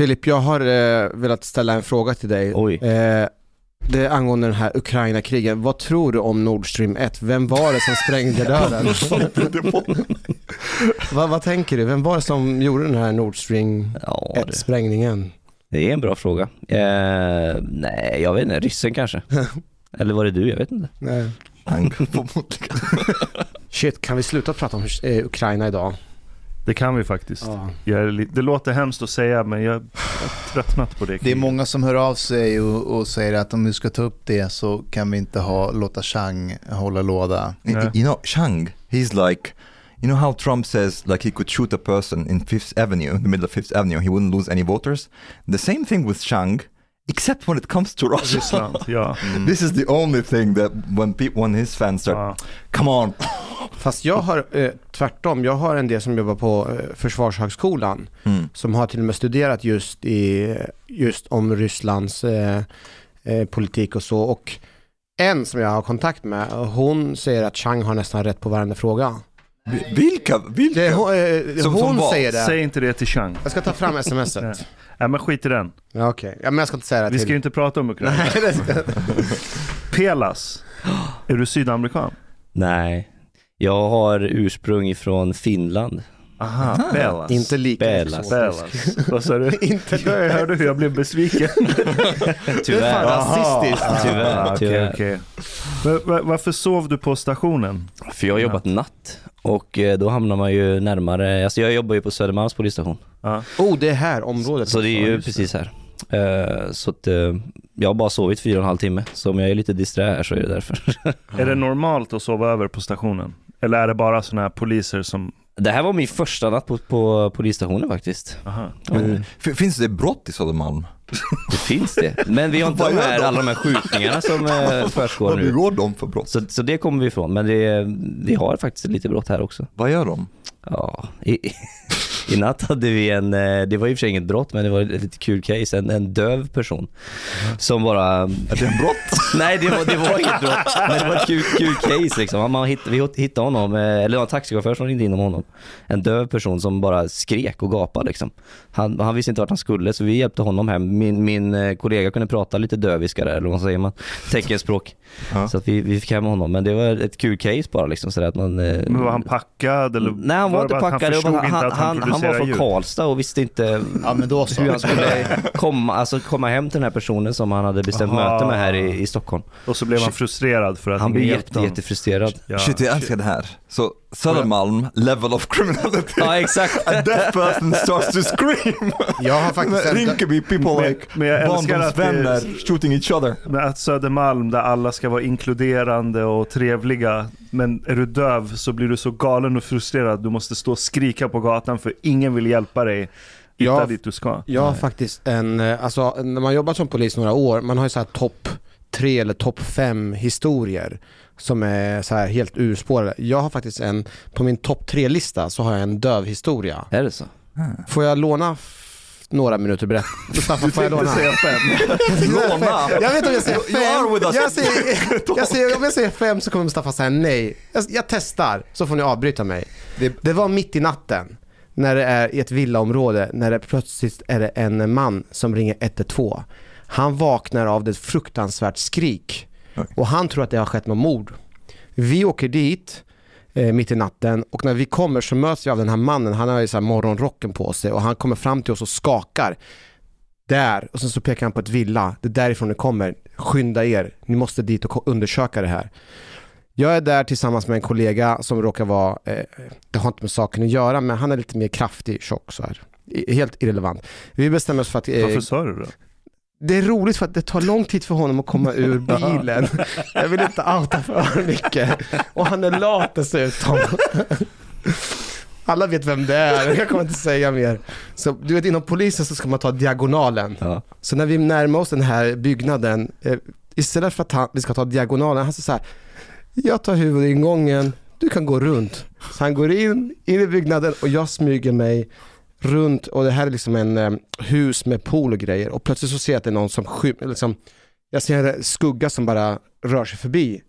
Filip, jag har eh, velat ställa en fråga till dig. Oj. Eh, det är angående den här Ukraina-krigen. Vad tror du om Nord Stream 1? Vem var det som sprängde dörren? vad, vad tänker du? Vem var det som gjorde den här Nord Stream Ja, det, 1-sprängningen? det är en bra fråga. Eh, nej, jag vet inte. Ryssen kanske? Eller var det du? Jag vet inte. Nej. Shit, kan vi sluta prata om eh, Ukraina idag? Det kan vi faktiskt. Ja. Jag det låter hemskt att säga men jag har tröttnat på det. Det är många som hör av sig och, och säger att om vi ska ta upp det så kan vi inte ha, låta Chang hålla låda. Yeah. You know, Chang, he's like, you know how Trump says like he could shoot a person in Fifth Avenue, in the middle of Fifth Avenue, he wouldn't lose any voters. The same thing with Chang, except when it comes to Russia. Ryssland, ja. This is the only thing that when people, when his fans start, ja. come on. Fast jag har eh, tvärtom, jag har en del som jobbar på eh, Försvarshögskolan Mm. som har till och med studerat just, i, just om Rysslands eh, eh, politik och så. Och en som jag har kontakt med, hon säger att Chang har nästan rätt på varenda fråga. Vilka, vilka? Det, är hon eh, Som- hon som säger det. Säg inte det till Chang. Jag ska ta fram smset. Nej men skit i den. Ja, Okej, ja, men jag ska inte säga det Vi till. ska ju inte prata om Ukraina. Pelas. Är du sydamerikan? Nej. Jag har ursprung ifrån Finland. Aha, Pelas. Inte lika Belas. exotiskt. Pelas. Vad sa du? Inte Jag hörde hur jag blev besviken. Det är fan rasistiskt. Tyvärr, Ah, tyvärr. okej. Men va- Varför sov du på stationen? För jag har jobbat natt och eh, då hamnar man ju närmare, alltså jag jobbar ju på Södermalms polisstation. Ja. Oh, det är här området. Så det är ju det. precis här. Eh, Så att eh, jag har bara sovit fyra och en halv timme. Så om jag är lite disträ här så är det därför. Är det normalt att sova över på stationen? Eller är det bara sådana här poliser som... Det här var min första natt på, på polisstationen faktiskt. Aha. Men, f- finns det brott i Södermalm? Det finns det. Men vi har inte Vad de här, de? alla de här skjutningarna som eh, försiggår Vad nu. begår de för brott? Så, så det kommer vi ifrån. Men det, vi har faktiskt lite brott här också. Vad gör de? Ja, i, i natt hade vi en, eh, det var i och för sig inget brott men det var ett lite kul case, en, en döv person som bara Är det en brott? Nej det var, det var inget brott, men det var ett kul, kul case liksom. Man hitt, vi hittade honom, eh, eller det var en taxichaufför som ringde in om honom. En döv person som bara skrek och gapade liksom. Han, han visste inte vart han skulle så vi hjälpte honom hem. Min, min eh, kollega kunde prata lite döviska där, eller vad säger man? Teckenspråk. Ja. Så att vi, vi fick hem honom. Men det var ett kul case bara liksom sådär att man... Men var han packad eller? Nej han var, det inte packad, Han han, han, han, han, var från ljud. Karlstad och visste inte Ja men då så. hur han skulle komma, alltså komma hem till den här personen som han hade bestämt Aha. möte med här i, i Stockholm. Och så blev han frustrerad för att Han blev jätte, jättefrustrerad. Ja. Shit, jag älskar det här. Så Södermalm, level of criminality. Ja exakt. A deaf person starts to scream. Jag har faktiskt. Rinkeby people Men- like men jag älskar att barndomsvänner shooting each other. Men att Södermalm där alla ska vara inkluderande och trevliga. Men är du döv så blir du så galen och frustrerad. Du måste stå och skrika på gatan för ingen vill hjälpa dig hitta Ja. dit du ska. Jag har faktiskt en, eh, alltså när man jobbat som polis några år, man har ju så här topp tre eller topp fem historier som är så här helt urspårade. Jag har faktiskt en, på min topp tre-lista så har jag en döv historia. Är det så? Får jag låna några minuter berätta? Staffan, får jag låna? Låna. Jag vet inte om jag säger fem. Jag säger, jag säger, om jag säger fem så kommer Mustafa säga nej. Jag, jag testar, så får ni avbryta mig. Det, det var mitt i natten, när det är i ett villaområde, när det plötsligt är det en man som ringer 112. Han vaknar av ett fruktansvärt skrik och han tror att det har skett något mord. Vi åker dit eh, mitt i natten och när vi kommer så möts vi av den här mannen, han har ju så här morgonrocken på sig och han kommer fram till oss och skakar. Där, och sen så pekar han på ett villa, det är därifrån det kommer. Skynda er, ni måste dit och undersöka det här. Jag är där tillsammans med en kollega som råkar vara, eh, det har inte med saken att göra, men han är lite mer kraftig, tjock så här. I- Helt irrelevant. Vi bestämmer oss för att eh, Varför sa du det? Det är roligt för att det tar lång tid för honom att komma ur bilen. Jag vill inte outa för mycket. Och han är lat dessutom. Alla vet vem det är, jag kommer inte säga mer. Så du vet inom polisen så ska man ta diagonalen. Ja. Så när vi närmar oss den här byggnaden, eh, istället för att han, vi ska ta diagonalen, han säger så här, jag tar huvudingången, du kan gå runt. Så han går in, in i byggnaden och jag smyger mig runt och det här är liksom en eh, hus med pool och grejer och plötsligt så ser jag att det är någon som skymmer, liksom, jag ser en skugga som bara rör sig förbi.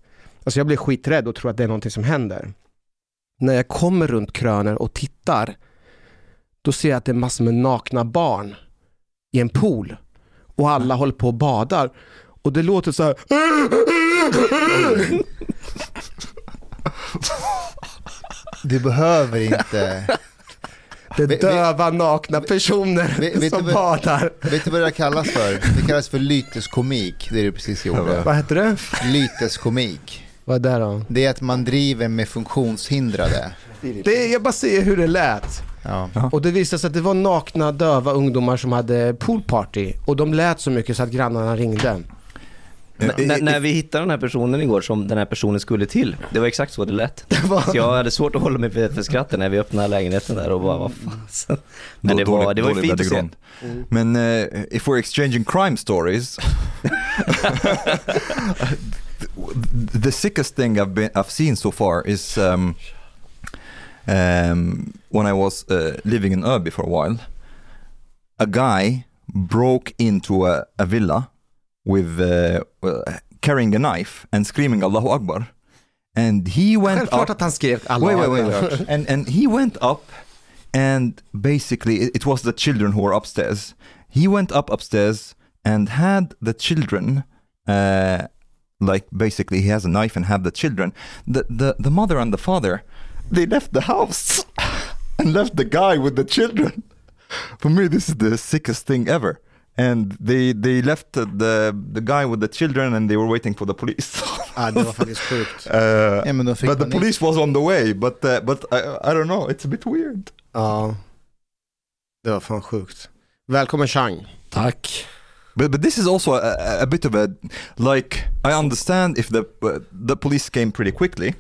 Alltså jag blir skiträdd och tror att det är någonting som händer. När jag kommer runt kröner och tittar, då ser jag att det är massor med nakna barn i en pool och alla håller på och badar. Och det låter så här. Du behöver inte... Det är Vet- döva nakna personer vet- vet som vad- badar. Vet du vad det kallas för? Det kallas för lyteskomik, det du precis gjorde. Vad heter det? Lyteskomik. Vad är det då? Det är att man driver med funktionshindrade. Det är, jag bara säger hur det lät. Ja. Och det visade sig att det var nakna döva ungdomar som hade poolparty. Och de lät så mycket så att grannarna ringde. N- när vi hittade den här personen igår som den här personen skulle till, det var exakt så det lät. Så jag hade svårt att hålla mig för, för skratten när vi öppnade lägenheten där och bara vad fan. Men det var, det var ju fint att se. Men uh, if we're exchanging crime stories, the sickest thing I've been I've seen so far is um, um, when I was uh, living in Örby for a while. A guy broke into a, a villa with uh, carrying a knife and screaming Allahu Akbar, and he went Självklart up. att han skrev alla wait, wait, wait, wait. and and he went up, and basically it, it was the children who were upstairs. He went up upstairs and had the children, uh, like basically he has a knife and had the children. The the the mother and the father, they left the house and left the guy with the children. For me, this is the sickest thing ever. And they they left the the guy with the children and they were waiting for the police. Ja, det var faktiskt sjukt. Uh, Ja, men de fick but the panik. police was on the way, but uh, but I, I don't know, it's a bit weird. Ja. Det var fan sjukt. Välkommen Chang. Tack. But but this is also a, a bit of a like I understand if the uh, the police came pretty quickly,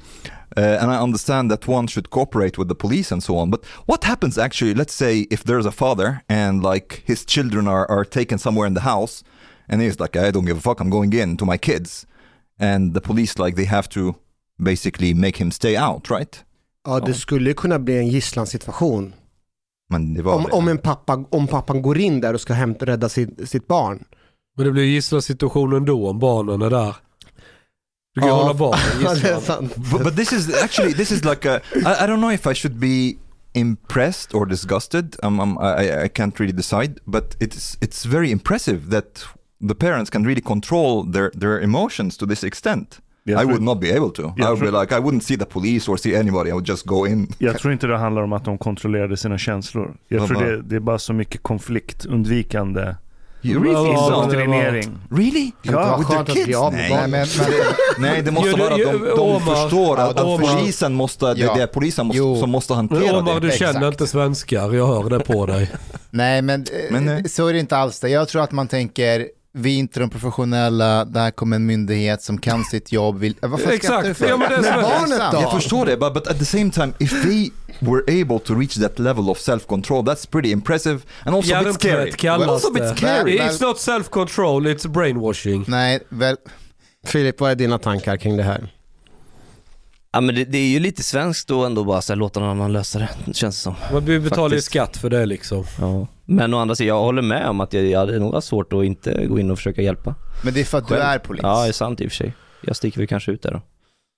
uh, and I understand that one should cooperate with the police and so on. But what happens actually? Let's say if there's a father and like his children are are taken somewhere in the house, and he's like, I don't give a fuck, I'm going in to my kids, and the police like they have to basically make him stay out, right? Ja, det skulle kunna bli en gisslansituation. Men det var Om, det. om, en pappa, om pappan går in där och ska hämta, rädda sitt, sitt barn. Men det blir gisslansituation ändå om barnen är där. Du kan Ja. hålla barnen Ja, det är gisslan. but, but this is actually this is like a I, I don't know if I should be impressed or disgusted. Um, um, I, I- I can't really decide, but it's it's very impressive that the parents can really control their their emotions to this extent. Jag I tror- would not be able to. I would be like I wouldn't see the police or see anybody. I would just go in. Jag tror inte det handlar om att de kontrollerade sina känslor. Jag tror det, det är bara så mycket konfliktundvikande Ja, really? ja, det indoktrinering. Really? Det vara with their skönt att bli kids? Nej. Nej, men, men, Nej, det måste vara att de, de förstår Ja, att förstår. polisen måste, det Ja. är polisen måste, som måste hantera Omar, det. du känner Exakt. inte svenskar. Jag hör det på dig. nej, men, eh, Men, eh, så är det inte alls det. Jag tror att man tänker, vi är inte de professionella, där kommer en myndighet som kan sitt jobb. Vill, eh, vad fan Exakt. skrattar du för? Ja, men det är barnet då? Jag förstår det, but, but at the same time, if they were able to reach that level of self-control, that's pretty impressive and also a bit scary. Hjärntvätt kallas also a bit scary. It's not self-control, it's brainwashing. Nej, väl, Filip, vad är dina tankar kring det här? Ja men det, det är ju lite svenskt då ändå bara så här, låta någon annan lösa det, känns det som. Man betalar ju skatt för det liksom. Ja. Men å andra sidan, jag håller med om att jag, jag hade nog svårt att inte gå in och försöka hjälpa. men det är för att du Själv. är polis. Ja, det är sant i och för sig. Jag sticker väl kanske ut där då.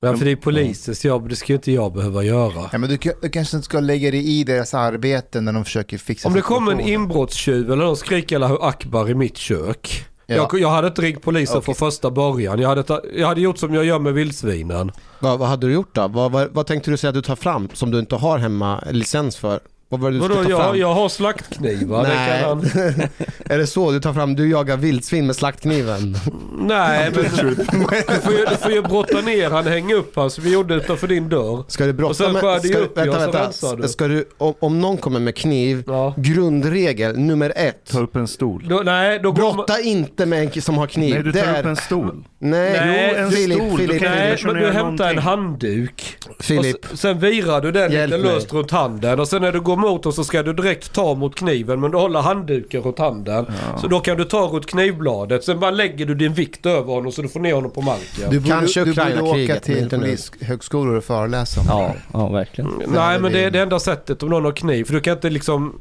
Ja, för det är polisens jobb, det ska ju inte jag behöva göra. Ja, men du, du kanske inte ska lägga dig i deras arbete när de försöker fixa Om det kommer en inbrottstjuv eller någon skriker Allahu Akbar i mitt kök. Ja. Jag, jag hade inte ringt polisen Okej. från första början. Jag hade, ta, jag hade gjort som jag gör med vildsvinen. Vad, vad hade du gjort då? Vad, vad, vad tänkte du säga att du tar fram som du inte har hemma licens för? Vad var det du skulle Vadå, ta jag, fram? jag har slaktknivar. Det Nej. kan han... är det så? Du tar fram, du jagar vildsvin med slaktkniven? Nej, men du får, ju, du får ju brotta ner han, hänga upp han som vi gjorde utanför din dörr. Ska du brotta med... det Ska, upp, ja, vänta, så vänta. rensar du. Ska du, om, om någon kommer med kniv, Ja. grundregel nummer ett. Ta upp en stol. Då, nej, då. Brotta inte med en som har kniv. Nej, du Det tar är- upp en stol. Nej, Nej, en Filip, stol, Filip, jag- Nej, men du hämtar en någonting. handduk. Filip. Och sen virar du den Hjälp lite mig. löst runt handen och sen när du går mot och så ska du direkt ta mot kniven men du håller handduken runt handen. Så då kan du ta runt knivbladet. Sen bara lägger du din vikt över honom så du får ner honom på marken. Du borde, Kanske du borde åka till polishögskolor och föreläsa om det Ja, här. ja verkligen. Nej men det det- är det enda sättet om någon har kniv. För du kan inte liksom...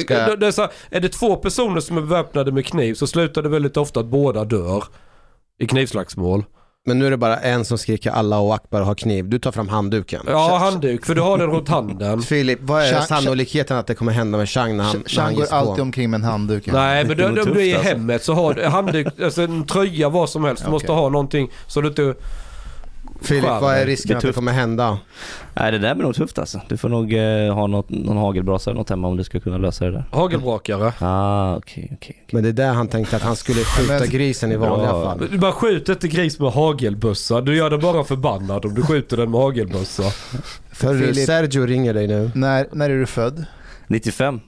Ska jag- Det, det är, så, här, är det två personer som är beväpnade med kniv så slutar det väldigt ofta att båda dör. I knivslagsmål. Men nu är det bara en som skriker Allah och Akbar och har kniv. Du tar fram handduken. Ja, handduk, för du har den runt handen. Filip, vad är Chang- sannolikheten att det kommer hända med Chang när han, när Chang han går ger sig alltid på? omkring med en handduk. Nej, men om du är i alltså. hemmet så har du handduk, alltså en tröja, vad som helst. Du måste Okej. ha någonting så du inte... Filip, vad är risken Det är att det kommer hända? Nej det där blir nog tufft alltså. Du får nog eh, ha något, någon hagelbrasa eller något hemma om du ska kunna lösa det där. Hagelbrakare. Ah okej okej. okej. Men det är där han tänkte att han skulle skjuta grisen i vanliga Bra. fall. Du bara skjuter inte gris med hagelbössa. Du gör den bara förbannad om du skjuter den med hagelbössa. För Sergio ringer dig nu. När, när är du född? 95.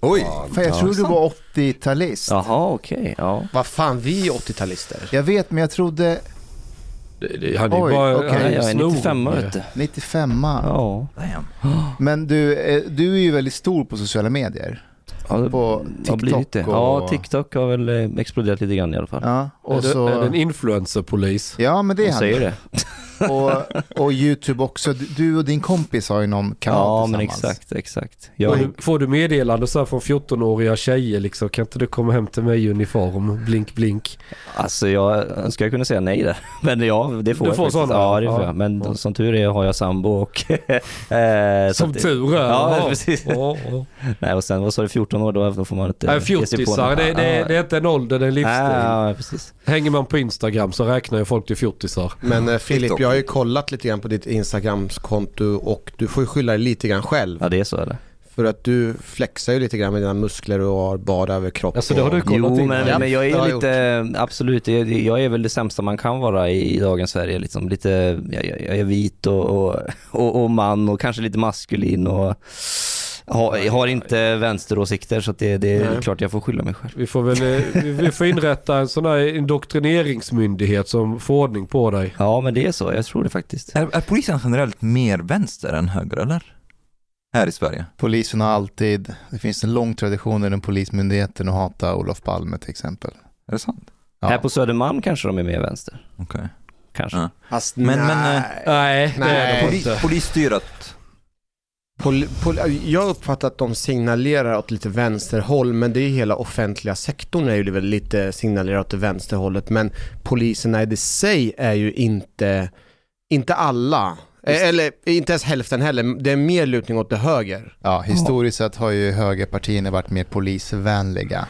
Oj! Fan, jag Ja, tror du var 80-talist. Jaha okej. Ja. Vad fan, vi är 80-talister. Jag vet, men jag trodde han är Oj, bara... okej. han är jag är snorig. 95 vet du. 95 Ja. Damn. Men du, eh, du är ju väldigt stor på sociala medier. ja det På har blivit det. TikTok Ja och- TikTok har väl eh, exploderat lite grann i alla fall. Ja, och så... en influencerpolis? Ja, men det är han. säger det. Och, och YouTube också. Du- Du och din kompis har ju någon kanal Ja men exakt, exakt. Får Jag, du, får du meddelande så här från 14-åriga tjejer liksom? Kan inte du komma hem till mig i uniform? Blink blink. alltså jag önskar jag kunde säga nej där. Men ja, det får Du jag får faktiskt. sådana? Ja det får Ja. jag. Men Ja. som tur är har jag sambo och... eh, Som att det- tur är. Ja, Ja, precis. Ja, ja. Nej och sen vad sa du, 14 år då, då får man inte Nej, fjortisar. Det, det, Ja. det är inte en ålder, det är en livsstil. Ja, ja, precis. Hänger man på Instagram så räknar ju folk till fjortisar. Men eh, Filip. Jag har ju kollat lite grann på ditt Instagrams-konto och du får ju skylla dig lite grann själv. Ja det är så eller? För att du flexar ju lite grann med dina muskler och har bar överkropp. Alltså, det har du kollat Jo in. men, Ja, men jag är jag lite, absolut, jag, jag är väl det sämsta man kan vara i, i dagens Sverige liksom. Lite, jag, jag jag är vit och, och, och, och man och kanske lite maskulin och har, jag har inte vänsteråsikter så det, det är Nej. klart jag får skylla mig själv. Vi får väl eh, vi- får inrätta en sån här indoktrineringsmyndighet som får ordning på dig. Ja men det är så, jag tror det faktiskt. Är, är polisen generellt mer vänster än höger eller? Här i Sverige? Polisen har alltid, det finns en lång tradition inom polismyndigheten att hata Olof Palme till exempel. Är det sant? Ja. Här på Södermalm kanske de är mer vänster. Okej. Kanske. Ja. Fast Men- men, nej. eh, Nej, det är Nej. de inte. polisstyret? Pol, pol, jag uppfattar att de signalerar åt lite vänsterhåll men det är hela offentliga sektorn är ju väl lite signalerar åt det vänsterhållet men poliserna i det sig är ju inte, inte alla. Eh, Eller inte ens hälften heller, det är mer lutning åt det höger. Ja, historiskt sett har ju högerpartierna varit mer polisvänliga.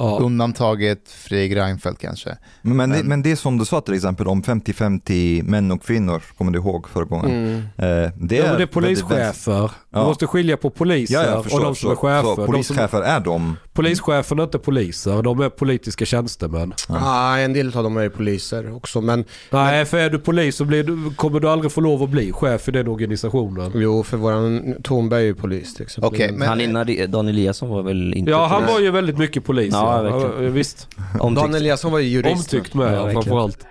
Ja. Undantaget Fredrik Reinfeldt kanske. Men, men, det, Men- men det som du sa till exempel om 50-50 män och kvinnor, kommer du ihåg förra gången? Mm. Eh, det, Ja, men det är polischefer. Du Ja. måste skilja på poliser Ja, jag och förstår. de som är chefer. så De som, polischefer är de? polischeferna är inte poliser, de är politiska tjänstemän. Ah, en del av dem är poliser också men Nej, för är du polis så blir du, kommer du aldrig få lov att bli chef i den organisationen. jo för våran Tornberg är ju polis till exempel. Okej, men- Han innan det- Dan Eliasson var väl inte Ja, han var ju väldigt mycket polis. Ja, Ja, verkligen. ja, visst. Omtyckt. Dan Eliasson var ju jurist. Omtyckt med, Ja, framförallt.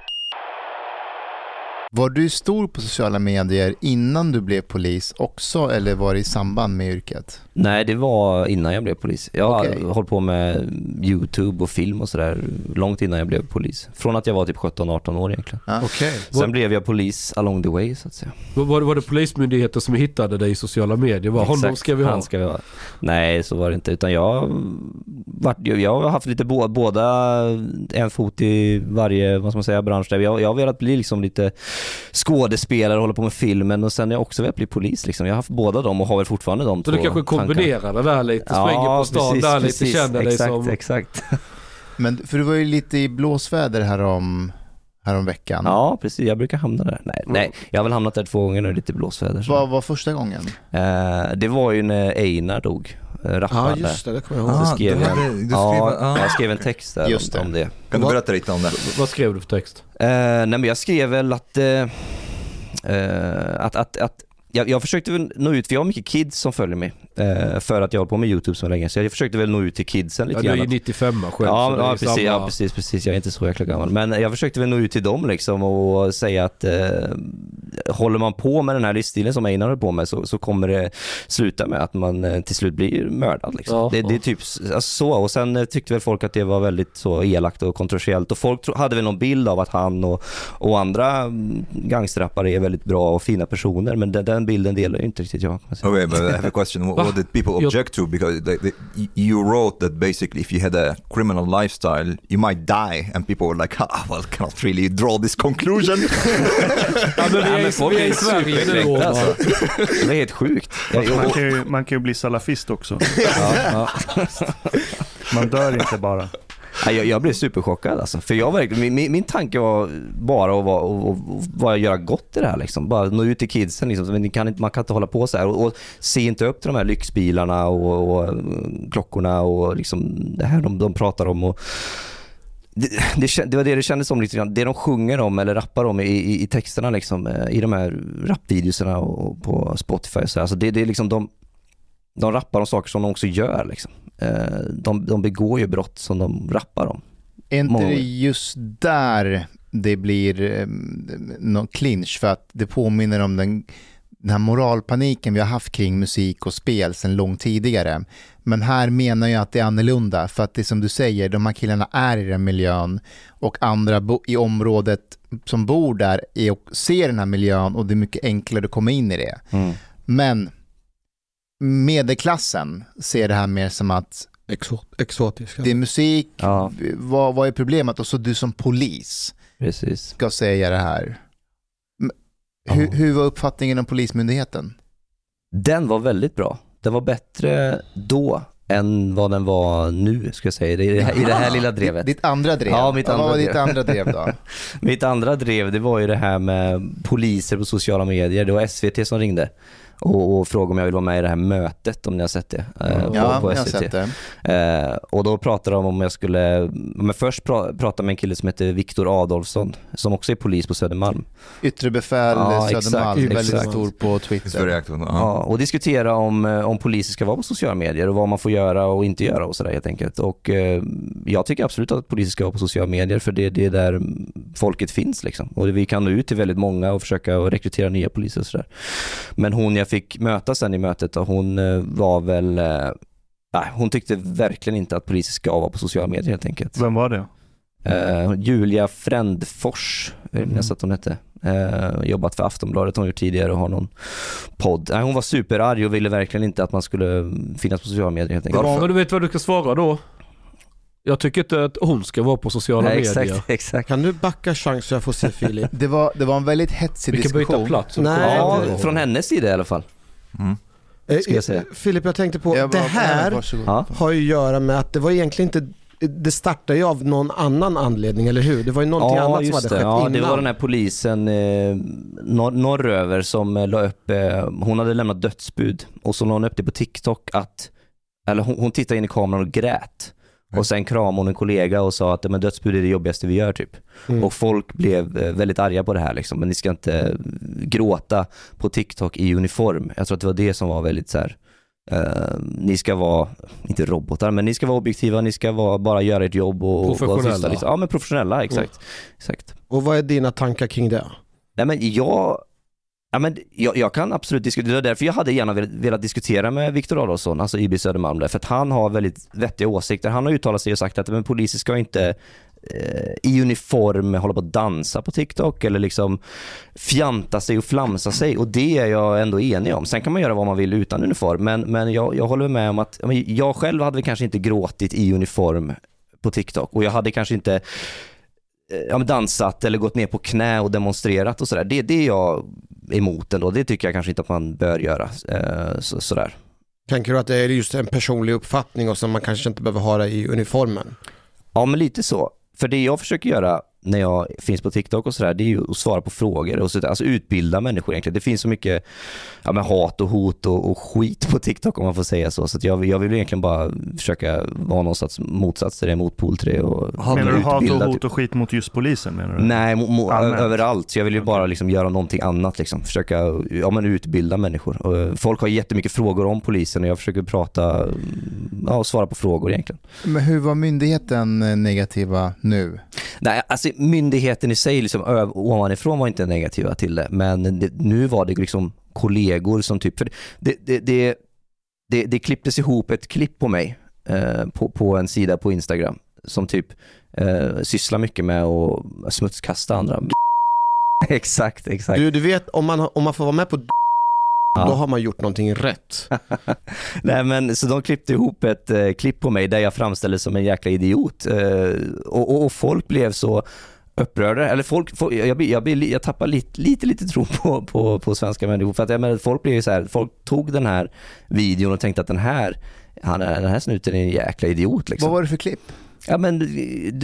Var du stor på sociala medier innan du blev polis också eller var det i samband med yrket? Nej, det var innan jag blev polis. Jag har Okej. hållit på med YouTube och film och sådär långt innan jag blev polis. Från att jag var typ 17-18 år egentligen. Okej. Sen blev jag polis along the way så att säga. Var, var det polismyndigheter som hittade dig i sociala medier? Var, honom Exakt, ska vi ha. han ska vi ha. Nej, så var det inte. Utan jag, vart, jag har haft lite bå, båda, en fot i varje, vad ska man säga, bransch. Där. Jag, jag har velat bli liksom lite skådespelare, hålla på med filmen och sen har jag också velat bli polis. Liksom. Jag har haft båda dem och har väl fortfarande dem Så du kanske kombinerar det där lite, springer på stan precis, där precis. lite, känner dig exakt, som... Exakt, Men för du var ju lite i blåsväder härom, härom veckan. Ja, precis. Jag brukar hamna där. Nej, nej jag har väl hamnat där två gånger nu, lite blåsväder. så. Vad var första gången? Eh, det var ju när Einar dog, eh, Ja rapparen just det, det kommer jag ihåg. Ah, skrev du jag- hade, du skrev, Ja, ah. jag skrev en text där Just om, det. om det. Kan du berätta lite om det? Vad skrev du för text? Eh, nej men jag skrev väl att, eh, eh, att, att, att jag, jag försökte väl nå ut, för jag har mycket kids som följer mig. Eh, för att jag har hållit på med YouTube så länge. Så jag försökte väl nå ut till kidsen lite Ja, du är grann. ju 95 själv. Ja, ja, precis, samma- ja precis, precis, jag är inte så jäkla gammal. Men jag försökte väl nå ut till dem liksom och säga att eh, håller man på med den här livsstilen som Einar håller på med så, så kommer det sluta med att man eh, till slut blir mördad. Liksom. Ja, det, det är typ alltså, så. Och sen eh, tyckte väl folk att det var väldigt så elakt och kontroversiellt och folk tro, hade väl någon bild av att han och, och andra mm, gangsterrappare är väldigt bra och fina personer men den, den, den bilden delar ju inte riktigt jag. Okay, but I have a question. What, what did people object to? Because they, they, you wrote that basically if you had a criminal lifestyle, you might die, and people were like, ah, well, cannot really draw this conclusion. Ja, men vi, är, men folk är alltså. Det är helt sjukt. Man kan, ju, man kan ju bli salafist också. ja, ja. Man dör inte bara. Jag, jag blev superchockad alltså. För jag verkligen, min, min, tanke var bara att vara, och, och, och bara göra gott i det här liksom. Bara nå ut till kidsen liksom. Men kan inte, man kan inte hålla på så här. Och, och se inte upp till de här lyxbilarna och, och eh, klockorna och liksom det här de, de pratar om. Och, det, det, det var det det kändes som lite grann. Det de sjunger om eller rappar om i, i, i texterna liksom, eh, i de här rapvideorna och på Spotify och så. här. Alltså det, det är liksom de, de rappar om saker som de också gör liksom. Eh, De, de begår ju brott som de rappar om. Är inte det just där det blir eh, någon clinch? För att det påminner om den, den här moralpaniken vi har haft kring musik och spel sedan långt tidigare. Men här menar jag att det är annorlunda. För att det är som du säger, de här killarna är i den miljön och andra i området som bor där är och ser den här miljön och det är mycket enklare att komma in i det. Men medelklassen ser det här mer som att Exot, exotiska. det är musik, Ja. vad, vad är problemet? Och så du som polis Precis. ska säga det här. Hur, Ja. hur var uppfattningen om Polismyndigheten? Den var väldigt bra. Den var bättre då än vad den var nu, ska jag säga, i det här, i det här lilla drevet. Ditt, ditt andra drev? Ja, mitt andra vad var drev. ditt andra drev då? Mitt andra drev, det var ju det här med poliser på sociala medier. Det var SVT som ringde och, och frågade om jag ville vara med i det här mötet, om ni har sett det. eh, på, ja, på jag har SVT. sett det. Eh, och då pratade de om jag skulle, jag först pra, prata med en kille som heter Viktor Adolfsson, som också är polis på Södermalm. Yttre befäl, Ja, exakt, Södermalm, väldigt exakt. stor på Twitter. Ja, och diskutera om, eh, om poliser ska vara på sociala medier och vad man får göra och inte göra och sådär helt enkelt. Och eh, jag tycker absolut att poliser ska vara på sociala medier för det, det är där folket finns liksom. Och vi kan nå ut till väldigt många och försöka rekrytera nya poliser och sådär. Men hon jag fick möta sen i mötet, och hon eh, var väl eh, Nej, hon tyckte verkligen inte att poliser ska vara på sociala medier helt enkelt. Vem var det? Eh, Julia Frändfors, jag minnas att hon hette. Eh, jobbat för Aftonbladet hon gjort tidigare och har någon podd. Nej, hon var superarg och ville verkligen inte att man skulle finnas på sociala medier helt enkelt. Men du vet vad du ska svara då? Jag tycker inte att hon ska vara på sociala Nej, medier. exakt, exakt. Kan du backa chans så jag får se Filip? Det var, det var en väldigt hetsig Vi kan byta diskussion. plats. Nej, Ja, från hennes sida i alla fall. Mm. Eh, Ska jag säga. Filip, jag tänkte på, Jag det här. Ja. har ju att göra med att det var egentligen inte det startade ju av någon annan anledning, eller hur? Det var ju någonting annat som hade skett det. Ja, innan. det var den här polisen eh, norr, norröver som eh, la upp, eh, hon hade lämnat dödsbud och så la hon upp det på TikTok att, eller hon, hon tittade in i kameran och grät. Och sen kramade hon en kollega och sa att men dödsbud är det jobbigaste vi gör typ. Mm. Och folk blev eh, väldigt arga på det här liksom. Men ni ska inte eh, gråta på TikTok i uniform. Jag tror att det var det som var väldigt så här. eh, ni ska vara, inte robotar, men ni ska vara objektiva, ni ska vara, bara göra ert jobb och... och Professionella. tysta, liksom. Ja men professionella, exakt. exakt. Och vad är dina tankar kring det? Nej men jag, ja, men jag, jag kan absolut diskutera, det var därför jag hade gärna velat, velat diskutera med Viktor Adolfsson, alltså IB Södermalm där, för att han har väldigt vettiga åsikter. Han har uttalat sig och sagt att men poliser ska inte eh, i uniform hålla på att dansa på TikTok eller liksom fjanta sig och flamsa sig och det är jag ändå enig om. Sen kan man göra vad man vill utan uniform men, men jag, jag håller med om att jag själv hade väl kanske inte gråtit i uniform på TikTok och jag hade kanske inte eh, ja, dansat eller gått ner på knä och demonstrerat och sådär. Det, det är jag emot ändå. Det tycker jag kanske inte att man bör göra. Eh, så, sådär. Tänker du att det är just en personlig uppfattning och som man kanske inte behöver ha det i uniformen? Ja men lite så. För det jag försöker göra när jag finns på TikTok och sådär, det är ju att svara på frågor och så, alltså utbilda människor egentligen. Det finns så mycket ja, men hat och hot och, och skit på TikTok om man får säga så. Så att jag, jag vill egentligen bara försöka vara någon slags motsats till det, motpol till det. Och Menar du hat och hot och skit mot just polisen menar du? Nej, mo, mo, Allmänt. överallt. Så jag vill ju bara liksom göra någonting annat. Liksom. Försöka ja, men utbilda människor. Och, eh, folk har jättemycket frågor om polisen och jag försöker prata ja, och svara på frågor egentligen. Men hur var myndigheten eh, negativa nu? Nej, alltså myndigheten i sig liksom, ovanifrån var inte negativa till det. Men det, nu var det liksom kollegor som typ, för det, det, det, det, det klipptes ihop ett klipp på mig eh, på, på en sida på Instagram som typ eh, sysslar mycket med att smutskasta andra. exakt, exakt. Du, du vet, om man, om man får vara med på då har man gjort någonting rätt. Nej men så de klippte ihop ett eh, klipp på mig där jag framställdes som en jäkla idiot. Eh, och, och, och folk blev så upprörda, eller folk, folk jag, jag, blir- jag tappar lite, lite, lite tro på, på, på svenska människor. För att jag menar, folk blev så här, folk tog den här videon och tänkte att den här, han, den här snuten är en jäkla idiot liksom. Vad var det för klipp? Ja, men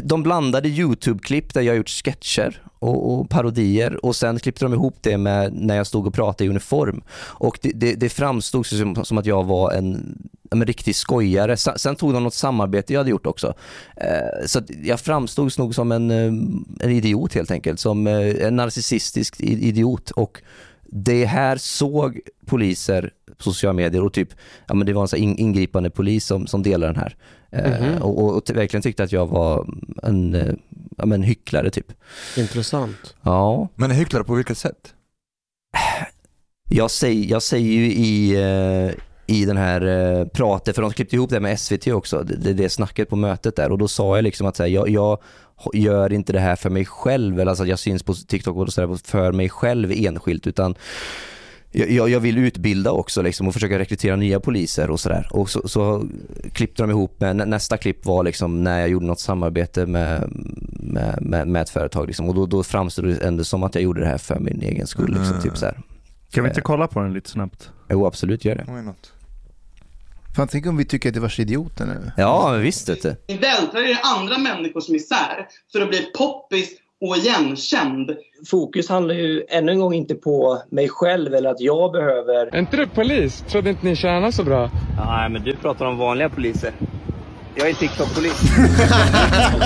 de blandade YouTube-klipp där jag gjort sketcher och, och parodier och sen klippte de ihop det med när jag stod och pratade i uniform. Och det, det, det framstod som, som att jag var en, en riktig skojare. Sen, tog de något samarbete jag hade gjort också. Eh, så jag framstod nog som en, eh, en idiot helt enkelt, som eh, en narcissistisk idiot. Och det här såg poliser på sociala medier och typ, ja men det var en här in, ingripande polis som, som delade den här. Eh, och, och, och verkligen tyckte att jag var en, ja men hycklare typ. Intressant. Ja, Men hycklare på vilket sätt? jag säger, jag säger ju i, eh, i den här eh, pratet, för de klippte ihop det med SVT också, det, det, snacket på mötet där och då sa jag liksom att så här, jag, jag gör inte det här för mig själv, eller alltså att jag syns på TikTok och så där, för mig själv enskilt utan jag, jag vill utbilda också liksom och försöka rekrytera nya poliser och sådär. Och så, så klippte de ihop med, nä- nästa klipp var liksom när jag gjorde något samarbete med, med, med, med ett företag liksom. och då, då framstod det ändå som att jag gjorde det här för min egen skull. Liksom, Mm. typ så här. Kan vi inte kolla på den lite snabbt? Jo absolut, gör det. Why not? Fan, tänk om vi tycker att det var idioter nu. Ja, visst vet du. Ni vältrar i andra människors misär för att bli poppis och igenkänd. Fokus handlar ju ännu en gång inte på mig själv eller att jag behöver... Är inte du polis? Trodde inte ni tjänar så bra? Nej, men du pratar om vanliga poliser. Jag är TikTok-polis.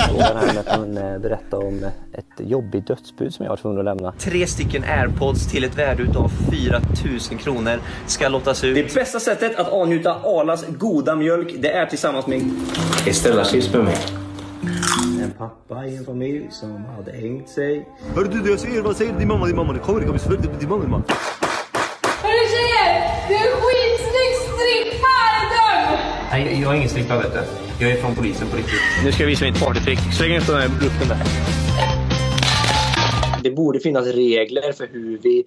Frågan här med att han eh, berättade om ett jobbigt dödsbud som jag var tvungen att lämna. Tre stycken airpods till ett värde utav 4 000 kronor ska lottas ut. Det bästa sättet att avnjuta Arlas goda mjölk, det är tillsammans med Estella Chips med mig. En pappa i en familj som hade hängt sig. Hörru du, jag säger, vad säger din mamma? Din mamma, det kommer, det kommer, följ din mamma, din mamma. Hörru tjejer! Du är skitsnygg strippa! Nej, jag är ingen strippa vet du. Jag är från polisen på riktigt. Nu ska jag visa mitt partytrick. Släng ut den här lukten där. Det borde finnas regler för hur vi,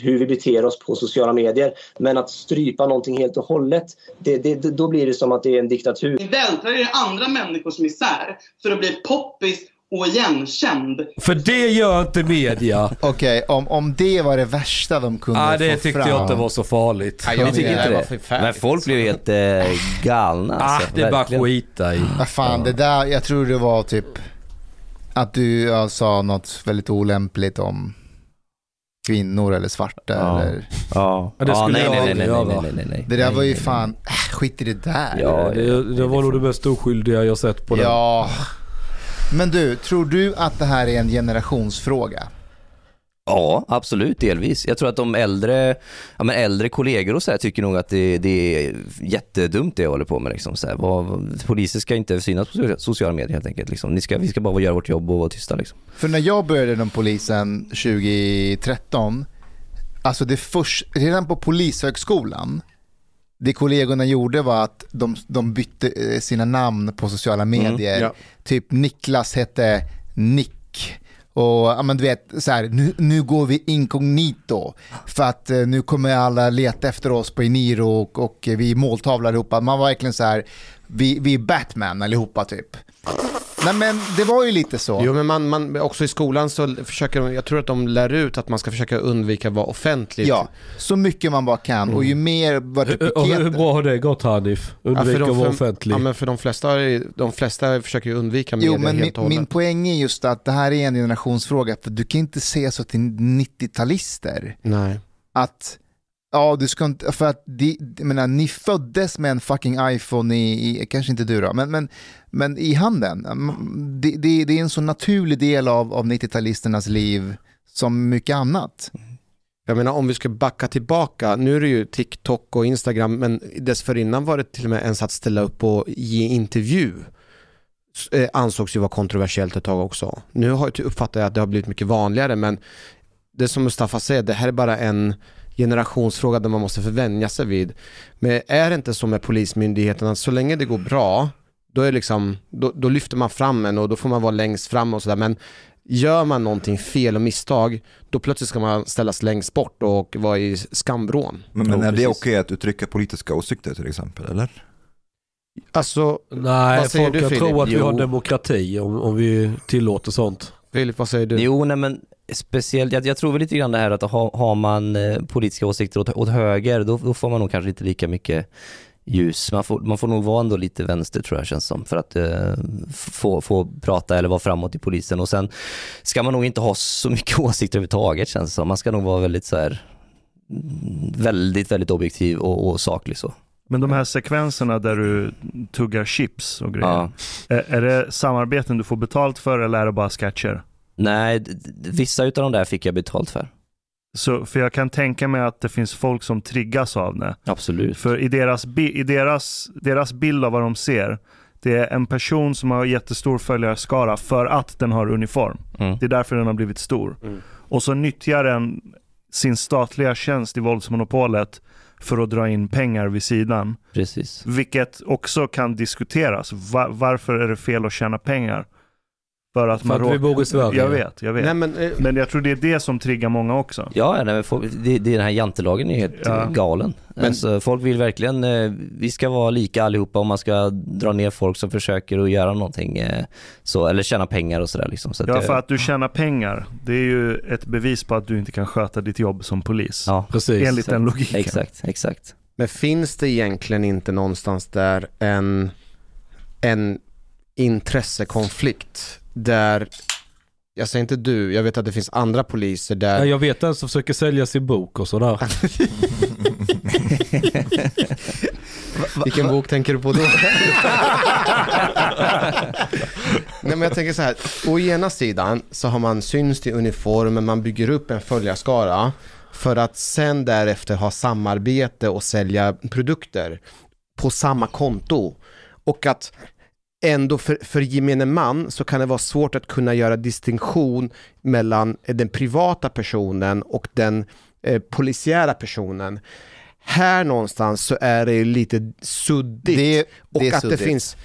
hur vi beter oss på sociala medier. Men att strypa någonting helt och hållet, det, det, då blir det som att det är en diktatur. Ni vältrar er i andra människors misär för att bli poppis och igenkänd. För det gör inte media. Okej, om, om det var det värsta de kunde det få tyckte fram. jag inte var så farligt. Ja, jag tycker det inte var det? förfärligt. Men folk blev helt eh, galna Ah, alltså. det är bara verkligen. skita i. Vad fan, det där, jag tror det var typ att du ja, sa något väldigt olämpligt om kvinnor eller svarta Ja. eller... Ja, Ja, det ja skulle nej, jag nej, nej, nej, nej, nej, nej, nej. Det där Nej, var ju nej, fan, äh, skit i det där. Ja, Det, det var nog det mest oskyldiga jag sett på den. Ja. Men du, tror du att det här är en generationsfråga? Ja, absolut, delvis. Jag tror att de äldre, ja, men äldre kollegor och så här tycker nog att det, det är jättedumt det jag håller på med. Liksom, så här. Vad, poliser ska inte synas på sociala medier helt enkelt. Liksom. Ni ska, vi ska bara göra vårt jobb och vara tysta. Liksom. För när jag började inom polisen 2013, alltså det först, redan på polishögskolan, det kollegorna gjorde var att de, de bytte eh, sina namn på sociala medier. ja. Typ Niklas hette Nick. Och ja, men du vet, så här, nu, nu går vi inkognito för att eh, nu kommer alla leta efter oss på Eniro och, och vi är måltavla allihopa. Man var verkligen så här, vi, vi är Batman allihopa typ. Nej men det var ju lite så. Jo men man, man, också i skolan så försöker de, jag tror att de lär ut att man ska försöka undvika att vara offentlig. Ja, så mycket man bara kan och ju mer vad Hur, och hur bra har det gått Hanif? Undvika de, att vara för, offentlig. ja, men för de flesta, de flesta försöker ju undvika media Jo, men min, helt och hållet. min poäng är just att det här är en generationsfråga, för du kan inte se så till 90-talister Nej. att Ja, du ska inte, för att de, jag menar, ni föddes med en fucking iPhone i, i kanske inte du då, men, men, men i handen. Mm, det, det, det är en så naturlig del av, av 90-talisternas liv som mycket annat. Jag menar om vi ska backa tillbaka, nu är det ju TikTok och Instagram, men dessförinnan var det till och med ens att ställa upp och ge intervju. Eh, ansågs ju vara kontroversiellt ett tag också. Nu har jag typ uppfattat jag att det har blivit mycket vanligare, men det som Mustafa säger, det här är bara en generationsfråga där man måste förvänja sig vid. Men är det inte så med polismyndigheterna, så länge det går bra, då, är liksom, då, då lyfter man fram en och då får man vara längst fram och sådär. Men gör man någonting fel och misstag, då plötsligt ska man ställas längst bort och vara i skamvrån. Men, men är det okej att uttrycka politiska åsikter till exempel, eller? Alltså, Nej, Vad säger folk du, jag Filip? tror att vi har demokrati om, om vi tillåter sånt. Filip, vad säger du? Jo, nej men speciellt, jag, jag tror väl lite grann det här att ha, har man eh, politiska åsikter åt, åt höger, då, då får man nog kanske inte lika mycket ljus. Man får, man får nog vara ändå lite vänster tror jag känns som, för att eh, få, få prata eller vara framåt i polisen. Och sen ska man nog inte ha så mycket åsikter överhuvudtaget känns det som. Man ska nog vara väldigt så här mm, väldigt, väldigt objektiv och, och saklig så. Men de här sekvenserna där du tuggar chips och grejer. Ja. Är, är det samarbeten du får betalt för eller är det bara sketcher? Nej, vissa utav de där fick jag betalt för. Så, för jag kan tänka mig att det finns folk som triggas av det. Absolut. För i deras, i deras, deras bild av vad de ser, det är en person som har jättestor följarskara för att den har uniform. Mm. Det är därför den har blivit stor. Mm. Och så nyttjar den sin statliga tjänst i våldsmonopolet för att dra in pengar vid sidan. Precis. Vilket också kan diskuteras. Va- varför är det fel att tjäna pengar? För att För man att vi bor i Sverige. Jag vet, jag vet. Nej, men, eh, Men jag tror det är det som triggar många också. Ja, nej, men folk, det, det, den här jantelagen är helt Ja. galen. Men- alltså, folk vill verkligen, eh, vi ska vara lika allihopa om man ska dra ner folk som försöker att göra någonting, eh, så, eller tjäna pengar och sådär. Liksom. Så Ja, för att du tjänar pengar, det är ju ett bevis på att du inte kan sköta ditt jobb som polis. ja, Precis. Enligt den logiken. exakt, exakt. Men finns det egentligen inte någonstans där en, en intressekonflikt där, jag säger inte du, jag vet att det finns andra poliser där Nej, jag vet en som försöker sälja sin bok och sådär. Vilken bok tänker du på då? Nej men jag tänker så här, å ena sidan så har man syns i uniformen, man bygger upp en följarskara för att sen därefter ha samarbete och sälja produkter på samma konto. Och att ändå för, för gemene man så kan det vara svårt att kunna göra distinktion mellan den privata personen och den eh, polisiära personen. Här någonstans så är det lite suddigt. Det, och det att suddigt. det finns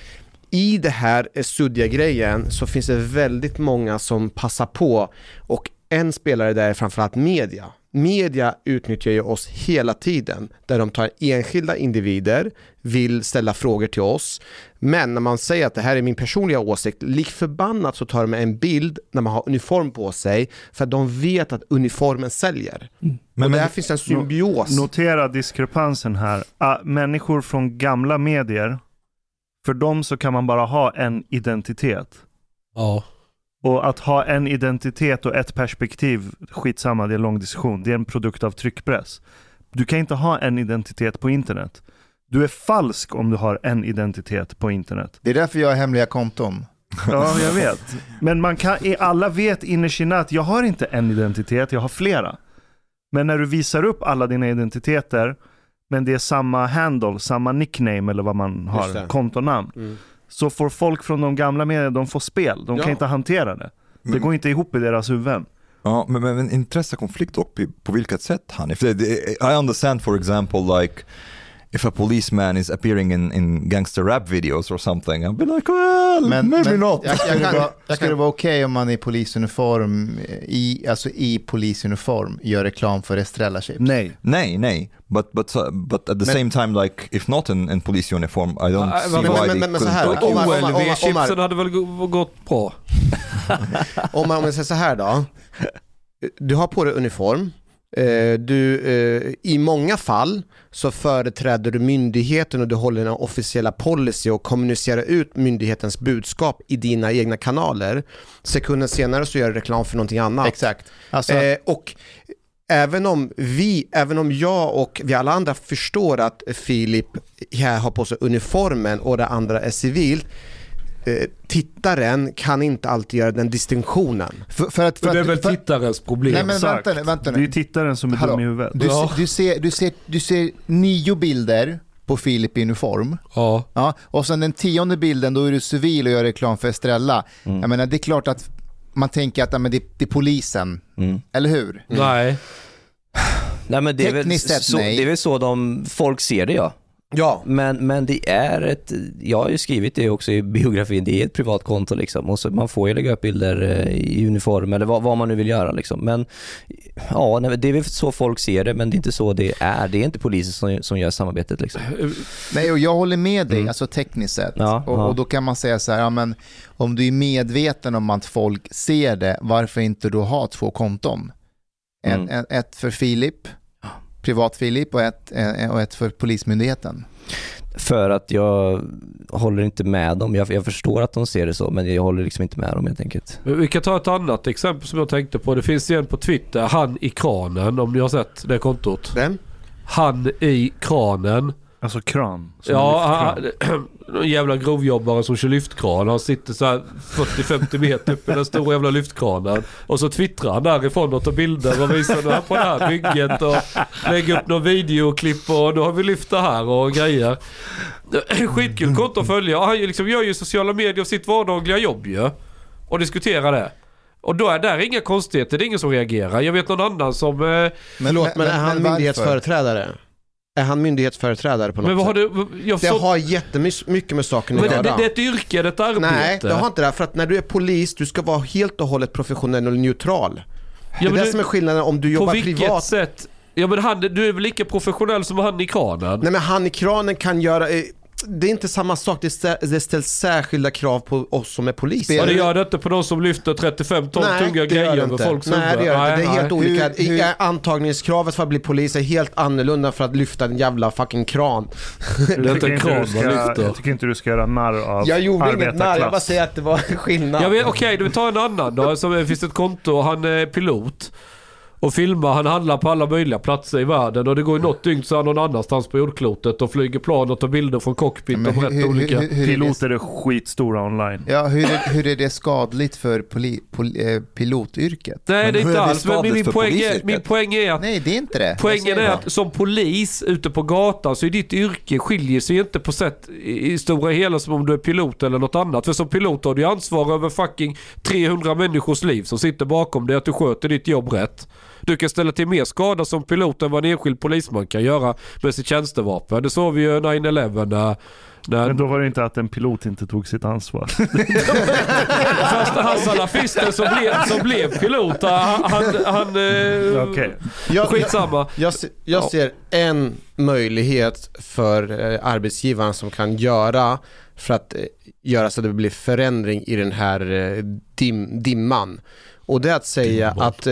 i det här eh, suddiga grejen så finns det väldigt många som passar på och en spelare där är framförallt media. Media utnyttjar ju oss hela tiden där de tar enskilda individer, vill ställa frågor till oss. Men när man säger att det här är min personliga åsikt, lik förbannat så tar de en bild när man har uniform på sig för att de vet att uniformen säljer. Men, och där men, finns en symbios. Notera diskrepansen här. Ah, människor från gamla medier, för dem så kan man bara ha en identitet. Ja. Och att ha en identitet och ett perspektiv, skitsamma, det är en lång diskussion. Det är en produkt av tryckpress. Du kan inte ha en identitet på internet. Du är falsk om du har en identitet på internet. Det är därför jag har hemliga konton. Ja, jag vet. Men man kan, alla vet innerst inne att jag har inte en identitet, jag har flera. Men när du visar upp alla dina identiteter, men det är samma handle, samma nickname eller vad man har, kontonamn. Mm. Så får folk från de gamla medierna, de får spel. De Ja. kan inte hantera det. Det går inte ihop i deras huvuden. ja, men, men, intressekonflikt och på, vilket sätt Hanif? I understand for example like if a policeman is appearing in, in gangster rap videos or something, I'll be like well, Men, maybe men not. Jag, jag kan, Jag jag kan- det vara okej om man i polisuniform, i, alltså i polisuniform, gör reklam för Estrella chips? Nej. Nej, nej. But, but, uh, but at the Men- same time, like, if not in, in police uniform, I don't Ah, see men- why men- they men- men så couldn't här, like Omar, you. Omar, Omar, Omar. OLV-chipsen hade väl gå- gått bra? Man, om man säger så här då. Du har på dig uniform. Eh, Du, eh, I många fall så företräder du myndigheten och du håller en officiella policy och kommunicerar ut myndighetens budskap i dina egna kanaler. Sekunden senare så gör du reklam för någonting annat. Exakt. Alltså, Eh, och även om vi, även om jag och vi alla andra förstår att Filip här har på sig uniformen och det andra är civilt, eh, tittaren kan inte alltid göra den distinktionen. för, för att, för det är att- väl för, tittarens problem. Nej men Exakt. vänta nu, vänta Det är tittaren som är Hallå. dum i huvudet. Du, Ja. du, ser, du, ser, du ser nio bilder på Filip i uniform. Ja. Ja, och sen den tionde bilden, då är du civil och gör reklam för Estrella. Jag menar, det är klart att man tänker att ja, men det, det är polisen, Mm. eller hur? Nej. Nej men det är, väl Tekniskt sett så, nej. det är väl så de, folk ser det ja. Ja. Men, men det är ett, jag har ju skrivit det också i biografin, det är ett privat konto liksom. Och så man får ju lägga upp bilder eh, i uniform eller vad, vad man nu vill göra liksom. Men ja, nej, det är väl så folk ser det, men det är inte så det är. Det är inte polisen som, som gör samarbetet liksom. Nej, och jag håller med dig, alltså tekniskt sett. Ja, och, ja. och då kan man säga så här, ja, men om du är medveten om att folk ser det, varför inte då ha två konton? Mm. ett, ett för Filip, privat Filip och ett, eh, och ett för Polismyndigheten. För att jag håller inte med dem. Jag, jag förstår att de ser det så, men jag håller liksom inte med dem helt enkelt. Vi kan ta ett annat exempel som jag tänkte på. Det finns en på Twitter, han i kranen, om ni har sett det kontot. Vem? Han i kranen. Alltså kran. som Ja, lyftkran. någon jävla grovjobbare som kör lyftkran. Han sitter så här 40-50 meter upp i den stora jävla lyftkranen. Och så twittrar han därifrån och tar bilder och visar nu på det här bygget och lägger upp någon videoklipp och då har vi lyft det här och grejer. Skitkul konto att följa. Han liksom gör ju sociala medier och sitt vardagliga jobb ju. Och diskuterar det. Och då är det inga konstigheter, det är ingen som reagerar. Jag vet någon annan som... Eh, Men, Förlåt, men, är han varför? myndighetsföreträdare? Är han myndighetsföreträdare på något men vad har sätt? du... Jag Det förstår- har jättemycket med saken att men det, göra. det, det är ett yrke, det är ett arbete. Nej, det har inte det. För att när du är polis, du ska vara helt och hållet professionell och neutral. Ja, det är det du- som är skillnaden om du På jobbar vilket privat. sätt? Ja men han, du är väl lika professionell som han i kranen? Nej men han i kranen kan göra, eh, det är inte samma sak, det, stä- det ställs särskilda krav på oss som är poliser. Ja, det gör det inte på de som lyfter 35 ton tunga det grejer det över folks Nej, det gör det inte. Det är helt nej. olika. Hur- hur- Antagningskravet för att bli polis är helt annorlunda för att lyfta en jävla fucking kran. Det är inte en kran du man ska, lyfter. jag tycker inte du ska göra narr av Jag gjorde inget narr, jag bara arbetarklass. säger att det var en skillnad. Okej, okay, tar en annan då. Som det finns ett konto, han är pilot. Och filmar, han handlar på alla möjliga platser i världen och det går ju något dygn så är han någon annanstans på jordklotet och flyger plan och tar bilder från cockpit Men och hur- berättar hur- olika... hur- hur är det- Piloter är skitstora online. Ja, hur är, hur är det skadligt för poli, pol, eh, pilotyrket? Nej Men det är inte det alls, men min, min, poäng är, min poäng är att Nej, det är inte det. Poängen är det. att som polis ute på gatan så är ditt yrke skiljer sig inte på sätt i stora hela som om du är pilot eller något annat. För som pilot har du ansvar över fucking 300 människors liv som sitter bakom dig att du sköter ditt jobb rätt. Du kan ställa till mer skada som pilot än vad en enskild polisman kan göra med sitt tjänstevapen. Det såg vi ju 9-11 när när Men då var det inte att en pilot inte tog sitt ansvar. första han salafisten som blev, som blev pilot, han... han, han eh, Okej. Jag- Skitsamma. Jag, jag ser en möjlighet för eh, arbetsgivaren som kan göra för att eh, göra så att det blir förändring i den här dim, dimman. Och det är att säga att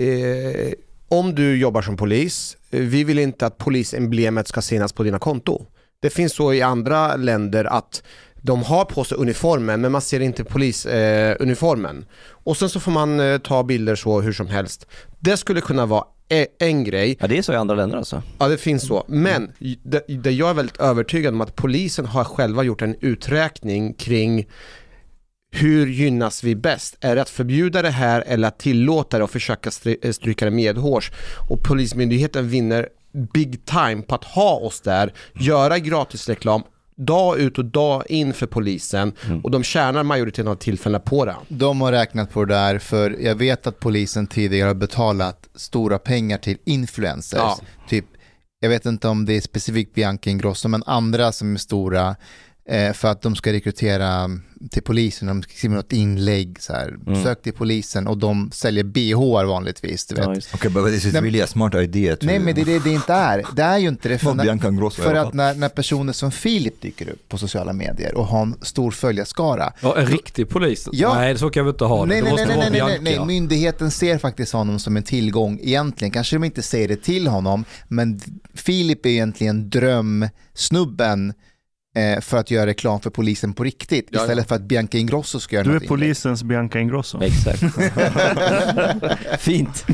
eh, om du jobbar som polis, eh, vi vill inte att polisemblemet ska synas på dina konto. Det finns så i andra länder att de har på sig uniformen men man ser inte polisuniformen. Eh, och sen så får man eh, ta bilder så hur som helst. Det skulle kunna vara e- en grej. Ja, det är så i andra länder alltså. Ja, det finns så. Men det, det jag är väldigt övertygad om att polisen har själva gjort en uträkning kring hur gynnas vi bäst? Är det att förbjuda det här eller att tillåta det och försöka stry- stryka det medhårs? Och Polismyndigheten vinner big time på att ha oss där, göra gratisreklam dag ut och dag in för polisen och de tjänar majoriteten av tillfällena på det. De har räknat på det där för jag vet att polisen tidigare har betalat stora pengar till influencers. Ja. Typ, jag vet inte om det är specifikt Bianca Ingrosso men andra som är stora eh, för att de ska rekrytera till polisen. De skriver något inlägg så här, Mm. sök till polisen och de säljer BH vanligtvis. Du vet. Ja, just. Okay, but this is Nej, really a smart idea. To, Nej men det är det det inte är. Det är ju inte det. För, när, för att när, när personer som Filip dyker upp på sociala medier och har en stor följarskara Ja, en riktig polis? Ja. Nej, så kan vi inte ha det. Nej, det nej, nej, nej, nej, nej, Bianca. nej, myndigheten ser faktiskt honom som en tillgång egentligen. Kanske de inte säger det till honom, men Filip är egentligen drömsnubben eh, för att göra reklam för polisen på riktigt, Ja, ja. istället för att Bianca Ingrosso ska göra Du är polisens Bianca Ingrosso. Exakt. Fint.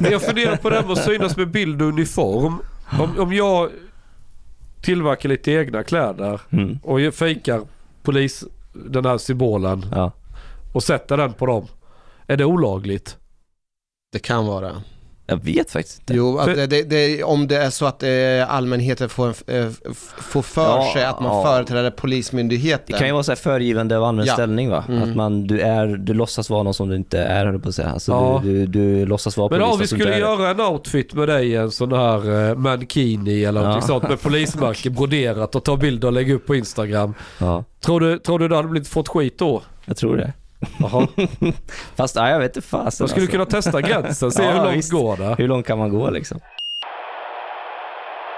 Men jag funderar på det här med att synas med bild och uniform. Om, om jag tillverkar lite egna kläder Mm. och fejkar polis, den här symbolen Ja. och sätter den på dem. Är det olagligt? Det kan vara. Jag vet faktiskt inte. Jo, För- det, det, det, om det är så att eh, allmänheten får, eh, får för Ja, sig att man ja. företräder polismyndigheten. Det kan ju vara så här föregivande av allmän Ja. ställning va? Mm. Att man, du, är, du låtsas vara någon som du inte är höll på att säga. Alltså, Ja. du, du, du låtsas vara Men polis om vi skulle göra en outfit med dig, en sån här eh, mankini eller något Ja. sånt med polismärke broderat och ta bilder och lägga upp på Instagram. Ja, Tror du, tror du det hade blivit fått skit då? jag tror det. Jaha. Fast ja, jag vet inte fasen Man skulle alltså. kunna testa gränsen, se Ja, hur långt visst. går det. Hur långt kan man gå liksom?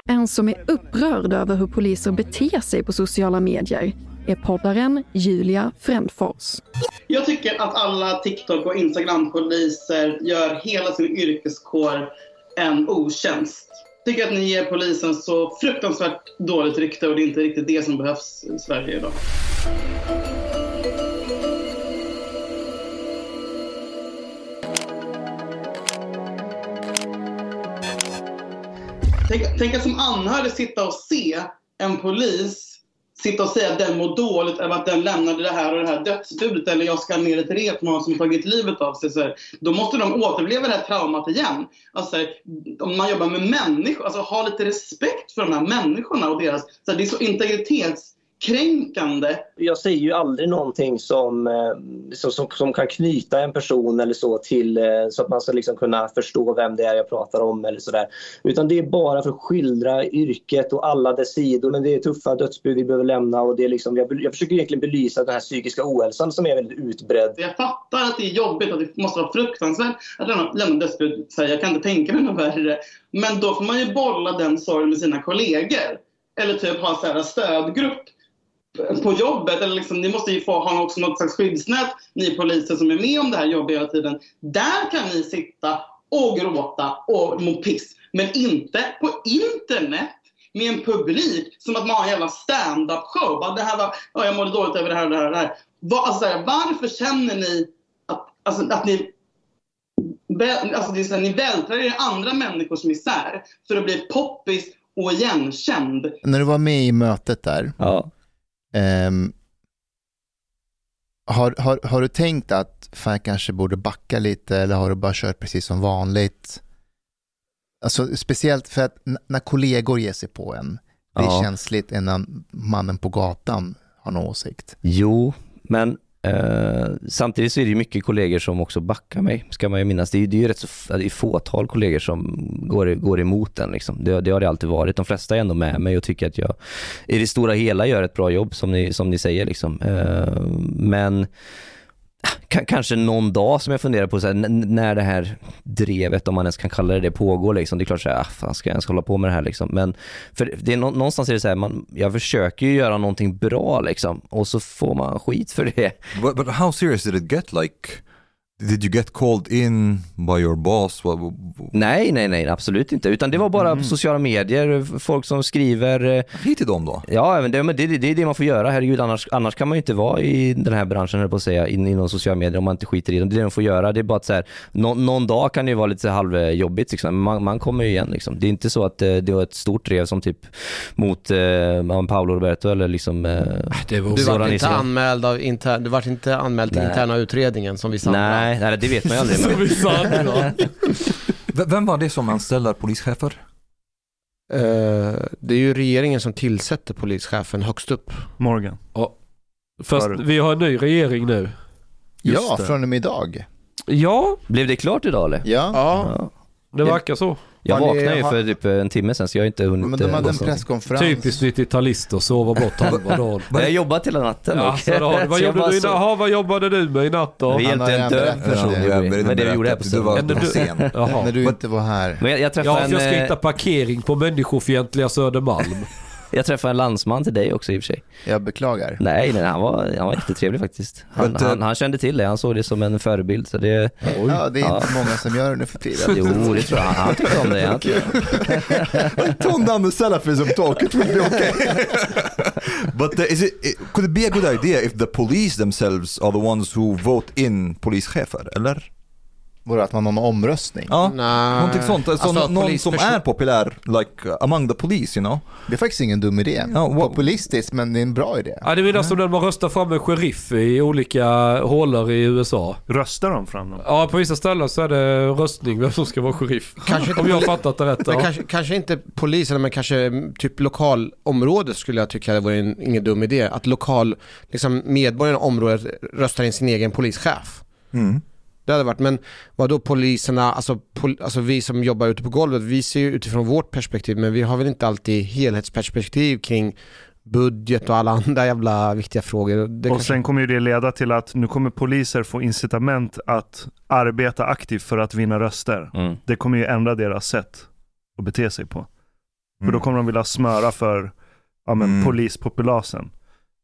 En som är upprörd över hur poliser beter sig på sociala medier är poddaren Julia Frändfors. Jag tycker att alla TikTok och Instagram-poliser gör hela sin yrkeskår en otjänst. Jag tycker att ni ger polisen så fruktansvärt dåligt rykte och det är inte riktigt det som behövs i Sverige idag. Tänk, tänk att som anhörig sitta och se en polis sitta och säga att den mår dåligt eller att den lämnade det här och det här dödsbudet eller jag ska ner ett rep med någon som tagit livet av sig. Så här, då måste de återuppleva det här traumat igen. Alltså, om man jobbar med människor, alltså ha lite respekt för de här människorna och deras... Så här, det är så integritets integritetskränkande. Jag säger ju aldrig någonting som, eh, som, som, som kan knyta en person eller så till eh, så att man ska liksom kunna förstå vem det är jag pratar om eller sådär. Utan det är bara för att skildra yrket och alla dess sidor. Men det är tuffa dödsbud vi behöver lämna och det är liksom, jag, jag försöker egentligen belysa den här psykiska ohälsan som är väldigt utbredd. Jag fattar att det är jobbigt och det måste vara fruktansvärt att lämna, lämna dödsbud. Så här, Jag kan inte tänka mig något värre. Men då får man ju bolla den sorgen med sina kollegor. Eller typ ha en stödgrupp på jobbet. Eller liksom, ni måste ju få ha också något slags skyddsnät, ni poliser som är med om det här jobbet hela tiden. Där kan ni sitta och gråta och må piss. Men inte på internet med en publik som att man har en jävla stand-up show. Bara, Det här var, ja, jag mådde dåligt över det här och det här. Och det här. Var, alltså, varför känner ni att, alltså, att ni Alltså det är så här, ni vältrar er i andra människors misär för att bli poppis och igenkänd. När du var med i mötet där, Ja. Ehm, har, har, har du tänkt att fan jag kanske borde backa lite eller har du bara kört precis som vanligt? Alltså speciellt för att när kollegor ger sig på en, det är Ja. känsligt innan mannen på gatan har någon åsikt. Jo, men eh, samtidigt så är det ju mycket kollegor som också backar mig, ska man ju minnas. Det är, det är ju rätt så det är fåtal kollegor som går, går emot den. Liksom. Det, det har det alltid varit. De flesta är ändå med mig och tycker att jag i det stora hela gör ett bra jobb, som ni, som ni säger. Liksom. Eh, men K- kanske någon dag som jag funderar på så här, när det här drevet, om man ens kan kalla det det, pågår liksom. Det är klart så här, ah, fan ska jag ens hålla på med det här liksom. Men för det är nå- någonstans är det så här, man, jag försöker ju göra någonting bra liksom och så får man skit för det. But, but how serious did it get? Like, did you get called in by your boss? Nej, nej, nej, absolut inte. Utan det var bara på sociala medier, folk som skriver. eh, skit i dem då? Ja, men det, men det, det, det är det man får göra. Herregud, annars, annars kan man ju inte vara i den här branschen, höll på att säga, in, inom sociala medier om man inte skiter i dem. Det är det man får göra. Det är bara att så här, nå, någon dag kan det ju vara lite halvjobbigt, liksom. men man, man kommer ju igen. Liksom. Det är inte så att eh, det var ett stort drev som typ mot eh, Paolo Roberto eller liksom eh, Du var Zoran inte Ismail. anmäld, av inter, du var inte anmäld till interna utredningen som vissa andra. Nej, nej, det vet man ju aldrig. Som Men- vissa andra. V- Vem var det som anställer polischefer? Eh, det är ju regeringen som tillsätter polischefen högst upp. Morgan. Ja. Fast För- vi har en ny regering nu. ja, det. från och med idag. Ja, Blev det klart idag eller? Ja, Ja, det verkar så. Jag Har ni- vaknade ju har- för typ en timme sedan så jag har inte hunnit men de eh, hade en presskonferens. Typiskt 90-talister, sova bort halva dagen. Jag jobbat hela natten Ja, och- så då, vad, gjorde du så- natt? Jaha, vad jobbade du med i natt då? Vi hjälpte en död person. Ja, Men det vi gjorde här på du var, sen. Jaha. När du inte var här. Men jag, jag träffade Ja, för jag ska en, hitta eh, parkering på människofientliga Södermalm. Jag träffade en landsman till dig också i och för sig. Jag beklagar. Nej, nej han, var, han var jättetrevlig faktiskt. Han, han, han kände till det, han såg det som en förebild. Så det, Ja, det är Ja. inte många som gör det nu för tiden. jo, det tror jag. Han, han tyckte om det. Han, down the salafism talk, it will be okay. but uh, is it, it, could it be a good idea if the police themselves are the ones who vote in polischefer, eller? Vadå, att man har någon omröstning? Ja, Nej. någonting sånt. Alltså, Alltså, någon polisperson- som är populär, like among the police, you know. Det är faktiskt ingen dum idé. Ja, what- Populistiskt, men det är en bra idé. Ja, det är mer som när man röstar fram en sheriff i olika hålor i USA. Röstar de fram dem? Ja, på vissa ställen så är det röstning vem som ska vara sheriff. Kanske inte Om jag har fattat det rätt. Men Ja. kanske, kanske inte polisen, men kanske mm, typ lokalområdet skulle jag tycka det vore en, ingen dum idé. Att lokal, liksom medborgarna i området röstar in sin egen polischef. Mm. Det hade varit, men vad då poliserna, alltså, pol, alltså vi som jobbar ute på golvet, vi ser ju utifrån vårt perspektiv, men vi har väl inte alltid helhetsperspektiv kring budget och alla andra jävla viktiga frågor. Det och kanske- sen kommer ju det leda till att nu kommer poliser få incitament att arbeta aktivt för att vinna röster. Mm. Det kommer ju ändra deras sätt att bete sig på. För då kommer de vilja smöra för ja, men, Mm. polispopulasen.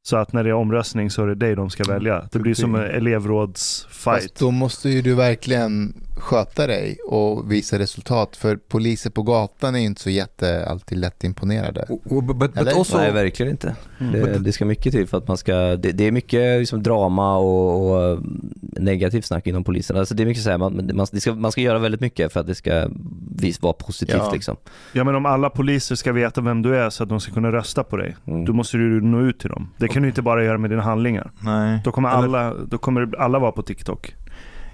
Så att när det är omröstning så är det dig de ska välja. Det blir som en elevrådsfight. Fast då måste ju du verkligen sköta dig och visa resultat. För poliser på gatan är ju inte så jätte alltid lätt imponerade. But, but, but Eller? also, Nej, verkligen inte. Mm. Det, det ska mycket till för att man ska, det, det är mycket liksom drama och, och eh, negativt snack inom polisen. Alltså det är mycket så här, man, man, det ska, man ska göra väldigt mycket för att det ska vis, vara positivt Ja. liksom. Ja men om alla poliser ska veta vem du är så att de ska kunna rösta på dig. Mm. Då måste du nå ut till dem. Det kan du inte bara göra med dina handlingar. nej. Då kommer Eller- alla, då kommer alla vara på TikTok.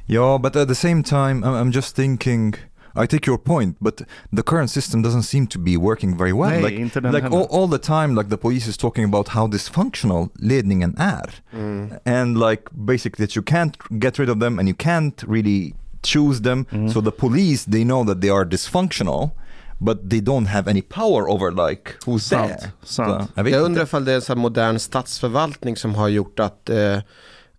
Yeah, but at the same time, I'm, I'm just thinking. I take your point, but the current system doesn't seem to be working very well. Nej, like, inte den like all, all the time, like the police is talking about how dysfunctional ledningen är, Mm. and like basically that you can't get rid of them and you can't really choose them. Mm. So the police, they know that they are dysfunctional, but they don't have any power over like who's Sant, there. sant. Så, jag Jag undrar ifall det är en modern statsförvaltning som har gjort att, eh,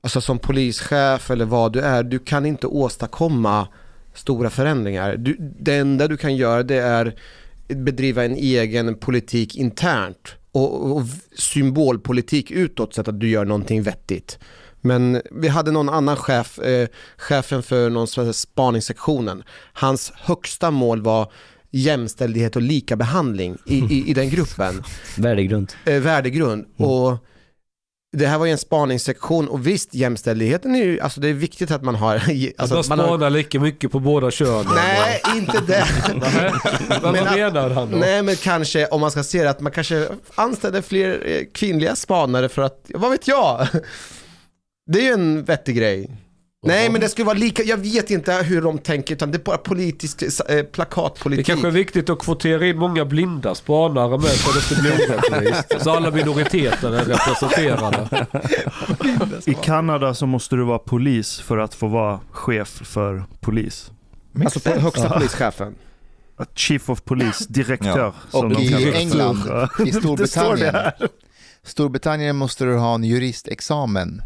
alltså som polischef eller vad du är, du kan inte åstadkomma stora förändringar. Du, det enda du kan göra det är bedriva en egen politik internt och, och symbolpolitik utåt så att du gör någonting vettigt. Men vi hade någon annan chef, eh, chefen för någon spaningssektionen. Hans högsta mål var jämställdhet och lika behandling i, i, i den gruppen Värdegrund. eh, värdegrund. Och det här var ju en spaningssektion och visst jämställdheten är ju, alltså det är viktigt att man har... Att Alltså, man man har spanar lika mycket på båda könen. nej, inte det. Men vad Men att- menar han då? Nej men kanske om man ska se det att man kanske anställer fler eh, kvinnliga spanare för att, vad vet jag? Det är ju en vettig grej. Nej men det skulle vara lika, jag vet inte hur de tänker utan det är bara politisk, eh, Det plakatpolitik. kanske är viktigt att kvotera in många blinda spanare med så det blir orättvist. Så alla minoriteter är representerade. I Kanada så måste du vara polis för att få vara chef för polis. Alltså på högsta polischefen. Chief of Police, direktör. Ja. som Och de i kallar det. England, i Det det Storbritannien. Storbritannien måste du ha en juristexamen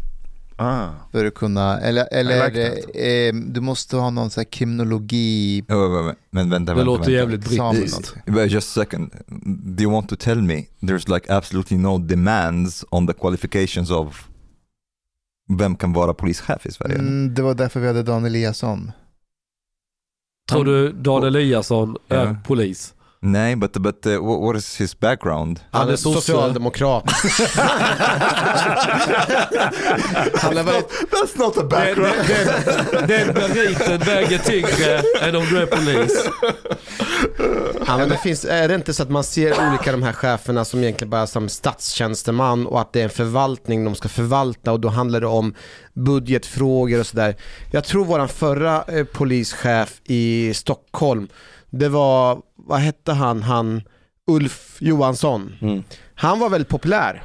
Ah. för att kunna, eller, eller like eh, du måste ha någon sån här kriminologi Oh, wait, wait, men vänta, Det låter vänta. jävligt brittiskt. Just a second, do you want to tell me there's like absolutely no demands on the qualifications of vem kan vara polischef i Sverige? Mm, det var därför vi hade Dan Eliasson. Tror du Dan Eliasson är Ja. polis? Nej, but, but uh, what, is his background? Han är socialdemokrat. Han är väldigt, That's not a Den, den, den meriten väger tyngre än om du är polis. ja, men det finns, är det inte så att man ser olika de här cheferna som egentligen bara som statstjänsteman och att det är en förvaltning de ska förvalta och då handlar det om budgetfrågor och sådär. Jag tror våran förra eh, polischef i Stockholm, det var, vad hette han, han Ulf Johansson. Mm. Han var väldigt populär.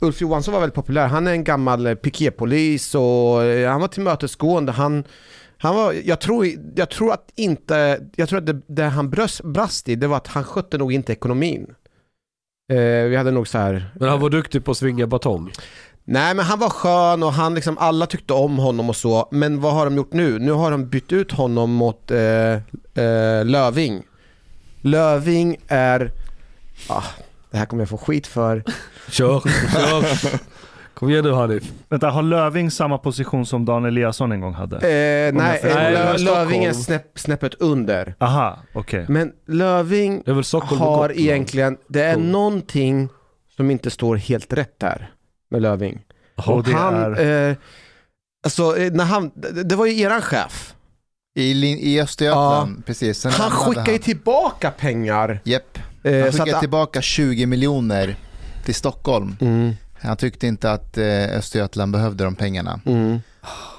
Ulf Johansson var väldigt populär. Han är en gammal eh, piketpolis och eh, han var tillmötesgående. Han, han var, jag, tror, jag tror att inte, jag tror att det, det han bröst, brast i, det var att han skötte nog inte ekonomin. Eh, vi hade nog så här. Men han var duktig på att svinga batong. Nej men han var skön och han liksom, alla tyckte om honom och så. Men vad har de gjort nu? Nu har de bytt ut honom mot eh, eh, Löving. Löving är, ah, det här kommer jag få skit för. Kör, kör. Kom igen nu Hanif. Vänta, har Löving samma position som Dan Eliasson en gång hade? Eh, nej, eh, Lö, Löving är Stockholm. snäpp, snäppet under. Aha, okej. Men Löving Stockholm och har Gotland. egentligen, det är Cool. någonting som inte står helt rätt där med Löving. Och det han, är... eh, alltså, eh, när han, det, det var ju eran chef. I, Lin- i Östergötland, precis. Sen Han skickar ju tillbaka pengar. Japp. Eh, Han så skickade att- tillbaka 20 miljoner till Stockholm. Mm. Han tyckte inte att eh, Östergötland behövde de pengarna. Mm.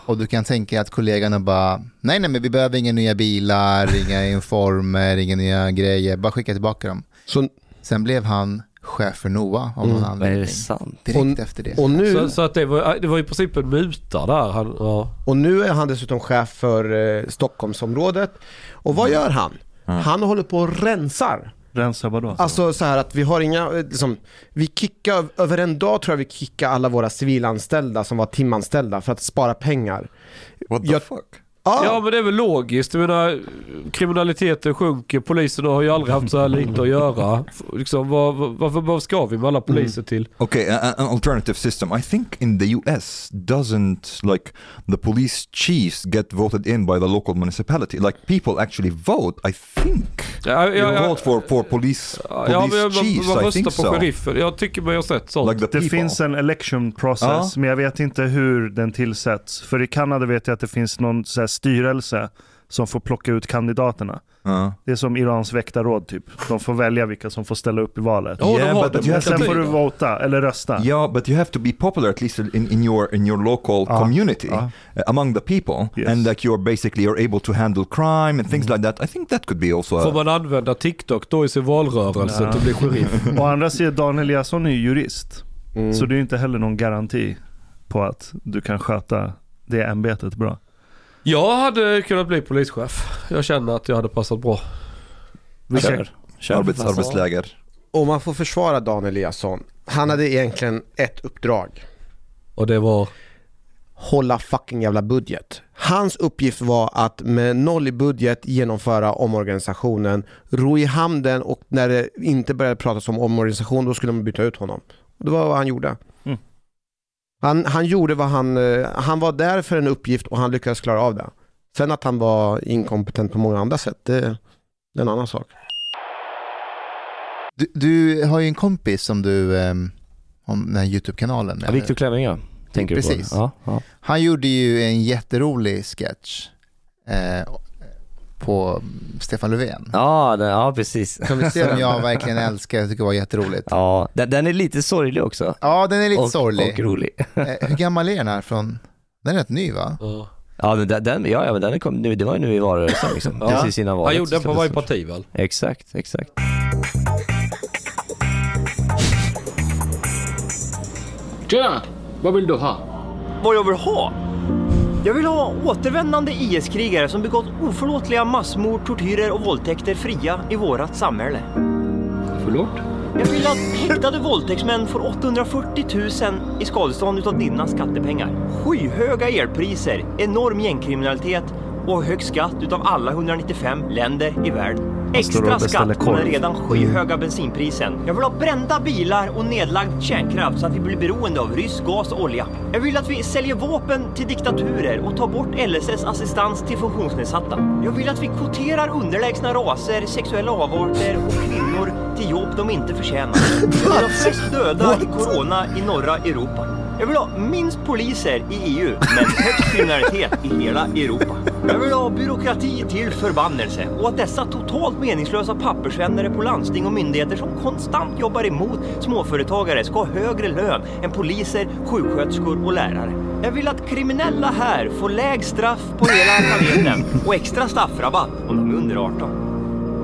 Och du kan tänka dig att kollegorna bara, nej nej men vi behöver inga nya bilar, inga informer, inga nya grejer, bara skicka tillbaka dem. Så, Sen blev han chef för NOA av någon Mm. Är anledning. det sant? Direkt efter det. och, nu, Så, så att det var, det var i princip en muta där. Han, ja. och nu är han dessutom chef för eh, Stockholmsområdet. Och vad gör han? Han håller på och rensar. Rensa vadå? Alltså så här att vi har inga, eh, liksom, vi kickar, över en dag tror jag vi kickar alla våra civilanställda som var timanställda för att spara pengar. What the Jag- fuck? Ja, ja men det är väl logiskt. Jag menar, kriminaliteten sjunker. Poliserna har ju aldrig haft så här lite att göra. Liksom, vad, vad, varför, vad ska vi med alla poliser till? Okay, a- an alternative system. I think in the US doesn't like the police chiefs get voted in by the local municipality. Like people actually vote. I think Ja, you ja, ja, vote for for police ja, police men man, chiefs. man I think på so. sheriffen. Jag tycker mig ha sett sånt. Like Det finns en election process, men jag vet inte hur den tillsätts. För i Kanada vet jag att det finns någon så här styrelse som får plocka ut kandidaterna. Uh. Det är som Irans väktarråd typ. De får välja vilka som får ställa upp i valet. Ja, de Yeah, but- but Men have to sen får du vota eller rösta. Yeah, but you have to be popular at least in, in your in your local Ah, community uh, among the people, Yes. and like you're basically you're able to handle crime and things like that. I think that could be also. Får A, man använda TikTok då i sin valrörelse Ja. till att bli sheriff? Å andra sidan, Daniel Eliasson är ju jurist. Mm. Så det är ju inte heller någon garanti på att du kan sköta det ämbetet bra. Jag hade kunnat bli polischef. Jag känner att jag hade passat bra. Vilka, Kör. Kör. arbets, Alltså, arbetsläger. om man får försvara Dan Eliasson. Han hade egentligen ett uppdrag. Och det var... hålla fucking jävla budget. Hans uppgift var att med noll i budget genomföra omorganisationen, ro i hamnen och när det inte började pratas om omorganisation då skulle man byta ut honom. Det var vad han gjorde. Han, han gjorde vad han, eh, han var där för en uppgift och han lyckades klara av det. Sen att han var inkompetent på många andra sätt, det, det är en annan sak. Du, du har ju en kompis som du, um, om den här YouTube-kanalen. Ja? Viktor Kleving Tänker du Precis. på? Ja, ja. Han gjorde ju en jätterolig sketch eh, på Stefan Löfven. Ja, den, ja precis. Som jag verkligen älskar, jag tycker var jätteroligt. Ja, den, den är lite sorglig också. Ja, den är lite och, sorglig. Och rolig. Eh, hur gammal är den här från? Den är rätt ny va? Ja. Ja, men den, den, ja, ja, men den kom, nu, det var ju nu i valrörelsen liksom. Ja. Precis innan valet. Han gjorde den på varje parti väl? Exakt, exakt. Tjena! Vad vill du ha? Vad jag vill ha? Jag vill ha återvändande IS-krigare som begått oförlåtliga massmord, tortyrer och våldtäkter fria i vårat samhälle. Förlåt? Jag vill att häktade våldtäktsmän får 840 000 i skadestånd utav dina skattepengar. Skyhöga elpriser, enorm gängkriminalitet och hög skatt utav alla 195 länder i världen. Extra skatt på den redan skyhöga bensinprisen. Jag vill ha brända bilar och nedlagd kärnkraft så att vi blir beroende av rysk gas och olja. Jag vill att vi säljer vapen till diktaturer och tar bort LSS assistans till funktionsnedsatta. Jag vill att vi kvoterar underlägsna raser, sexuella avarter och kvinnor till jobb de inte förtjänar. Jag vill ha flest döda i corona i norra Europa. Jag vill ha minst poliser i EU, men högst kriminalitet i hela Europa. Jag vill ha byråkrati till förbannelse och att dessa totalt meningslösa pappersvänner på landsting och myndigheter som konstant jobbar emot småföretagare ska ha högre lön än poliser, sjuksköterskor och lärare. Jag vill att kriminella här får lägst straff på hela planeten och extra straffrabatt om de är under 18.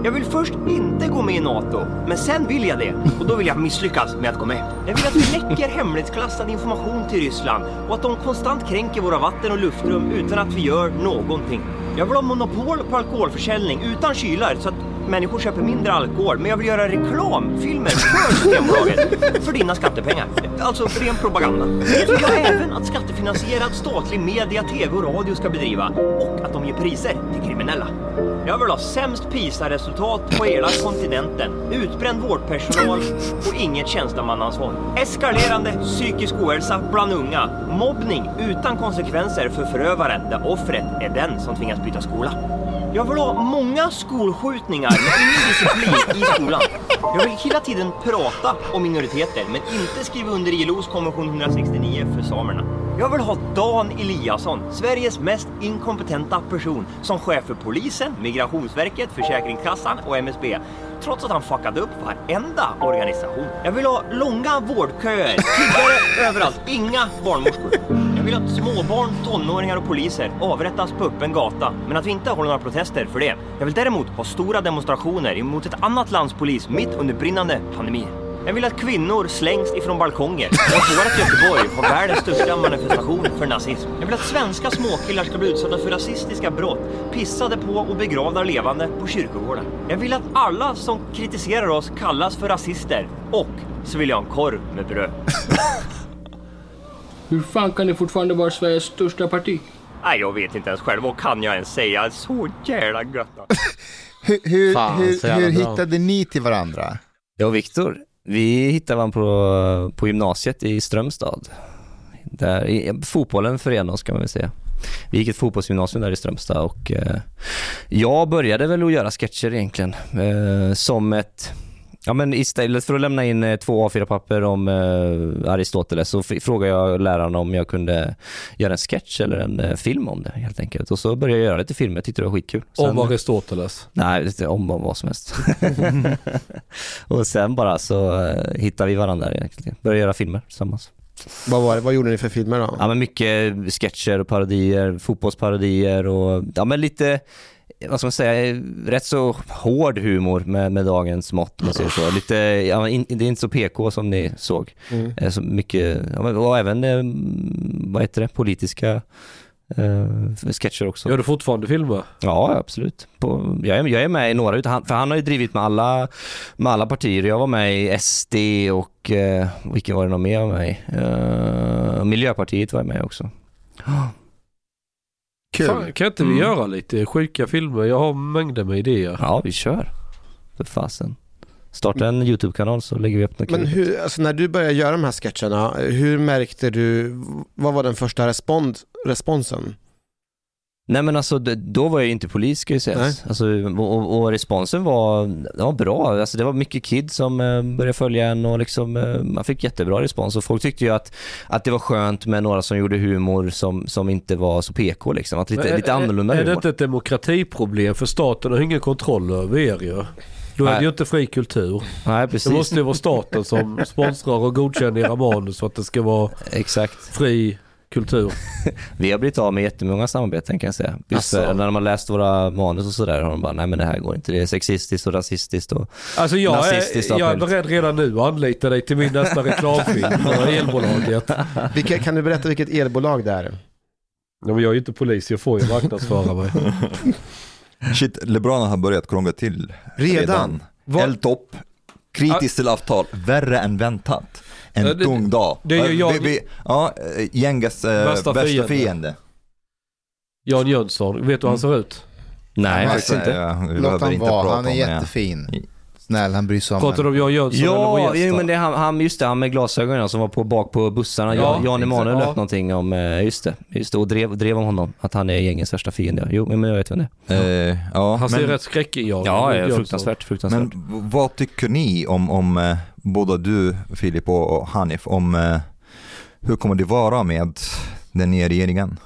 Jag vill först inte gå med i NATO, men sen vill jag det. Och då vill jag misslyckas med att gå med. Jag vill att vi läcker hemlighetsklassad information till Ryssland och att de konstant kränker våra vatten och luftrum utan att vi gör någonting. Jag vill ha monopol på alkoholförsäljning utan kylar så att människor köper mindre alkohol. Men jag vill göra reklamfilmer för Systembolaget för dina skattepengar. Alltså ren propaganda. Jag vill även att skattefinansierad statlig media, tv och radio ska bedriva och att de ger priser till kriminella. Jag vill ha sämst PISA-resultat på hela kontinenten, utbränd vårdpersonal och inget tjänstemannaansvar. Eskalerande psykisk ohälsa bland unga, mobbning utan konsekvenser för förövaren där offret är den som tvingas byta skola. Jag vill ha många skolskjutningar med ingen disciplin i skolan. Jag vill hela tiden prata om minoriteter men inte skriva under ILOs konvention 169 för samerna. Jag vill ha Dan Eliasson, Sveriges mest inkompetenta person, som chef för polisen, Migrationsverket, Försäkringskassan och MSB. Trots att han fuckade upp varenda organisation. Jag vill ha långa vårdköer, tiggare överallt, inga barnmorskor. Jag vill att småbarn, tonåringar och poliser avrättas på öppen gata, men att vi inte håller några protester för det. Jag vill däremot ha stora demonstrationer emot ett annat lands polis mitt under brinnande pandemi. Jag vill att kvinnor slängs ifrån balkonger och att vårt Göteborg har världens största manifestation för nazism. Jag vill att svenska småkillar ska bli utsatta för rasistiska brott, pissade på och begravda levande på kyrkogården. Jag vill att alla som kritiserar oss kallas för rasister och så vill jag ha en korv med bröd. Hur fan kan ni fortfarande vara Sveriges största parti? Nej, jag vet inte ens själv. Vad kan jag ens säga? Så jävla gött. Hur, hur, Fan, hur, hur hittade ni till varandra? Jag och Viktor, vi hittade varandra på, på gymnasiet i Strömstad. Där, i, fotbollen förenade oss kan man väl säga. Vi gick ett fotbollsgymnasium där i Strömstad och eh, jag började väl att göra sketcher egentligen eh, som ett Ja men istället för att lämna in eh, två A4-papper om eh, Aristoteles så frågade jag läraren om jag kunde göra en sketch eller en eh, film om det helt enkelt. Och så började jag göra lite filmer, jag tyckte det var skitkul. Om Aristoteles. Nej, lite om om vad som helst. och sen bara så eh, hittade vi varandra egentligen. Började göra filmer tillsammans. Vad, var det? Vad gjorde ni för filmer då? Ja men mycket sketcher och parodier, fotbollsparodier och ja men lite vad ska man säga, rätt så hård humor med, med dagens mått man säger så. Lite, ja, in, det är inte så PK som ni såg. Mm. Eh, Så mycket, och även, eh, vad heter det, politiska eh, sketcher också. Gör du fortfarande filmer? Ja, absolut. På, jag, är, jag är med i några utav han, för han har ju drivit med alla, med alla partier. Jag var med i SD och, eh, vilka var det nog mer med i? Eh, Miljöpartiet var jag med också. Kul. Fan, kan inte vi Mm. göra lite sjuka filmer? Jag har mängder med idéer. Ja, vi kör. För fasen. Starta en YouTube-kanal så lägger vi upp något Men hur, alltså när du började göra de här sketcherna, hur märkte du, vad var den första respons, responsen? Nej men alltså då var jag ju inte polis ska ju sägas. Alltså, och, och responsen var, den var bra. Alltså, det var mycket kids som eh, började följa en och liksom, eh, man fick jättebra respons. Och folk tyckte ju att, att det var skönt med några som gjorde humor som, som inte var så PK liksom. Att lite, Men är- lite annorlunda är, är det humor. inte ett demokratiproblem? För staten har ingen kontroll över er ju. Då är det ju inte fri kultur. Nej precis. Det måste ju vara staten som sponsrar och godkänner era manus för att det ska vara Exakt. fri kultur. Vi har blivit av med jättemånga samarbeten kan jag säga. Just för, när de har läst våra manus och sådär har de bara, nej men det här går inte. Det är sexistiskt och rasistiskt och Alltså jag nazistiskt är, jag är beredd redan nu att anlita dig till min nästa reklamfilm för elbolaget. Vilka, kan du berätta vilket elbolag det är? Ja, men jag är ju inte polis, jag får ju marknadsföra mig. Shit, LeBron har börjat krångla till Redan? Vad- Eldtopp, kritiskt till avtal, värre än väntat. En det- tung dag. det är ju jag- Vi, vi, ja, eh, gängas eh, Värsta värsta, fiende. fiende. Jan Jönsson, vet du hur han ser ut? Nej, faktiskt inte. ja, vi Låt han inte vara, han är jättefin. Snäll, han bryr sig om Pratar du om Jan Jönsson eller Ja, vår gäst då? men det är han, han, just det, han med glasögonen som var på, bak på bussarna. Ja, Jan, Jan exakt, Emanuel ja. någonting om, eh, just det, just det och drev, drev om honom. Att han är gängets värsta fiende. Jo, men jag vet vem det är. Eh, ja, Han ser men, rätt skräckig Ja, ja, Jönsson. fruktansvärt, fruktansvärt. men vad tycker ni om, om eh, både du Filip och och Hanif, om eh, hur kommer det vara med den nya regeringen?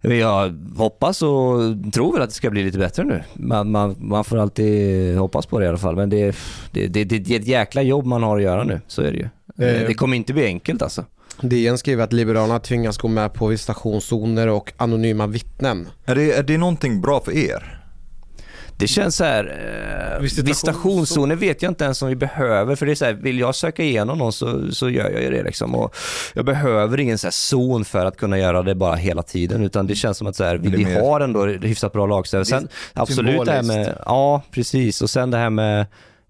Jag hoppas och tror väl att det ska bli lite bättre nu. Man, man, man får alltid hoppas på det i alla fall. Men det, det, det, det är ett jäkla jobb man har att göra nu, så är det ju. Eh, Det kommer inte bli enkelt alltså. DN skriver att Liberalerna tvingas gå med på visitationszoner och anonyma vittnen. Är det, är det någonting bra för er? Det känns så här, eh, Visitationszon- visitationszoner vet jag inte ens om vi behöver. För det är så här, vill jag söka igenom någon så, så gör jag ju det liksom. Och jag behöver ingen så här zon för att kunna göra det bara hela tiden. Utan det känns som att så här, vi, vi har ändå hyfsat bra lagstiftning. Sen absolut det här med, ja precis. Och sen det här med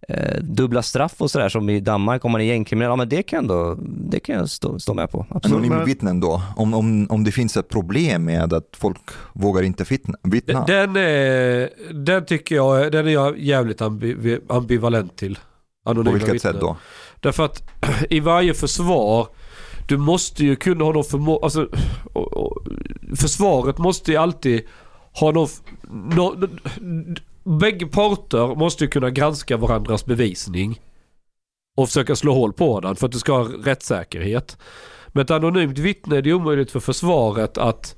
eh, dubbla straff och sådär som i Danmark om man är gängkriminell. Ja men det kan, ändå, det kan jag stå, stå med på. Absolut. Anonyma vittnen då? Om, om, om det finns ett problem med att folk vågar inte vittna? vittna. Den, är, den tycker jag, den är jag jävligt ambi, ambivalent till. Anonyma På vilket vittnen. sätt då? Därför att i varje försvar, du måste ju kunna ha någon förmåga, alltså och, och, försvaret måste ju alltid ha någon, nå bägge parter måste ju kunna granska varandras bevisning och försöka slå hål på den för att du ska ha rättssäkerhet. Med ett anonymt vittne är det omöjligt för försvaret att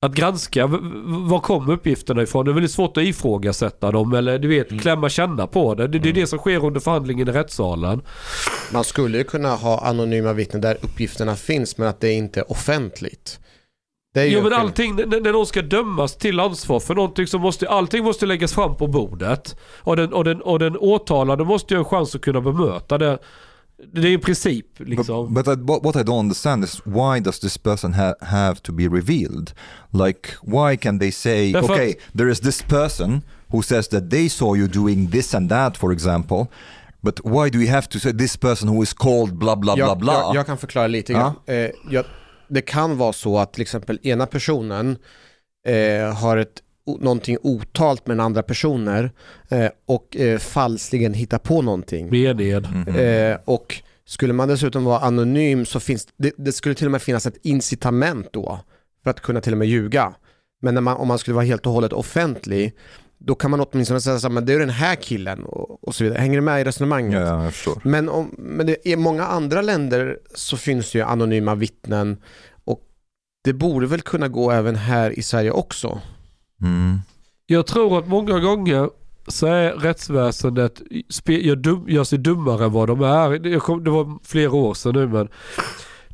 att granska var kom uppgifterna ifrån. Det är väldigt svårt att ifrågasätta dem eller du vet klämma känna på det. Det, det är det som sker under förhandlingen i rättssalen. Man skulle ju kunna ha anonyma vittnen där uppgifterna finns men att det inte är offentligt. Det är ju Jo en men allting, när, när någon ska dömas till ansvar för någonting så måste allting måste läggas fram på bordet. Och den, och den, och den åtalade måste ju ha en chans att kunna bemöta det. Det är i princip liksom. But, but I, what, what I don't understand is why does this person ha, have to be revealed? Like, why can they say, Därför okay, att- there is this person who says that they saw you doing this and that, for example, but why do we have to say this person who is called blah blah blah jag, blah? Jag, jag kan förklara lite grann. Eh, jag, det kan vara så att till exempel ena personen eh, har ett, någonting otalt med den andra personer eh, och eh, falsligen hittar på någonting. Mened. Eh, och skulle man dessutom vara anonym så finns det, det skulle till och med finnas ett incitament då för att kunna till och med ljuga. Men man, om man skulle vara helt och hållet offentlig då kan man åtminstone säga så här, men det är den här killen och, och så vidare. Hänger du med i resonemanget? Ja, jag förstår. Men, om, men det, i många andra länder så finns det ju anonyma vittnen och det borde väl kunna gå även här i Sverige också. Mm. Jag tror att många gånger så är rättsväsendet, gör, dum, gör sig dummare än vad de är. Det var flera år sedan nu men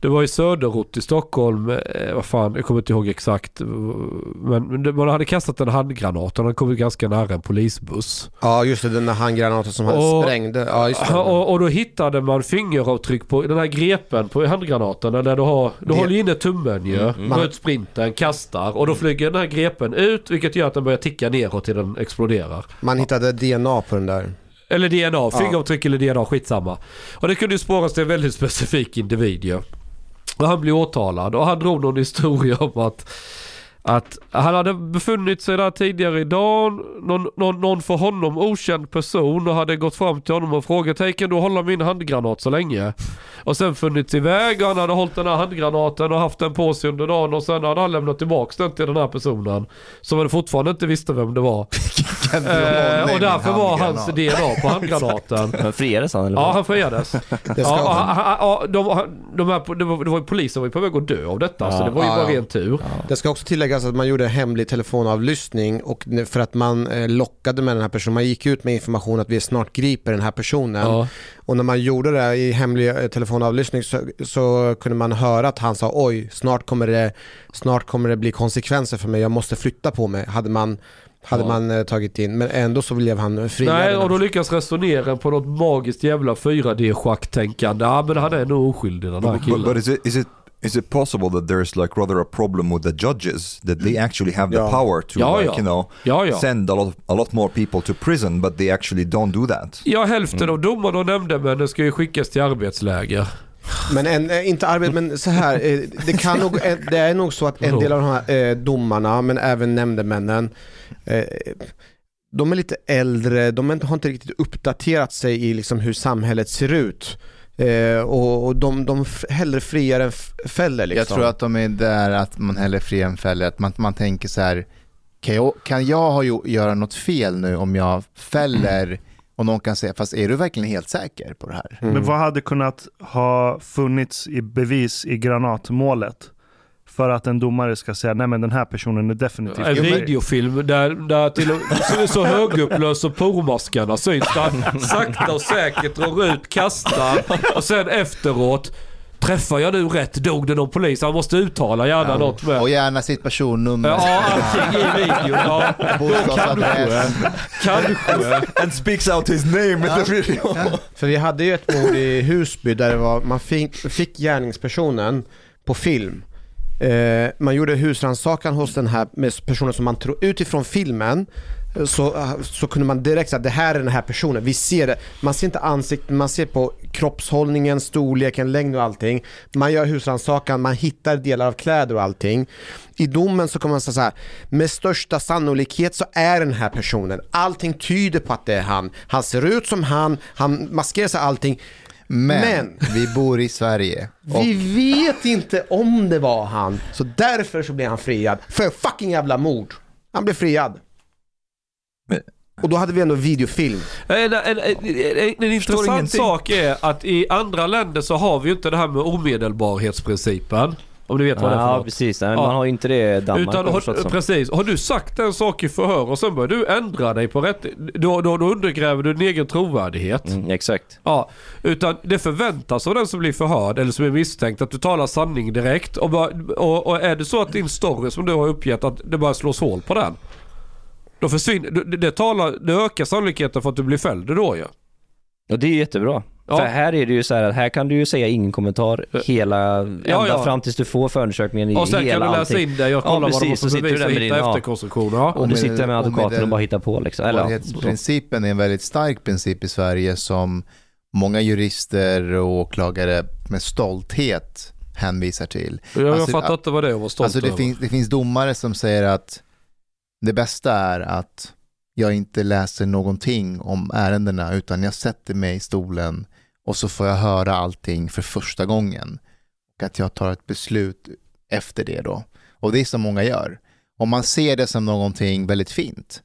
det var i söderort i Stockholm, eh, vad fan, jag kommer inte ihåg exakt. Men, man hade kastat en handgranat och den kom ganska nära en polisbuss. Ja just det, den där handgranaten som han Och- sprängde. Ja, just det. Och, och då hittade man fingeravtryck på den här grepen på handgranaten. Där du har, du Det- håller inne tummen ju. Mm. Mm. Ut sprinten, kastar och då flyger den här grepen ut vilket gör att den börjar ticka neråt till den exploderar. Man hittade DNA på den där. Eller DNA, fingeravtryck eller DNA, skitsamma. Och det kunde ju spåras till en väldigt specifik individ ju. Och han blev åtalad och han drog någon historia om att att han hade befunnit sig där tidigare idag, någon, någon, någon för honom okänd person och hade gått fram till honom och frågat Hej kan du hålla min handgranat så länge? Och sen funnits iväg och han hade hållit den här handgranaten och haft den på sig under dagen och sen hade han lämnat tillbaks den till den här personen. Som han fortfarande inte visste vem det var. eh, och därför var hans DNA på handgranaten. Men friades han eller? Ja, vad? han friades. ja, och ja, de, de här, det, var, det var polisen var ju på väg att dö av detta, så Ja. det var ju Ja, bara ja. ren tur. Det ska också tilläggas att man gjorde hemlig telefonavlyssning och för att man eh, lockade med den här personen. Man gick ut med information att vi snart griper den här personen. Och när man gjorde det i hemlig eh, telefonavlyssning så, så kunde man höra att han sa oj, snart kommer det, snart kommer det bli konsekvenser för mig, jag måste flytta på mig. Hade man, hade Ja. man eh, tagit in. Men ändå så blev han fri. Nej, och då lyckas resonera på något magiskt jävla 4D-schacktänkande. Ja, men han är nog oskyldig den här But, but, killen. but is it is it is it possible that there's like rather a problem with the judges that they actually have the Ja. power to Ja, like ja. you know Ja, ja. send a lot a lot more people to prison, but they actually don't do that. Ja, hälften Mm. av domarna och nämndemännen ska ju skickas till arbetsläger. Men en, eh, inte arbete, men så här, eh, det, kan nog, eh, det är nog så att en del av de här domarna, men även nämndemännen, de är lite äldre, de har inte riktigt uppdaterat sig i liksom hur samhället ser ut. Eh, och och de, de hellre friar än fäller liksom. Jag tror att de är där att man hellre fri än fäller. Att man, man tänker så här, kan jag, kan jag ha jo, göra något fel nu om jag fäller och någon kan säga, fast är du verkligen helt säker på det här? Mm. Men vad hade kunnat ha funnits i bevis i granatmålet? För att en domare ska säga, nej men den här personen är definitivt En skyldig." videofilm där, där till och, så, så högupplöst så pormaskarna syns. Där sakta och säkert drar ut, kastar och sen efteråt Träffar jag nu rätt? Dog det någon polis? Han måste uttala gärna något med. Och gärna sitt personnummer. Ja, allting i videon. Ja. Bostadsadress. kanske, kanske. And speaks out his name in the video. För vi hade ju ett mord i Husby där det var, man fick, fick gärningspersonen på film. Eh, man gjorde husrannsakan hos den här med personen som man tror, utifrån filmen eh, så, eh, så kunde man direkt säga att det här är den här personen. Vi ser det. Man ser inte ansiktet, man ser på kroppshållningen, storleken, längd och allting. Man gör husrannsakan, man hittar delar av kläder och allting. I domen så kommer man säga så här, med största sannolikhet så är den här personen. Allting tyder på att det är han. Han ser ut som han, han maskerar sig allting. Men, Men- vi bor i Sverige. Och Vi vet inte om det var han, så därför så blev han friad. För fucking jävla mord. Han blev friad. Och då hade vi ändå videofilm. En, en, en, en, en intressant sak är att i andra länder så har vi ju inte det här med omedelbarhetsprincipen. Om du vet vad det är för Ja något. precis, Nej, Ja. man har ju inte det i Danmark Utan har precis, har du sagt en sak i förhör och sen börjar du ändra dig på rätt... Då, då, då undergräver du din egen trovärdighet. Mm, exakt. Ja, utan det förväntas av den som blir förhörd eller som är misstänkt att du talar sanning direkt. Och, bara, och, och är det så att din story som du har uppgett att det bara slås hål på den. Då försvinner, det, det, talar, det ökar sannolikheten för att du blir fälld då ju. Och det är jättebra. Ja. För här är det ju så här att här kan du ju säga ingen kommentar hela, ända ja. fram tills du får förundersökningen i Och sen hela kan du läsa allting. in det och kolla ja, vad de precis, har så för sitter du bevis där och med hitta din, ja, efterkonstruktioner. Ja. och du sitter med advokaten och bara hittar på liksom. Eller, Hållbarhetsprincipen är en väldigt stark princip i Sverige som många jurister och åklagare med stolthet hänvisar till. Jag, jag Alltså, fattar inte vad det är att vara stolt Alltså det, över. finns, det finns domare som säger att det bästa är att jag inte läser någonting om ärendena utan jag sätter mig i stolen och så får jag höra allting för första gången. Och att jag tar ett beslut efter det då. Och det är som många gör. Om man ser det som någonting väldigt fint.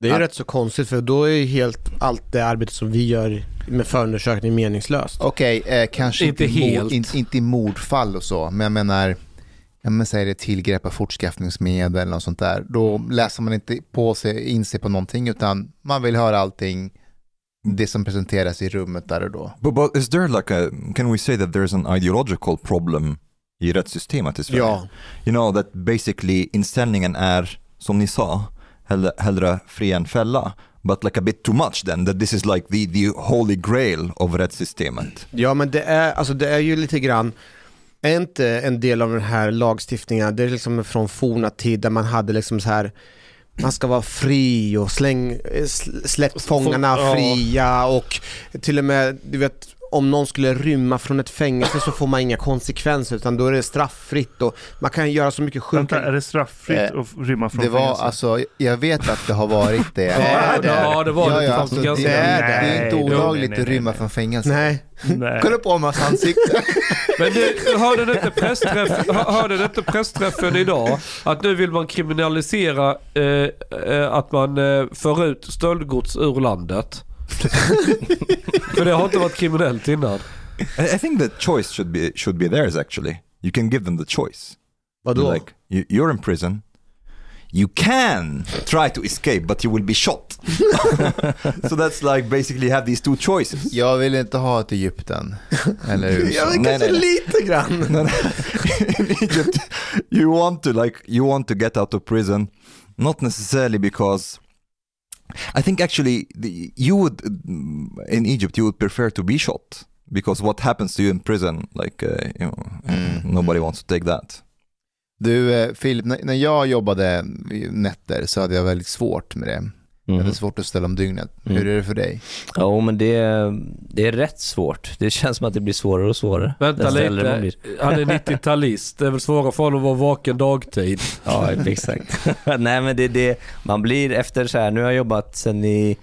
Det är ju Att- rätt så konstigt för då är ju helt allt det arbete som vi gör med förundersökning meningslöst. Okej, eh, kanske Inte inte, i helt. Mord, inte, inte i mordfall och så, men jag menar, jag menar säger det tillgrepp av fortskaffningsmedel eller något sånt där. Då läser man inte på sig, in sig på någonting utan man vill höra allting, det som presenteras i rummet där och då. But, but is there like a, can we say that there's an ideological problem i rättssystemet i Sverige? Ja. You know that basically inställningen är, som ni sa, hellre, hellre fri än fälla. But like a bit too much then, that this is like the, the holy grail of rättssystemet. Ja men det är, alltså det är ju lite grann, är inte en del av den här lagstiftningen, det är liksom från forna tid där man hade liksom så här man ska vara fri och släng, eh, sl- släpp fångarna fria och till och med, du vet, om någon skulle rymma från ett fängelse så får man inga konsekvenser utan då är det strafffritt och man kan göra så mycket Vänta, sjuka... är det strafffritt Eh, att rymma från Det var fängelse? alltså, jag vet att det har varit det. är det. Ja, det var ja, det. ja, alltså, ganska- det, är, det är inte olagligt nej, nej, att rymma från fängelse. Nej. Nej. Kolla på Omas ansikte. Men du, hörde du inte pressträff, hör- hörde du inte pressträffen idag? Att nu vill man kriminalisera eh, eh, att man eh, för ut stöldgods ur landet. För det har inte varit kriminellt innan. I, think the choice should be, should be theirs actually. You can give them the choice. Vadå? Like, you, you're in prison. You can try to escape, but you will be shot. so that's like basically you have these two choices. Jag vill inte ha ett Egypten. Eller USA. Ja men kanske nej, nej. lite grann. No, no. in Egypt, you want to like you want to get out of prison, not necessarily because. I think actually the, you would in Egypt you would prefer to be shot because what happens to you in prison, like uh, you know, uh, nobody wants to take that. Du, eh, Filip, när jag jobbade nätter så hade jag väldigt svårt med det. Jag Mhm. hade svårt att ställa om dygnet. Mm. Hur är det för dig? Ja, men det, det är rätt svårt. Det känns som att det blir svårare och svårare. Vänta lite. blir. Han är 90-talist. Det är väl svårare för honom att vara vaken dagtid. Ja, exakt. Nej men det, det, man blir efter så här, nu har jag jobbat sen i,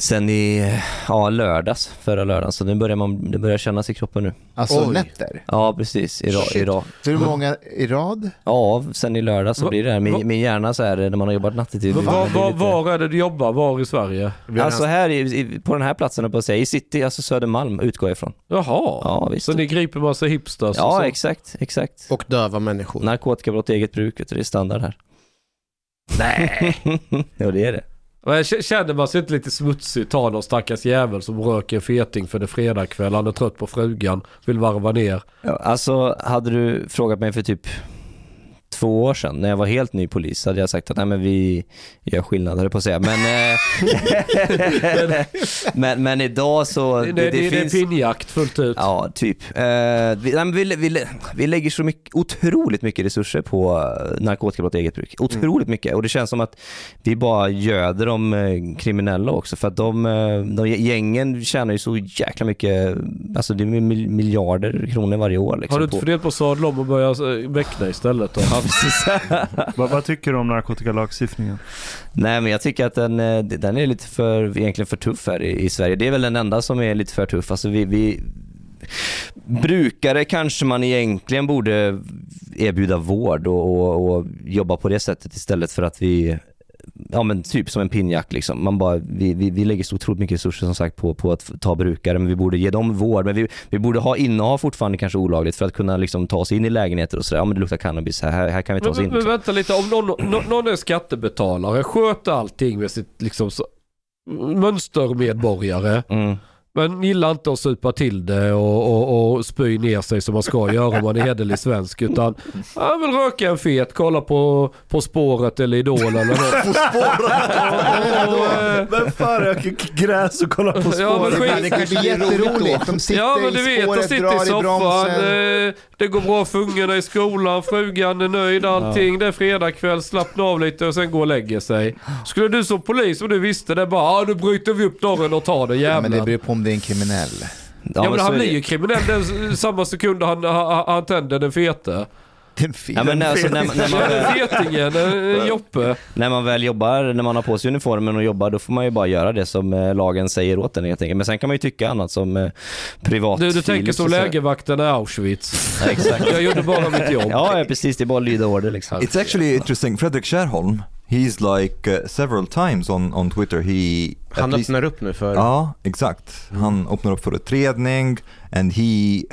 sen i ja, lördags, förra lördagen, så nu börjar man, det börjar kännas i kroppen nu. Alltså Oj. nätter? Ja, precis. I, ra, i ra. Hur många i rad? Ja, sen i lördag så Va- blir det här. va- Min, min hjärna så här, när man har jobbat nattetid. Var, blir var, det var, är det du jobbar? Var i Sverige? Alltså här i, i, på den här platsen, på att säga, i city, alltså Södermalm utgår jag ifrån. Jaha. Ja, visst. Så ni griper massa hipsters? Ja, så? exakt, exakt. Och döva människor. Narkotikabrott i eget bruk, det är standard här. Nej! jo, det är det. Men Känner man sig inte lite smutsig, ta någon stackars jävel som röker en feting för det är fredagkväll, han är trött på frugan, vill varva ner. Ja, alltså, hade du frågat mig för typ två år sedan när jag var helt ny polis hade jag sagt att nej men vi gör skillnad höll på att säga. Men, eh, men, men idag så... Det, det, det, är pinjakt fullt ut. Ja, typ. Eh, vi, nej, vi, vi, vi lägger så mycket, otroligt mycket resurser på eh, narkotikabrott i eget bruk. Otroligt mycket. Och det känns som att vi bara göder de eh, kriminella också. För att de, de gängen tjänar ju så jäkla mycket, alltså det är mil- miljarder kronor varje år. Liksom, Har du inte på- funderat på att sadla om och börja väckna istället då? Ja, precis. vad, vad tycker du om narkotikalagstiftningen? Nej men jag tycker att den, eh, den är lite för, egentligen för tuff här i, i Sverige. Det är väl den enda som är lite för tuff. Alltså vi, vi Brukare kanske man egentligen borde erbjuda vård och, och, och jobba på det sättet istället för att vi ja men typ som en pinnjakt liksom. Man bara, vi, vi, vi lägger så otroligt mycket resurser som sagt på, på att ta brukare, men vi borde ge dem vård. Men vi, vi borde ha innehav fortfarande kanske olagligt för att kunna liksom ta sig in i lägenheter och sådär. Ja men det luktar cannabis, här, här kan vi ta Men, oss in. men Liksom. vänta lite, om någon, någon, någon är skattebetalare, sköter allting med sitt liksom så, mönstermedborgare. Mm. Men gillar inte att supa till det och, och, och spy ner sig som man ska göra om man är hederlig svensk. Utan han vill röka en fet, kolla på På spåret eller Idol eller något. På spåret? Vem fan röker gräs och kollar på spåret? Ja, men skit- Det kanske blir jätteroligt. De sitter ja men du i vet, de spåret, sitter drar i soffan, eh, det går bra för ungarna i skolan, frugan är nöjd, allting. Det är fredagkväll, slappna av lite och sen gå och lägger sig. Skulle du som polis, om du visste det, bara ja, då bryter vi upp dörren och tar den det beror på om det är en kriminell. Ja, men, han blir ju kriminell den samma sekund han, han, han tänder den fete. Den fet. Ja, men alltså, när, när, man Ja, den väl, fetingen, eh, Joppe. när man väl jobbar, när man har på sig uniformen och jobbar, då får man ju bara göra det som eh, lagen säger åt en helt enkelt. Men sen kan man ju tycka annat som eh, privat Du, du tänker som lägervakten i Auschwitz. Ja, exakt. Jag gjorde bara mitt jobb. Ja, ja, precis. Det är bara att lyda order liksom. It's actually interesting. Fredrik Kärrholm, he's like uh, several times on, on Twitter, he... Han least- öppnar upp nu för... Ja, exakt. Han öppnar upp för utredning and he, I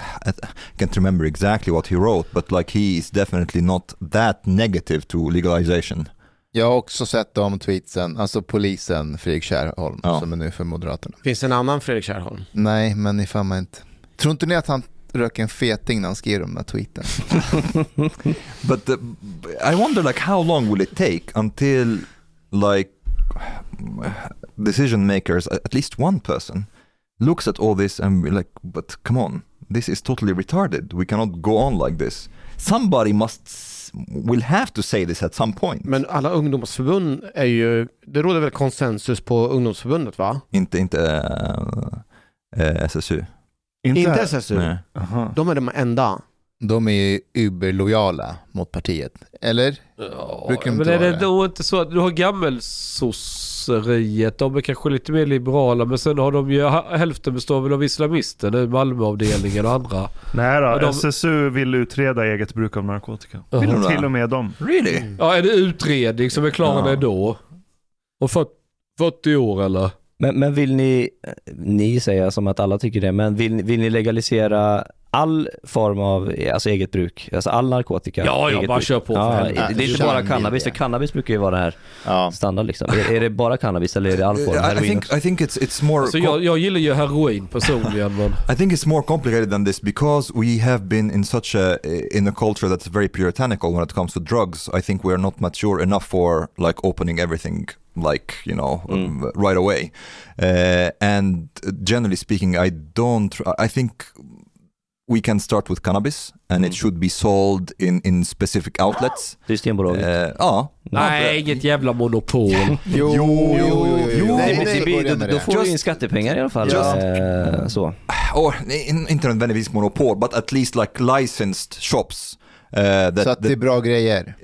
can't remember exactly what he wrote, but like he is definitely not that negative to legalization. Jag har också sett de tweetsen, alltså polisen Fredrik Kärrholm Ja. som är nu för Moderaterna. Finns det en annan Fredrik Kärrholm? Nej, men ni fan mig inte. Tror inte ni att han röker en feting när han skrev de där tweeten? But the, I wonder like how long will it take until like decision makers, at least one person, looks at all this and be like, but come on, this is totally retarded. We cannot go on like this. Somebody must will have to say this at some point. Men alla ungdomsförbund är ju, det råder väl konsensus på ungdomsförbundet va? Inte, inte eh, eh, SSU. Inte, SSU? Nej. Aha. De är de enda. De är ju uberlojala mot partiet, eller? Brukar de men inte är det då inte så att du har gammelsosseriet, de är kanske lite mer liberala men sen har de ju, hälften består väl av islamister nu, Malmöavdelningen och andra. Nej då, Ja, de- SSU vill utreda eget bruk av narkotika. Vill de? Till och med dem. Really? Ja, är det utredning som är klar Ja. när då? Och 40, 40 år eller? Men, men vill ni, ni säger som att alla tycker det, men vill, vill ni legalisera all form av alltså eget bruk? Alltså all narkotika? Ja, ja, bara bruk. kör på för ja, helvete. Det är inte bara Kärnvill, cannabis, för cannabis brukar ju vara det här Ja. standard liksom. Är, är det bara cannabis eller är det all form? I, think också? I think it's it's more. Alltså jag, jag gillar ju heroin personligen men... I think it's more complicated than this because we have been in such a in a culture that's very puritanical when it comes to drugs. I think we are not mature enough for like opening everything like you know um, right away. Uh, and generally speaking, I don't. I think we can start with cannabis, and it should be sold in in specific outlets. Systembolaget? Uh, ja. Nej, inget jävla monopol. Jo, jo, jo, jo, jo. Nej, Nej, då, då får du in skattepengar i alla fall. Just- Eh, så. Or in, inte nödvändigtvis monopol, but at least like licensed shops. Uh, that, Så att det är bra grejer.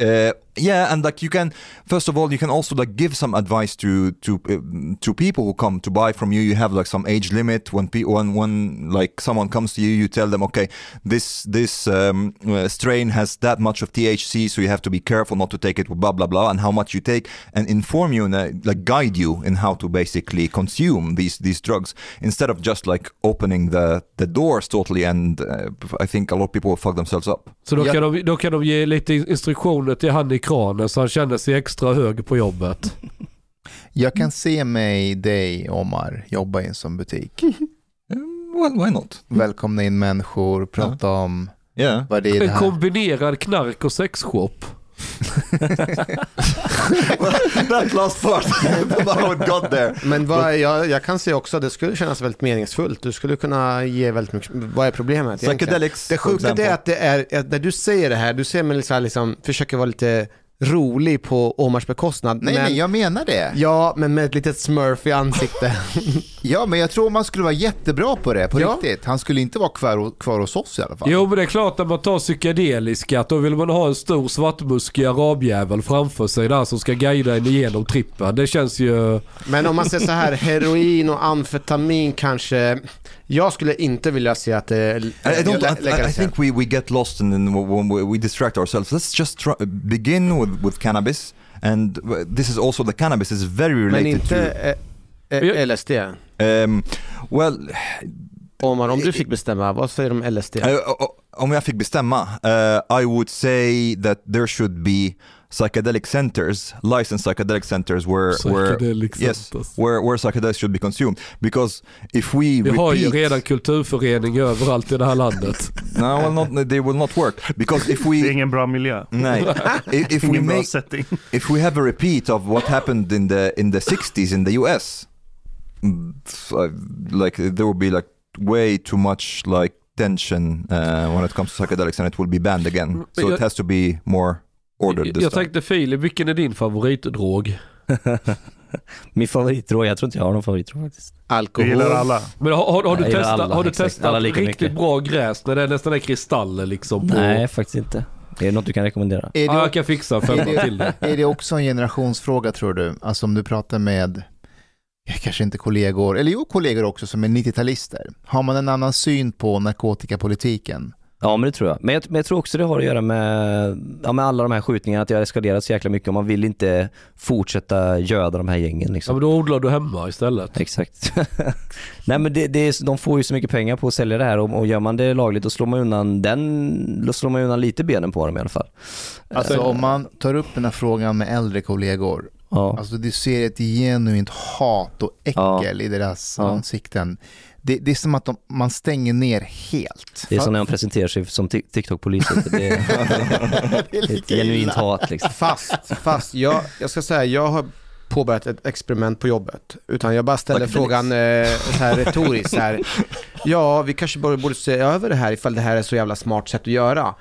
Yeah, and like you can, first of all, you can also like give some advice to to uh, to people who come to buy from you. You have like some age limit when pe- when when like someone comes to you, you tell them, okay, this this um, uh, strain has that much of THC, so you have to be careful not to take it, with blah blah blah, and how much you take, and inform you and uh, like guide you in how to basically consume these these drugs instead of just like opening the the doors totally. And uh, I think a lot of people will fuck themselves up. Så då, Ja. kan de, då kan de ge lite instruktioner till han i kranen så han känner sig extra hög på jobbet. Jag kan se mig, dig, Omar, jobba i en sån butik. Well, why not? Välkomna in människor, prata om Yeah. vad det är det En här. kombinerad knark och sexshop. That last part, it got there. Men vad, jag, jag kan se också att det skulle kännas väldigt meningsfullt. Du skulle kunna ge väldigt mycket. Vad är problemet egentligen? Det sjuka är att det är, att när du säger det här, du ser mig liksom, försöker vara lite rolig på Omars bekostnad. Nej, men, nej, jag menar det. Ja, men med ett litet smurf i ansiktet. Ja, men jag tror man skulle vara jättebra på det, på Ja. riktigt. Han skulle inte vara kvar, kvar hos oss i alla fall. Jo men det är klart när man tar psykedeliska då vill man ha en stor svartmuskig arabjävel framför sig där som ska guida en igenom trippen. Det känns ju... Men om man säger så här, heroin och amfetamin kanske, Jag skulle inte vilja se att det I, I don't. I, I, think we, we get lost in when we, we distract ourselves. Let's just try, begin with, with cannabis, and this is also the cannabis is very Men related inte eh, eh, LSD. to. Um, well, Omar, om du fick bestämma, vad säger du om LSD? uh, om jag fick bestämma, uh, I would say that there should be psychedelic centers, licensed psychedelic centers where Psychedelic where yes, where where psychedelics should be consumed because if we Vi har ju repeat redan kulturförening överallt i det här landet. no, well, not, they will not work because if Det är we ingen bra miljö. Nej. if, if we bra make setting. if we have a repeat of what happened in the in the 60s in the US mm, like there will be like way too much like tension uh, when it comes to psychedelics and it will be banned again so it has to be more ordered Jag tänkte Filip, vilken är din favoritdrog? Min favoritdrog, jag tror inte jag har någon favoritdrog faktiskt. Alkohol. Du gillar alla. Men har, har, har du testat, alla, har du testat riktigt mycket. bra gräs när det är nästan är kristaller liksom? På... Nej, faktiskt inte. Är det något du kan rekommendera? Är det, jag kan fixa femma till det, är det också en generationsfråga tror du? Alltså om du pratar med, ja, kanske inte kollegor, eller jo kollegor också som är 90-talister. Har man en annan syn på narkotikapolitiken? Ja men det tror jag. Men, jag. men jag tror också det har att göra med, ja, med alla de här skjutningarna, att det har eskalerat så jäkla mycket och man vill inte fortsätta göda de här gängen Ja, liksom. men då odlar du hemma istället. Exakt. Nej men det, det är, de får ju så mycket pengar på att sälja det här och, och gör man det lagligt då slår man undan den, då slår man undan lite benen på dem i alla fall. Alltså om man tar upp den här frågan med äldre kollegor, Ja. alltså du ser ett genuint hat och äckel i deras Ja. ansikten. Det, det är som att de, man stänger ner helt. Det är som när de presenterar sig som Tik- TikTok-poliser. Det är, det är ett genuint hat liksom. Fast, fast jag, jag ska säga, jag har påbörjat ett experiment på jobbet. Utan jag bara ställer frågan eh, så här retoriskt så här. Ja, vi kanske borde, borde se över det här ifall det här är så jävla smart sätt att göra.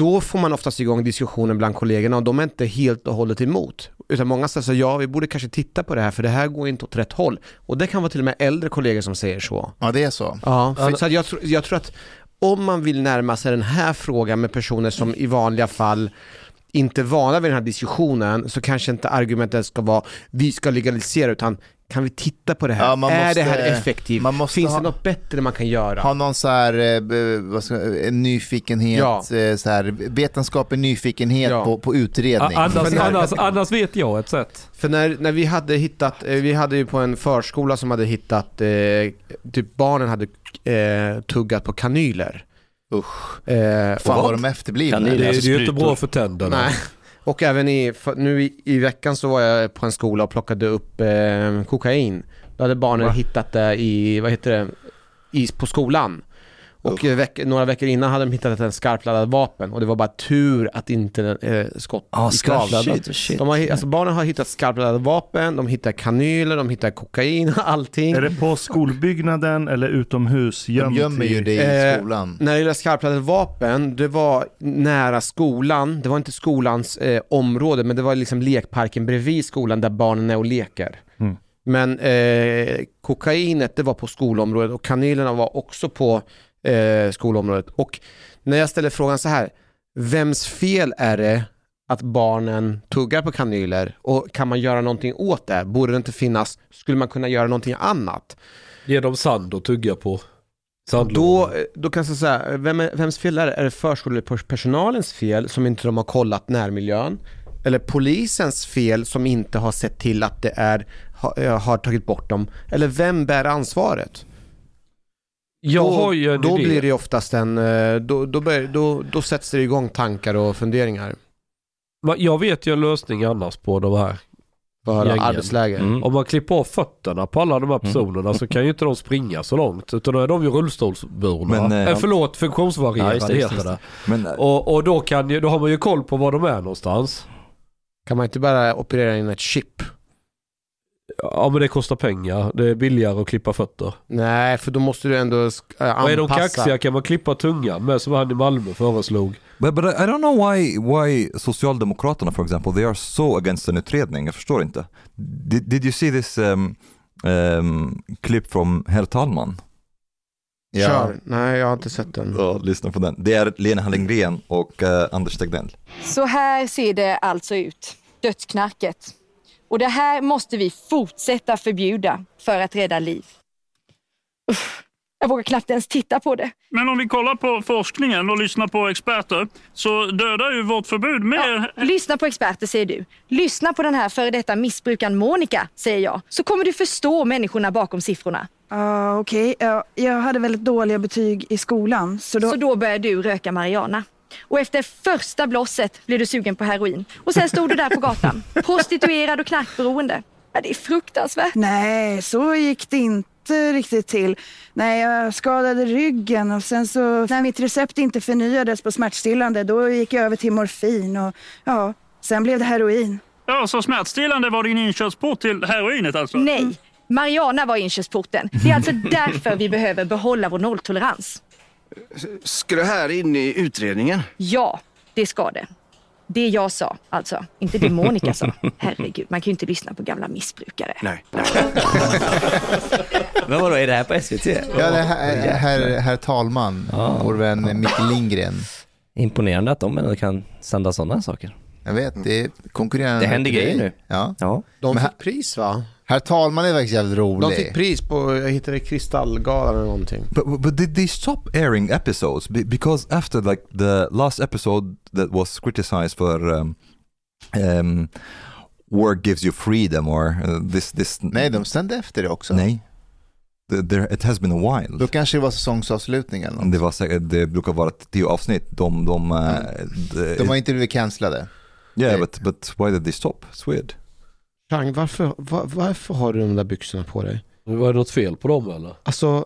Då får man oftast igång diskussionen bland kollegorna och de är inte helt och hållet emot. Utan många säger så ja vi borde kanske titta på det här för det här går inte åt rätt håll. Och det kan vara till och med äldre kollegor som säger så. Ja, det är så. Ja, för, så att jag, tror- jag tror att om man vill närma sig den här frågan med personer som i vanliga fall inte är vana vid den här diskussionen så kanske inte argumentet ska vara vi ska legalisera utan kan vi titta på det här? Ja, man är måste- det här effektivt? man måste Finns ha- det något bättre man kan göra? Ha någon så här, eh, nyfikenhet, Ja. eh, så här, vetenskaplig nyfikenhet Ja. på, på utredning. A- Annars, när- annars, annars vet jag ett sätt. För när, när vi hade hittat, eh, vi hade ju på en förskola som hade hittat, eh, typ barnen hade eh, tuggat på kanyler. Usch. Eh, Fan och- vad de efterblivna. Kanyler. Det, är- alltså det är ju inte bra för tänderna. Nej. Och även i, nu i, i veckan så var jag på en skola och plockade upp eh, kokain. Då hade barnen Va? hittat det i, vad heter det, i, på skolan. Och eh, veck, några veckor innan hade de hittat en skarpladdad vapen och det var bara tur att inte eh, skott av. skarpladdat. Shit. De har, alltså barnen har hittat skarpladdade vapen, de hittar kanyler, de hittar kokain, allting. Är det på skolbyggnaden eller utomhus? De gömt gömmer ju det i Eh, skolan. När det gäller skarpladdade vapen, det var nära skolan, det var inte skolans eh, område, men det var liksom lekparken bredvid skolan där barnen är och leker. Mm. Men eh, kokainet, det var på skolområdet och kanylerna var också på eh, skolområdet. Och när jag ställer frågan så här, vems fel är det att barnen tuggar på kanyler och kan man göra någonting åt det? Borde det inte finnas, skulle man kunna göra någonting annat? Ge dem sand och tugga på. Då, då kan jag säga, vem är, vems fel är det? Är det förskolepersonalens fel som inte de har kollat närmiljön? Eller polisens fel som inte har sett till att det är, ha, eh, har tagit bort dem? Eller vem bär ansvaret? Jag då, har ju en då idé. blir det oftast en, eh, då, då, bör, då, då sätts det igång tankar och funderingar. Jag vet ju en lösning annars på de här. Höra arbetsläge. Mm. Om man klipper av fötterna på alla de här personerna så kan ju inte de springa så långt. Utan då är de ju rullstolsburna. Men, eh, eh, förlåt, funktionsvarierade Ja, just det, just heter det. det. Men uh, Och, och då, kan ju, då har man ju koll på var de är någonstans. Kan man inte bara operera in ett chip? Ja men det kostar pengar. Det är billigare att klippa fötter. Nej, för då måste du ändå äh, Och är de anpassa. kaxiga kan man klippa tungan med som han i Malmö föreslog. But, but I don't know why, why Socialdemokraterna for example, they are so against en utredning. Jag förstår inte. Did, did you see this um, um, clip from Herr Talman? Kör. Nej, jag har inte sett den. Ja, lyssna på den. Det är Lena Hallengren och eh, Anders Tegnell. Så här ser det alltså ut, dödsknarket. Och det här måste vi fortsätta förbjuda för att rädda liv. Usch. Jag vågar knappt ens titta på det. Men om vi kollar på forskningen och lyssnar på experter så dödar ju vårt förbud mer... Lyssna på experter säger du. Lyssna på den här före detta missbrukaren Monica, säger jag. Så kommer du förstå människorna bakom siffrorna. Ja, okej. Ja, jag hade väldigt dåliga betyg i skolan. Så då... Så då började du röka marijuana. Och efter första blåset blev du sugen på heroin. Och sen stod du där på gatan, prostituerad och knarkberoende. Ja, det är fruktansvärt. Nej, så gick det inte riktigt till. Nej, jag skadade ryggen och sen så när mitt recept inte förnyades på smärtstillande då gick jag över till morfin och ja, sen blev det heroin. Ja, så smärtstillande var din inkörsport till heroinet alltså? Nej, marijuana var inkörsporten. Det är alltså därför vi behöver behålla vår nolltolerans. Ska det här in i utredningen? Ja, det ska det. Det jag sa, alltså. Inte det Monica sa. Herregud, man kan ju inte lyssna på gamla missbrukare. Nej. Men vadå, är det här på SVT? Ja, det här, herr, herr talman, vår vän Micke Lindgren. Imponerande att de ändå kan sända sådana saker. Jag vet, det är konkurrerande. Det händer grejer nu. Ja. Ja. De fick pris va? Herr talman är faktiskt jävligt rolig. De fick pris på, jag hittade Kristallgalan eller någonting. But, but did they stop airing episodes? Be- because after like the last episode that was criticized for um, um, work gives you freedom or uh, this this. Nej, de sände efter det också. Nej. The, there, it has been a while. Då kanske det var säsongsavslutning eller något. Det, var säkert, det brukar vara tio avsnitt. De, de, uh, the- De har inte blivit cancellade. Yeah, but, but why did they stop? It's weird. Chang, varför, var, varför har du de där byxorna på dig? Var det något fel på dem eller? Alltså,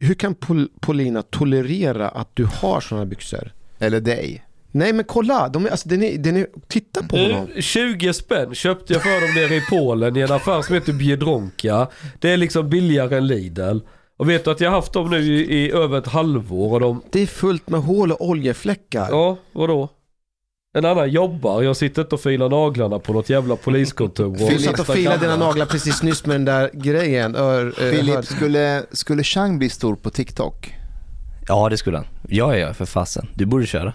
hur kan Pol- Paulina tolerera att du har sådana byxor? Eller dig. Nej men kolla, de är, alltså, den är, den är, titta på honom. Eh, 20 spänn köpte jag för dem nere i Polen i en affär som heter Biedronka. Det är liksom billigare än Lidl. Och vet du att jag har haft dem nu i, i över ett halvår och de... Det är fullt med hål och oljefläckar. Ja, vadå? En annan jobbar, jag sitter inte och filar naglarna på något jävla poliskontor. Du satt och filade dina naglar precis nyss med den där grejen. Ör, Filip, skulle, skulle Chang bli stor på TikTok? Ja, det skulle han. Ja, ja, för fasen. Du borde köra.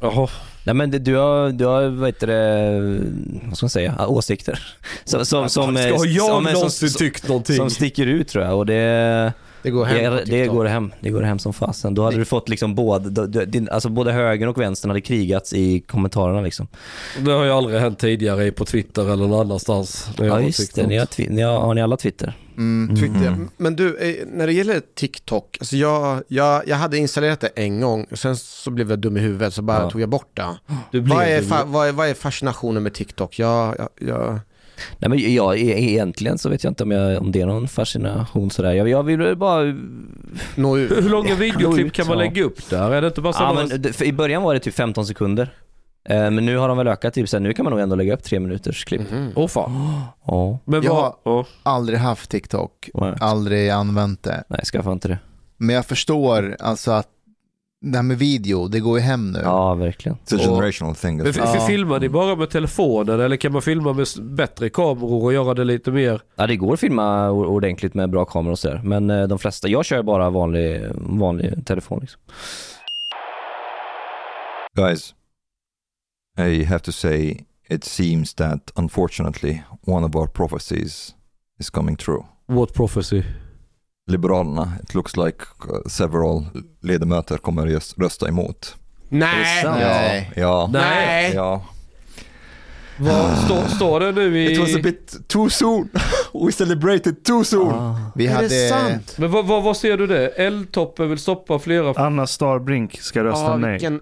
Jaha. Nej men det, du har, du har vad heter det, vad ska man säga, åsikter. Som, som, som, Ska jag som, någonsin som, tyckt någonting? som sticker ut tror jag och det Det går hem det, det går hem, det går hem som fasen. Då hade du fått liksom både, din- alltså både högern och vänstern hade krigats i kommentarerna liksom. Det har ju aldrig hänt tidigare på Twitter eller någon annanstans. Ja just det, ni har, ni har, har ni alla Twitter? Mm, Twitter. Men du, eh, när det gäller TikTok, alltså jag, jag, jag hade installerat det en gång, och sen så blev jag dum i huvudet så bara Ja. tog jag bort det. Du blev Vad är, vad, är, vad är fascinationen med TikTok? Jag, jag, jag, Nej men jag, egentligen så vet jag inte om, jag, om det är någon fascination sådär. Jag, jag vill bara... nå ut. Hur långa videoklipp ut, kan man lägga upp där? Är det inte bara Ja, men I början var det typ 15 sekunder. Eh, Men nu har de väl ökat typ så här, nu kan man nog ändå lägga upp tre minuters klipp. Åh fan. Ja. Men Jag har ja. aldrig haft TikTok, aldrig använt det. Nej, skaffa inte det. Men jag förstår alltså att det här med video, det går ju hem nu. Ja, verkligen. It's a generational thing. Men Ja. filmar ni bara med telefonen eller kan man filma med bättre kameror och göra det lite mer? Ja, det går att filma ordentligt med bra kameror och sådär. Men eh, de flesta, jag kör bara vanlig, vanlig telefon liksom. Guys, I have to say it seems that unfortunately one of our prophecies is coming true. What prophecy? Liberalerna, it looks like uh, several ledamöter kommer just rösta emot. Nej! Nej. Ja. Nej. Ja. Vad står, står det nu i... It was a bit too soon. We celebrated too soon. Vi Är hade... det sant? Men vad, vad, vad ser du det? L-toppen vill stoppa flera... Anna Starbrink ska rösta Ja, nej. vilken,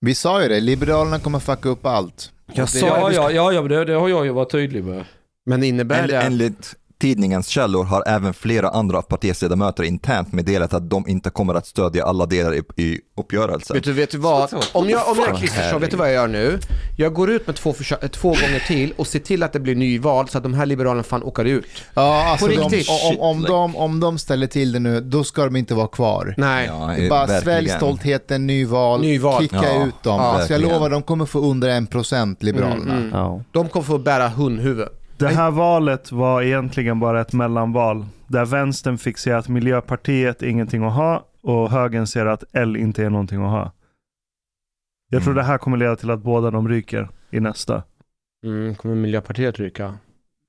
Vi sa ju det, Liberalerna kommer fucka upp allt. jag Det- sa Ja, ja, ja, ja det, det har jag ju varit tydlig med. Men innebär En, det... enligt tidningens källor har även flera andra partiets ledamöter internt meddelat att de inte kommer att stödja alla delar i, i uppgörelsen. Vet du, vet du vad? Om jag, om jag Kristersson, vet du vad jag gör nu? Jag går ut med två, försök, eh, två gånger till och ser till att det blir nyval så att de här liberalerna fan åker ut. Ja, alltså På de, riktigt. om, om, de, om de ställer till det nu, då ska de inte vara kvar. Nej. Ja, bara svälj stoltheten, nyval, Nyval. kicka Ja, ut dem. ja, alltså jag verkligen. lovar, de kommer få under en procent, Liberalerna. Mm, mm. Ja. De kommer få bära hundhuvud. Det här valet var egentligen bara ett mellanval. Där vänstern fick se att Miljöpartiet är ingenting att ha och högern ser att L inte är någonting att ha. Jag tror Mm. det här kommer leda till att båda de ryker i nästa. Mm, kommer Miljöpartiet ryka?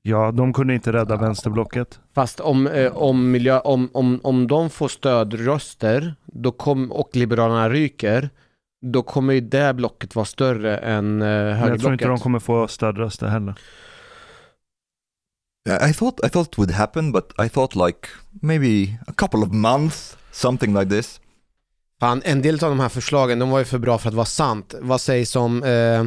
Ja, de kunde inte rädda vänsterblocket. Fast om, eh, om, miljö, om, om, om de får stödröster då kom, och Liberalerna ryker, då kommer ju det blocket vara större än eh, Men jag tror högerblocket. inte de kommer få stödröster heller. I thought I thought it would happen, but I thought like maybe a couple of months, something like this. Fan, en del av de här förslagen, de var ju för bra för att vara sant. Vad sägs om eh,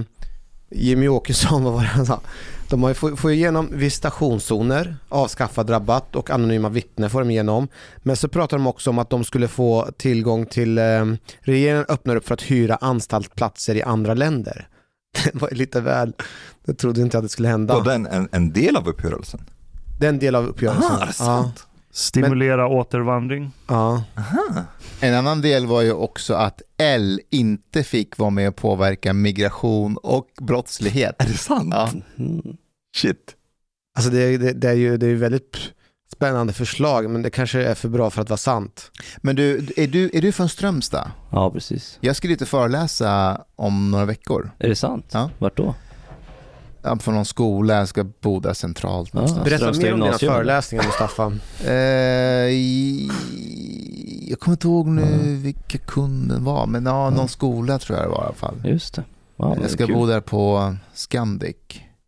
Jimmy Åkesson, vad var det han sa? De har ju, får, får igenom visitationszoner, avskaffad rabatt och anonyma vittnen får de igenom. Men så pratar de också om att de skulle få tillgång till, eh, regeringen öppnar upp för att hyra anstaltsplatser i andra länder. Det var lite väl, det trodde inte att det skulle hända. Var den en, en del av uppgörelsen? Det är en del av uppgörelsen. Aha, sant? Stimulera återvandring. Ja. En annan del var ju också att L inte fick vara med och påverka migration och brottslighet. Är det sant? Ja. Shit. Alltså det, det, det är ju det är ju väldigt spännande förslag men det kanske är för bra för att vara sant. Men du, är du, är du från Strömstad? Ja, precis. Jag ska dit och föreläsa om några veckor. Är det sant? Ja. Vart då? Ja, På någon skola, jag ska bo där centralt. någonstans. Berätta Strömstad mer om dina föreläsningar Mustafa. Eh, jag kommer inte ihåg nu vilka kunden var, men ja, någon skola tror jag det var i alla fall. Just det. Ja, men jag ska kul. bo där på Scandic.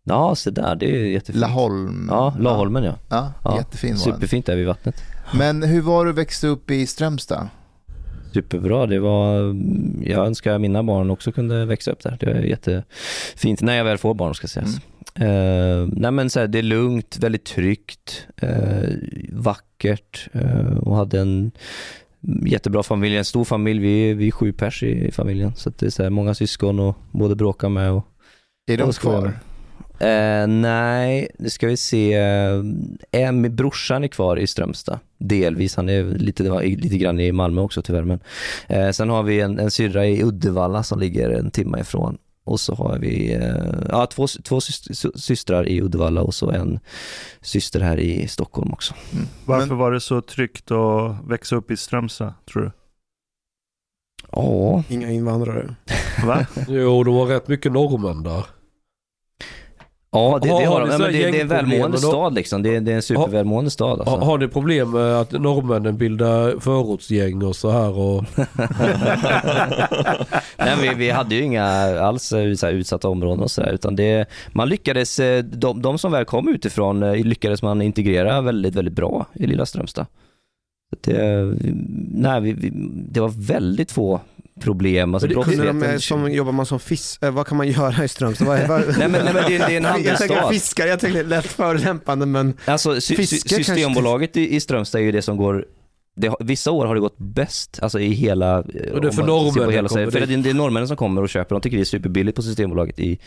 Ja, se där. Det är jättefint. Laholm. Ja, Laholmen ja. Ja, jättefin var den. Superfint där vid vattnet. Men hur var det att växa upp i Strömstad? Superbra. Det var, jag önskar mina barn också kunde växa upp där. Det är jättefint. När jag väl får barn ska sägas. Eh, nej men så här, det är lugnt, väldigt tryggt, eh, vackert eh, och hade en jättebra familj, en stor familj. Vi är, vi är sju pers i, i familjen. Så det är så här, många syskon och både bråka med och Är de och kvar? Eh, nej, det ska vi se. Eh, med brorsan är kvar i Strömstad. Delvis, han är lite, lite grann i Malmö också tyvärr. Men, eh, sen har vi en, en syrra i Uddevalla som ligger en timme ifrån. Och så har vi eh, ja, två, två syst- systrar i Uddevalla och så en syster här i Stockholm också. Varför var det så tryggt att växa upp i Strömstad, tror du? Ja. Inga invandrare. Va? Jo, de har rätt mycket norrmän där. Ja, det, det Har- har de. Ja, så men det, det är en välmående stad liksom. Det, det är en supervälmående stad. Alltså. Har, har ni problem med att norrmännen bildar förortsgäng och så här och... Nej, vi, vi hade ju inga alls eh, så utsatta områden och sådär utan det, man lyckades, eh, de, de som väl kom utifrån eh, lyckades man integrera väldigt, väldigt bra i lilla Strömstad. Så Det, nej, vi, vi, det var väldigt få problem. Alltså, Kunde de, eh, som jobbar man som fisk, eh, vad kan man göra i Strömstad? Är, Nej, men- nej, men det- det är en Jag handelsstad. tänker fiskare, jag tänker lätt förolämpande men Alltså sy- sy- Systembolaget i, i Strömstad är ju det som går det, vissa år har det gått bäst, alltså i hela... Och det är för norrmännen För det, det är norrmännen som kommer och köper, de tycker det är superbilligt på Systembolaget i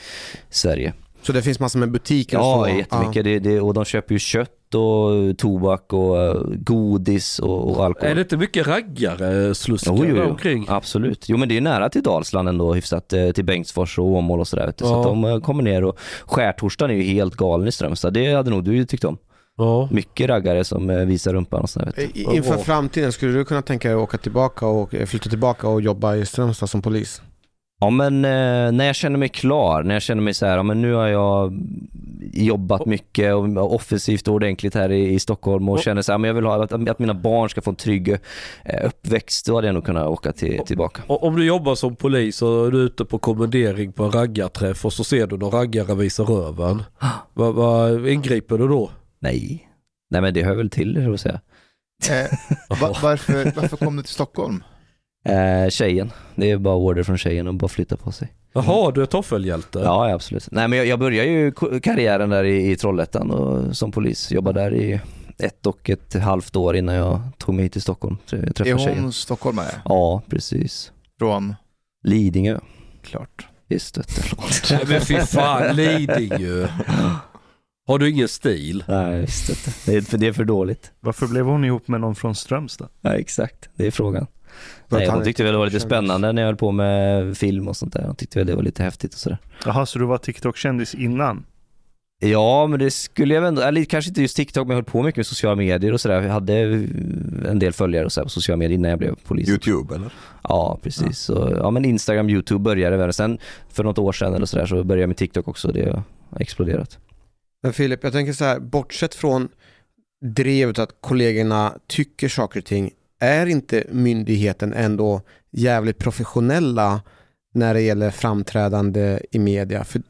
Sverige. Så det finns massor med butiker och Ja, så? jättemycket. Det, det, och de köper ju kött och tobak och eh, godis och, och alkohol. Är det inte mycket raggare sluskar Jo, jo, jo. omkring? Absolut. Jo men det är nära till Dalsland ändå hyfsat, eh, till Bengtsfors och Åmål och sådär. Så Ja. att de eh, kommer ner och skärtorsdagen är ju helt galen i Strömstad. Det hade nog du tyckt om. Ja. Mycket raggare som eh, visar rumpan och sådär. Inför framtiden, skulle du kunna tänka dig att åka tillbaka och eh, flytta tillbaka och jobba i Strömstad som polis? Ja men eh, när jag känner mig klar, när jag känner mig så här, ja, men nu har jag jobbat mycket och offensivt och ordentligt här i, i Stockholm och känner så här, men jag vill ha att, att mina barn ska få en trygg eh, uppväxt, då hade jag nog kunnat åka till, tillbaka. O- Om du jobbar som polis och du är ute på kommendering på en raggarträff och så ser du någon raggare visa röven. Vad vad ingriper du då? Nej. Nej men det hör väl till, det att säga. Eh, va, varför, varför kom du till Stockholm? Eh, tjejen, det är bara order från tjejen att bara flytta på sig. Jaha, du är toffelhjälte? Ja, absolut. Nej men jag, jag började ju karriären där i, i Trollhättan och, som polis. Jobbade där i ett och ett halvt år innan jag tog mig hit till Stockholm. Jag träffade Är hon tjejen. stockholmare? Ja, precis. Från? Lidingö. Klart. Visst vet du. Men fy fan, Lidingö. Har du ingen stil? Nej, visst vet du. Det är, för, det är för dåligt. Varför blev hon ihop med någon från Strömstad? Ja, exakt. Det är frågan. Nej, hon tyckte väl det var lite kändis. spännande när jag höll på med film och sånt där. Hon tyckte väl det var lite häftigt och sådär. Jaha, så du var TikTok-kändis innan? Ja, men det skulle jag väl ändå, eller kanske inte just TikTok, men jag höll på mycket med sociala medier och sådär. Jag hade en del följare och så på sociala medier innan jag blev polis. Youtube eller? Ja, precis. Så, ja, men Instagram, Youtube började väl. Sen för något år sedan eller sådär så började jag med TikTok också. Det har exploderat. Men Filip, jag tänker så här, bortsett från drevet att kollegorna tycker saker och ting, är inte myndigheten ändå jävligt professionella när det gäller framträdande i media? För,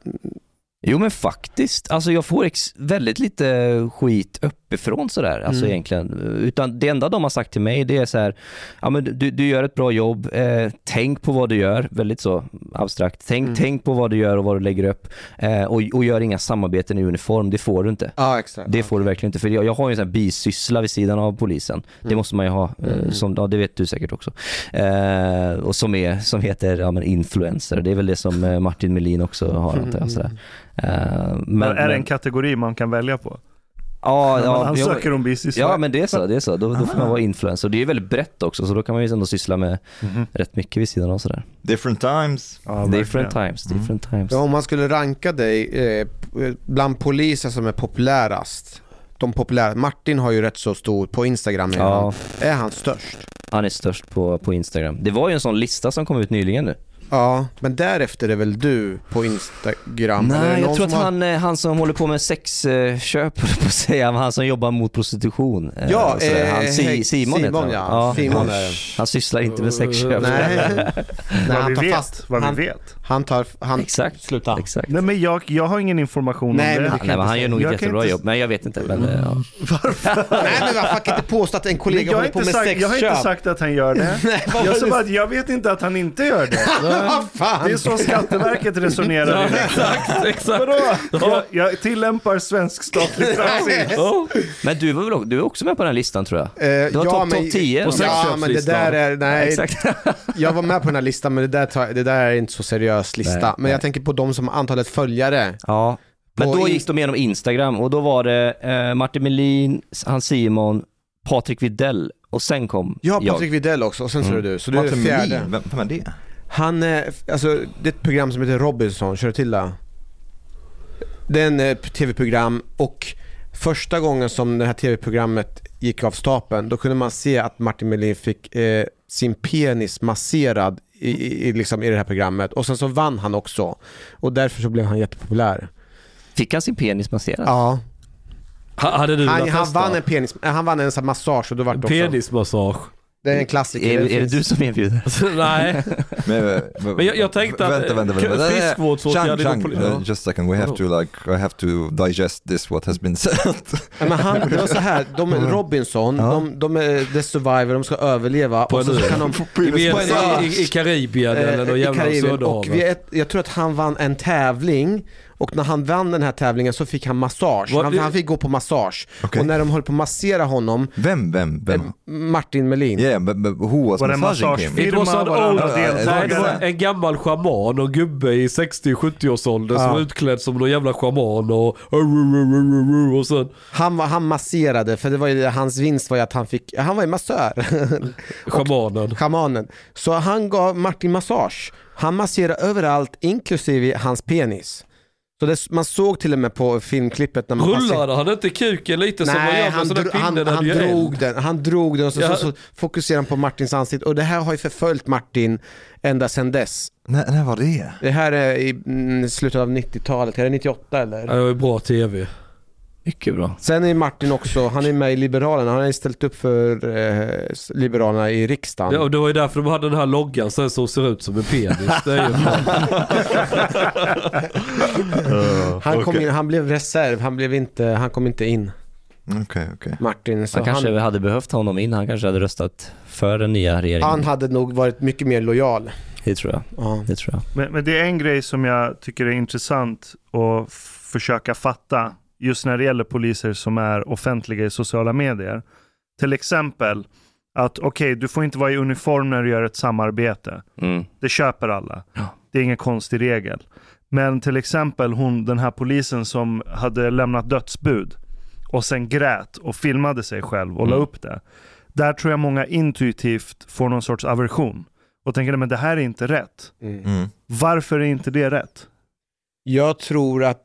Jo men faktiskt, alltså jag får ex- väldigt lite skit uppifrån sådär, alltså Mm. egentligen. Utan det enda de har sagt till mig det är så här, ja men du, du gör ett bra jobb, eh, tänk på vad du gör, väldigt så abstrakt. Tänk, Mm. tänk på vad du gör och vad du lägger upp. Eh, och, och gör inga samarbeten i uniform, det får du inte. ja, exakt. Det får du verkligen inte, för jag, jag har ju en sån här bisyssla vid sidan av polisen. Det Mm. måste man ju ha, eh, Mm. som, ja, det vet du säkert också. Eh, och som, är, som heter ja, men influencer, det är väl det som eh, Martin Melin också har antar jag. Sådär. Eh, men, Men, är det en kategori man kan välja på? Ja, ja, man ja, ansöker om bisyssla? Ja men det är så, det är så. Då, då får man vara influencer. Det är väldigt brett också så då kan man ju ändå syssla med rätt mycket vid sidan av sådär. Different times. different times, different times. Ja, om man skulle ranka dig eh, bland poliser som är populärast, de populära, Martin har ju rätt så stor på Instagram är, Ja. han. är han störst? Han är störst på, på Instagram. Det var ju en sån lista som kom ut nyligen nu. Ja, men därefter är väl du på Instagram? Nej, jag tror att har- han, eh, han som håller på med sexköp, på att säga, han som jobbar mot prostitution. eh, Ja, han, eh, Si- hej, Simon, heter Simon, han. ja. Simon han, är- han sysslar inte med sexköp. Nej. Nej, han tar vet, fast. vad vi han, vet. Han tar, han, Exakt. Sluta. Exakt. Nej men jag, jag har ingen information Nej, om det. men- Nej, men han gör nog Jag ett jättebra inte- jobb, men jag vet inte. Men, eh, ja. Nej men varför kan inte påstå att en kollega jag, har håller på inte med sagt, sexköp? jag har inte sagt att han gör det. Nej, var jag sa bara att jag vet inte att han inte gör det. Det är så Skatteverket resonerar. Ja, exakt, exakt. Vadå? Ja. Jag, jag tillämpar svensk statlig praxis. Men du, var väl, också- du är också med på den här listan tror jag? Eh, Du har ja, topp top 10. Och sen- Ja men det där är, nej, Exakt. jag var med på den här listan men det där, tar, det där är inte så seriös lista. Nej, men nej. jag tänker på de som har antalet följare. Ja. Men då gick de igenom Instagram och då var det eh, Martin Melin, han Simon, Patrik Videll och sen kom Ja, jag. Patrik Videll också och sen så är det du. Så du är Martin fjärde. Melin, vem, vem är det? Han, eh, alltså det är ett program som heter Robinson, kör du till det? Det är en eh, tv-program och första gången som det här tv-programmet gick av stapeln då kunde man se att Martin Melin fick eh, sin penis masserad i, i, liksom, i det här programmet och sen så vann han också och därför så blev han jättepopulär. Fick han sin penis masserad? Ja, Ha- Hade du han, han vann en penis, han vann en sån massage och då vart det också. Penismassage. Det är en klassiker. Är, är det du som erbjuder? Nej. Men, Men jag- jag tänkte att, vänta, vänta, vänta. friskvårdsåtgärd Chang, inom Chang, poli- uh, just a second, we have to like, I have to digest this what has been said. Ja, men han, det var så här, de, Robinson, de, de är the survivor, de ska överleva På och så ö. kan de... I, i, i Karibien eller någon Eh, i jävla Karibien. Och är, jag tror att han vann en tävling och när han vann den här tävlingen så fick han massage. Han, han fick gå på massage. Okej. Och när de höll på att massera honom, Vem, vem, vem? Martin Melin. Yeah, but, but who was Var det massaging him? It was an var det old, andra nej, deltagare? det var en gammal schaman och gubbe i 60-70-årsåldern som Ja. var utklädd som någon jävla schaman och och sen Han, var, han masserade, för det var ju, hans vinst var ju att han fick, han var ju massör. schamanen. Schamanen. Så han gav Martin massage. Han masserade överallt, inklusive hans penis. Så det, man såg till och med på filmklippet när man Rullade han inte kuken lite som man gör han, dro- han, han drog den, han drog den och så, Ja. så, så fokuserade han på Martins ansikte och det här har ju förföljt Martin ända sedan dess. När, när var det? Det här är i mm, slutet av 90-talet, är det 98 eller? Ja, Det var ju bra tv. Mycket bra. Sen är Martin också, han är med i Liberalerna, han har ställt upp för eh, Liberalerna i riksdagen. Ja, och det var ju därför de hade den här loggan sen som ser ut som en penis. Det är ju han, kom in, han blev reserv, han, blev inte, han kom inte in, Okej, okej. Martin. Så Han kanske han, hade behövt honom in, han kanske hade röstat för den nya regeringen. han hade nog varit mycket mer lojal. Det tror jag. Ja. Det tror jag. Men, men det är en grej som jag tycker är intressant att försöka fatta just när det gäller poliser som är offentliga i sociala medier. Till exempel att okej, du får inte vara i uniform när du gör ett samarbete. Mm. Det köper alla. Ja. Det är ingen konstig regel. Men till exempel hon, den här polisen som hade lämnat dödsbud och sen grät och filmade sig själv och la Mm. upp det. Där tror jag många intuitivt får någon sorts aversion och tänker men det här är inte rätt. Mm. Varför är inte det rätt? Jag tror att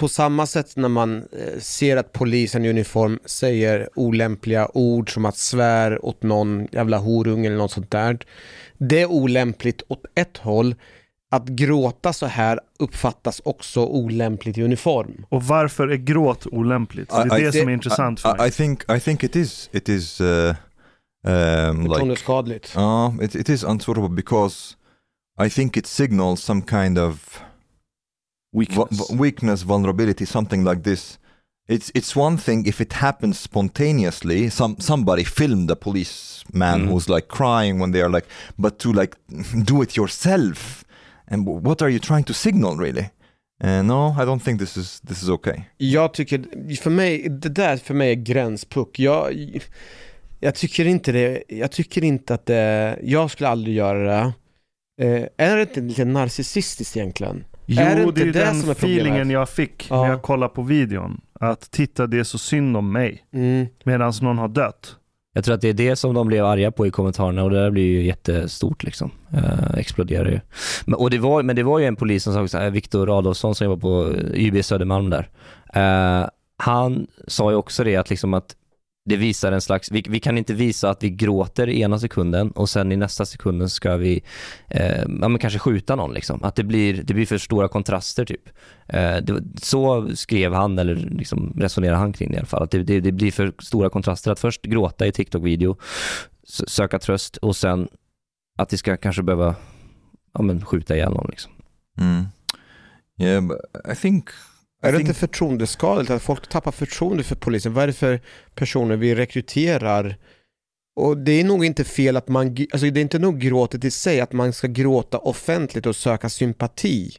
på samma sätt när man eh, ser att polisen i uniform säger olämpliga ord som att svär åt någon jävla horunge eller något sånt där. Det är olämpligt åt ett håll att gråta så här uppfattas också olämpligt i uniform. Och varför är gråt olämpligt? Det är det som är intressant för I, mig. I think I think it is it is uh, um, like Förtroendeskadligt. uh, it, it is unsuitable because I think it signals some kind of weakness, weakness, vulnerability, something like this. It's it's one thing if it happens spontaneously. Some somebody filmed the policeman Mm. who's like crying when they are like, but to like do it yourself, and what are you trying to signal really? Uh, no, I don't think this is this is okay. Jag tycker, för mig, det där för mig är gränspuck. Jag, jag tycker inte det, jag tycker inte att det, jag skulle aldrig göra det. Eh, är det inte lite narcissistiskt egentligen? Jo, är det det, inte är ju det den som är feelingen jag fick Ja. när jag kollade på videon. Att titta, det är så synd om mig. Mm. Medan någon har dött. Jag tror att det är det som de blev arga på i kommentarerna och det där blir ju jättestort liksom. Uh, exploderar ju. Men, och det var, men det var ju en polis som sa eh, Viktor Adolfsson som jobbar på eh, YB Södermalm där. Eh, han sa ju också det att liksom att det visar en slags, vi, vi kan inte visa att vi gråter i ena sekunden och sen i nästa sekunden ska vi, eh, ja men kanske skjuta någon liksom. Att det blir, det blir för stora kontraster typ. Eh, det, så skrev han, eller liksom resonerade han kring det i alla fall. Att det, det, det blir för stora kontraster. Att först gråta i TikTok-video, söka tröst och sen att vi ska kanske behöva, ja men skjuta ihjäl någon liksom. Mm. Yeah, but I think är det think- inte förtroendeskadligt att folk tappar förtroende för polisen? Vad är det för personer vi rekryterar? Och det är nog inte fel att man, alltså det är inte nog gråtet i sig, att man ska gråta offentligt och söka sympati.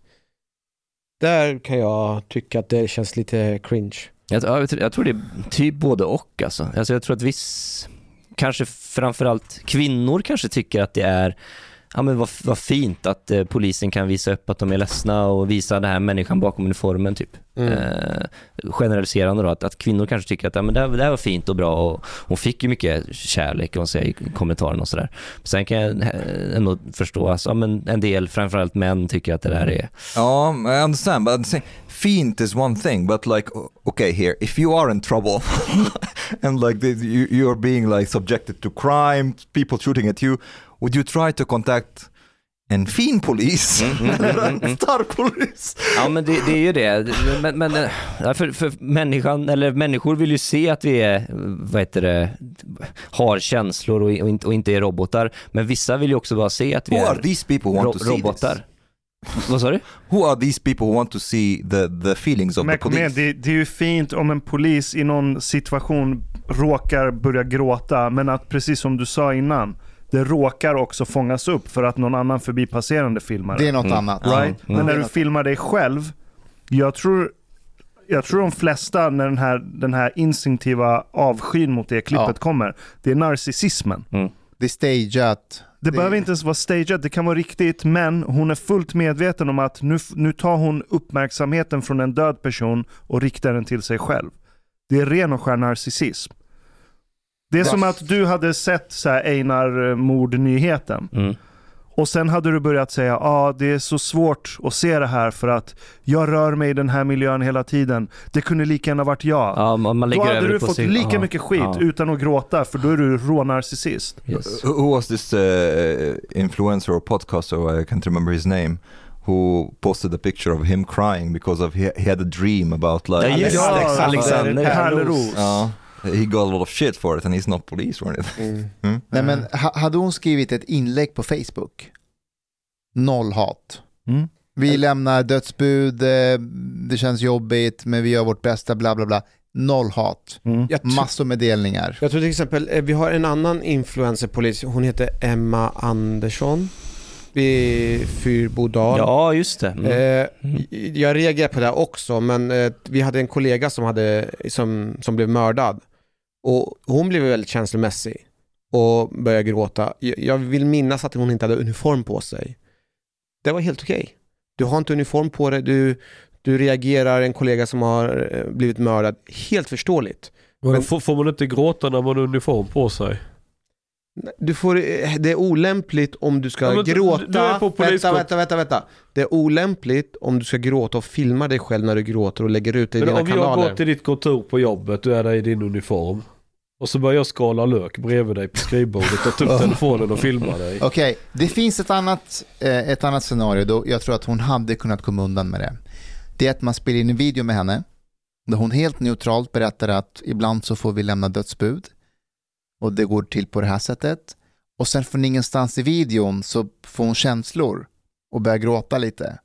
Där kan jag tycka att det känns lite cringe. Jag, jag tror det är typ både och alltså. alltså. Jag tror att viss, kanske framförallt kvinnor kanske tycker att det är Ja men vad, vad fint att eh, polisen kan visa upp att de är ledsna och visa den här människan bakom uniformen typ. Mm. Eh, generaliserande då, att, att kvinnor kanske tycker att ja, men det, här, det här var fint och bra och hon fick ju mycket kärlek och säga, i kommentarerna och sådär. Sen kan jag eh, ändå förstå, alltså, ja, men en del, framförallt män, tycker att det där är Um, I understand, but Fiend is one thing, but like, okay, here, if you are in trouble and like the, you, you're being like subjected to crime, people shooting at you, would you try to contact en fin polis? en stark polis? Ja men det, det är ju det. Men, men eh, för, för människan, eller människor vill ju se att vi är, vad heter det, har känslor och, och, inte, och inte är robotar. Men vissa vill ju också bara se att vi Who är are these people want ro- to see robotar. Vad sa du? Who are these people who want to see the, the feelings of Men the police? det, det är ju fint om en polis i någon situation råkar börja gråta, men att precis som du sa innan, det råkar också fångas upp för att någon annan förbipasserande filmar Det är något annat. Right? Mm. Men när Det är du filmar dig själv, jag tror, jag tror de flesta när den här, den här instinktiva avskyn mot det klippet Ja. kommer, det är narcissismen. Det är stageat. Det, behöver inte ens vara stageat, det kan vara riktigt, men hon är fullt medveten om att nu, nu tar hon uppmärksamheten från en död person och riktar den till sig själv. Det är ren och skär narcissism. Det är Ja. som att du hade sett så här Einar-mordnyheten. Mm. Och sen hade du börjat säga, ja ah, det är så svårt att se det här för att jag rör mig i den här miljön hela tiden. Det kunde lika gärna varit jag. Ja, man, man Då hade över du fått sig. lika Ja, mycket skit ja. utan att gråta för då är du rånarcissist. Yes. Who was this uh, influencer or podcaster? I can't remember his name. Who posted a picture of him crying because of he, he had a dream about like Ja, just det. Alexander Pärleros. He got a lot of shit for it and he's not police or anything. Mm. Nej men ha, hade hon skrivit ett inlägg på Facebook? Noll hat. Mm. Vi lämnar dödsbud, eh, det känns jobbigt, men vi gör vårt bästa, bla bla bla. Noll hat. Tr- Massor med delningar. Jag tror till exempel, eh, vi har en annan influencerpolis, hon heter Emma Andersson vid Fyrbodal. Ja, just det. Mm. Eh, jag reagerar på det också, men eh, vi hade en kollega som, hade, som, som blev mördad. Och hon blev väldigt känslomässig och började gråta. Jag, vill minnas att hon inte hade uniform på sig. Det var helt okej. Du har inte uniform på dig, du, du reagerar, en kollega som har eh, blivit mördad. Helt förståeligt. Men får, får man inte gråta när man har uniform på sig? Du får, eh, det är olämpligt om du ska Ja, du- gråta. du på vänta, vänta, vänta, vänta. Det är olämpligt om du ska gråta och filma dig själv när du gråter och lägger ut det i Men dina om jag kanaler. går till ditt kontor på jobbet, du är där i din uniform. Och så börjar jag skala lök bredvid dig på skrivbordet och ta upp telefonen och filma dig. Okej, det finns ett annat, eh, ett annat scenario då jag tror att hon hade kunnat komma undan med det. Det är att man spelar in en video med henne där hon helt neutralt berättar att ibland så får vi lämna dödsbud och det går till på det här sättet. Och sen från ingenstans i videon så får hon känslor och börjar gråta lite.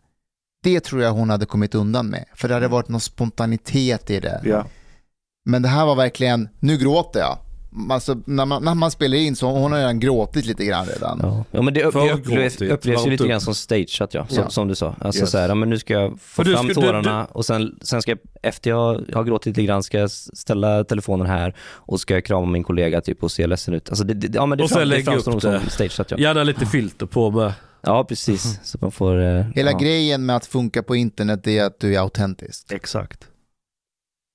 Det tror jag hon hade kommit undan med, för det hade varit någon spontanitet i det. Ja. Men det här var verkligen, nu gråter jag. Alltså, när, man, när man spelar in så hon har redan gråtit lite grann redan. Ja, ja men det, upp, upplevs, upplevs ju lite grann som stageat ja, som, Ja. som du sa. Alltså Yes. så här, ja, men nu ska jag få du fram ska- du- tårarna och sen, sen ska jag, efter jag har gråtit lite grann, ska jag ställa telefonen här och ska jag krama min kollega typ och se ledsen ut. Alltså det, det, ja men det, Och fram, sen det framstår nog som stageat ja. Gärna lite filter på med. Ja precis, så man får... eh, Hela ja. grejen med att funka på internet är att du är autentisk. Exakt.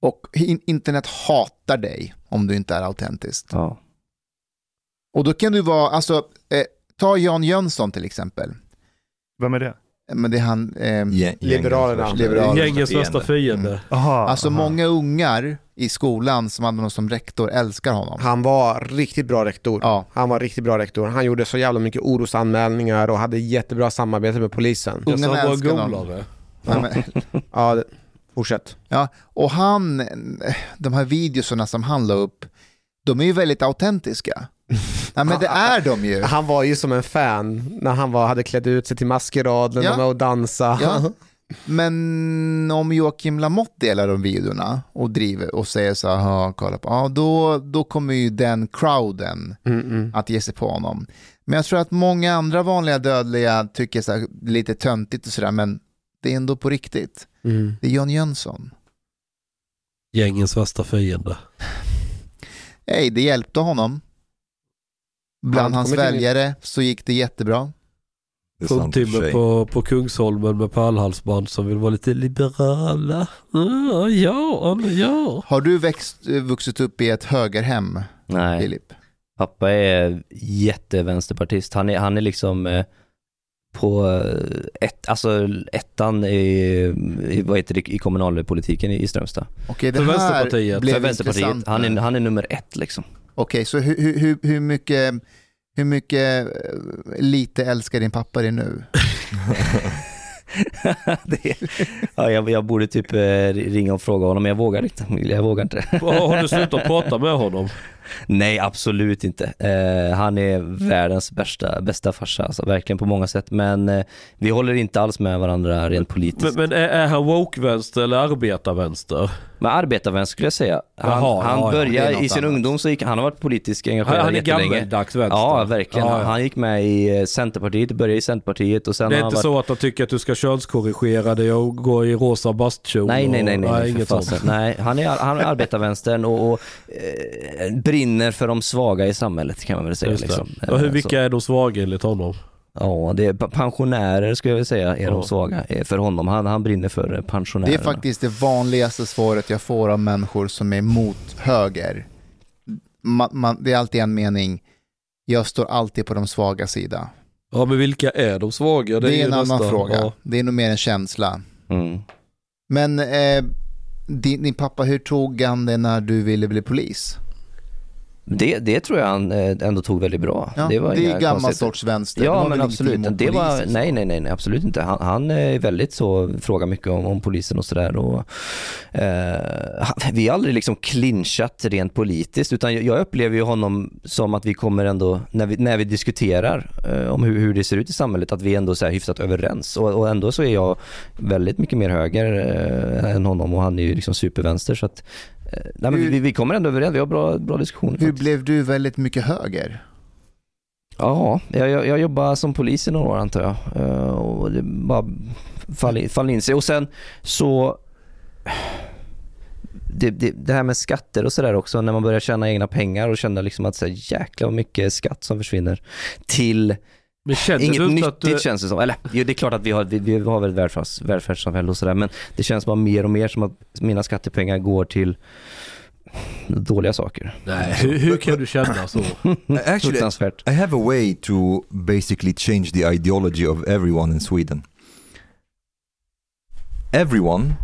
Och in- internet hatar dig om du inte är autentisk. Ja. Och då kan du vara, alltså, eh, ta Jan Jönsson till exempel. Vem är det? Men det är han... Eh, Liberalerna. Liberalerna. Gängens värsta fiende. Aha, Alltså aha. många ungar i skolan som hade honom som rektor älskar honom. Han var riktigt bra rektor. Ja. Han var riktigt bra rektor. Han gjorde så jävla mycket orosanmälningar och hade jättebra samarbete med polisen. Ungarna älskar honom. Ja, Ja, det, fortsätt. ja, och han, de här videorna som han la upp, de är ju väldigt autentiska. Ja, men det är de ju. Han var ju som en fan när han var, hade klätt ut sig till maskeraden Ja. och och dansa. Ja. Men om Joakim Lamotte delar de videorna och driver och säger så här, "Ja, kolla på, ja, då, då kommer ju den crowden Mm, mm. att ge sig på honom. Men jag tror att många andra vanliga dödliga tycker så här, lite töntigt och sådär, men det är ändå på riktigt. Mm. Det är Jan Jönsson. Gängens värsta fiende. Hej, det hjälpte honom. Bland Han hans väljare så gick det jättebra. Fruntimmer på, på Kungsholmen med pärlhalsband som vill vara lite liberala. Ja, ja, ja. Har du växt, vuxit upp i ett högerhem, Nej, Filip? pappa är jättevänsterpartist. Han är, han är liksom eh, på eh, ett, alltså ettan i, i, vad heter det, i kommunalpolitiken i, i Strömstad. Okej, det För här Vänsterpartiet. blev För Vänsterpartiet. intressant Han är, han är nummer ett liksom. Okej, så hur, hur, hur, hur mycket, hur mycket eh, lite älskar din pappa dig nu? det, ja, jag, jag borde typ eh, ringa och fråga honom, men jag vågar inte. Jag vågar inte. Har du slutat prata med honom? Nej, absolut inte. Eh, han är världens bästa, bästa farsa, alltså, verkligen på många sätt. Men eh, vi håller inte alls med varandra rent politiskt. Men, men är, är han woke-vänster eller arbetarvänster? Men arbetarvänster skulle jag säga. Han, Jaha, han ja, började i sin annat. ungdom så gick han har varit politiskt engagerad Han, han är gammeldags vänster. Ja, verkligen. Ja, ja. Han gick med i eh, Centerpartiet, började i Centerpartiet och sen Det är inte varit... så att han tycker att du ska könskorrigera dig och gå i rosa bastkjol? Nej, nej, och- nej, nej, nej, för inget fasen. sånt. nej han är, han är arbetarvänstern och, och eh, brinner för de svaga i samhället kan man väl säga. Det. Liksom. Och hur, Eh, vilka så- är de svaga enligt honom? Ja, det är pensionärer skulle jag vilja säga är Ja. de svaga eh, för honom. Han, han brinner för eh, Det pensionärerna. är faktiskt det vanligaste svaret jag får av människor som är emot höger. Man, man, det är alltid en mening, jag står alltid på de svaga sida. Ja, men vilka är de svaga? Det är, ju en annan nästa- fråga. Ja. Det är nog mer en känsla. Mm. Men eh, din, din pappa, hur tog han det när du ville bli polis? Det, det tror jag han eh, ändå tog väldigt bra. Ja, det, var är inga gammal konstigheter. sorts vänster. Det Ja men absolut. Det var, polisen, nej, nej, nej, absolut inte. Han, han är väldigt så, frågar mycket om, om polisen och sådär. Eh, vi har aldrig liksom clinchat rent politiskt utan jag, jag upplever ju honom som att vi kommer ändå, när vi, när vi diskuterar eh, om hur, hur det ser ut i samhället, att vi ändå så här hyfsat överens. Och, och ändå så är jag väldigt mycket mer höger eh, än honom och han är ju liksom supervänster. Så att, nej, men Hur- vi, vi kommer ändå överens, vi har bra, bra diskussioner. Hur faktiskt. blev du väldigt mycket höger? Ja, jag, jag, jag jobbar som polis i några år antar jag. Eh, och det bara fall, in- fall in sig. Och sen så det, det, det här med skatter och sådär också, när man börjar tjäna egna pengar och känna liksom att så här, jäklar vad mycket skatt som försvinner till Men känner inget du inte nyttigt att du... känns det som. Eller jo, det är klart att vi har, vi, vi har väl ett välfärds, välfärdssamhälle och sådär men det känns bara mer och mer som att mina skattepengar går till dåliga saker. Nej, hur, hur kan du känna så? Actually. I have a way to basically change the ideology of everyone in Sweden. Everyone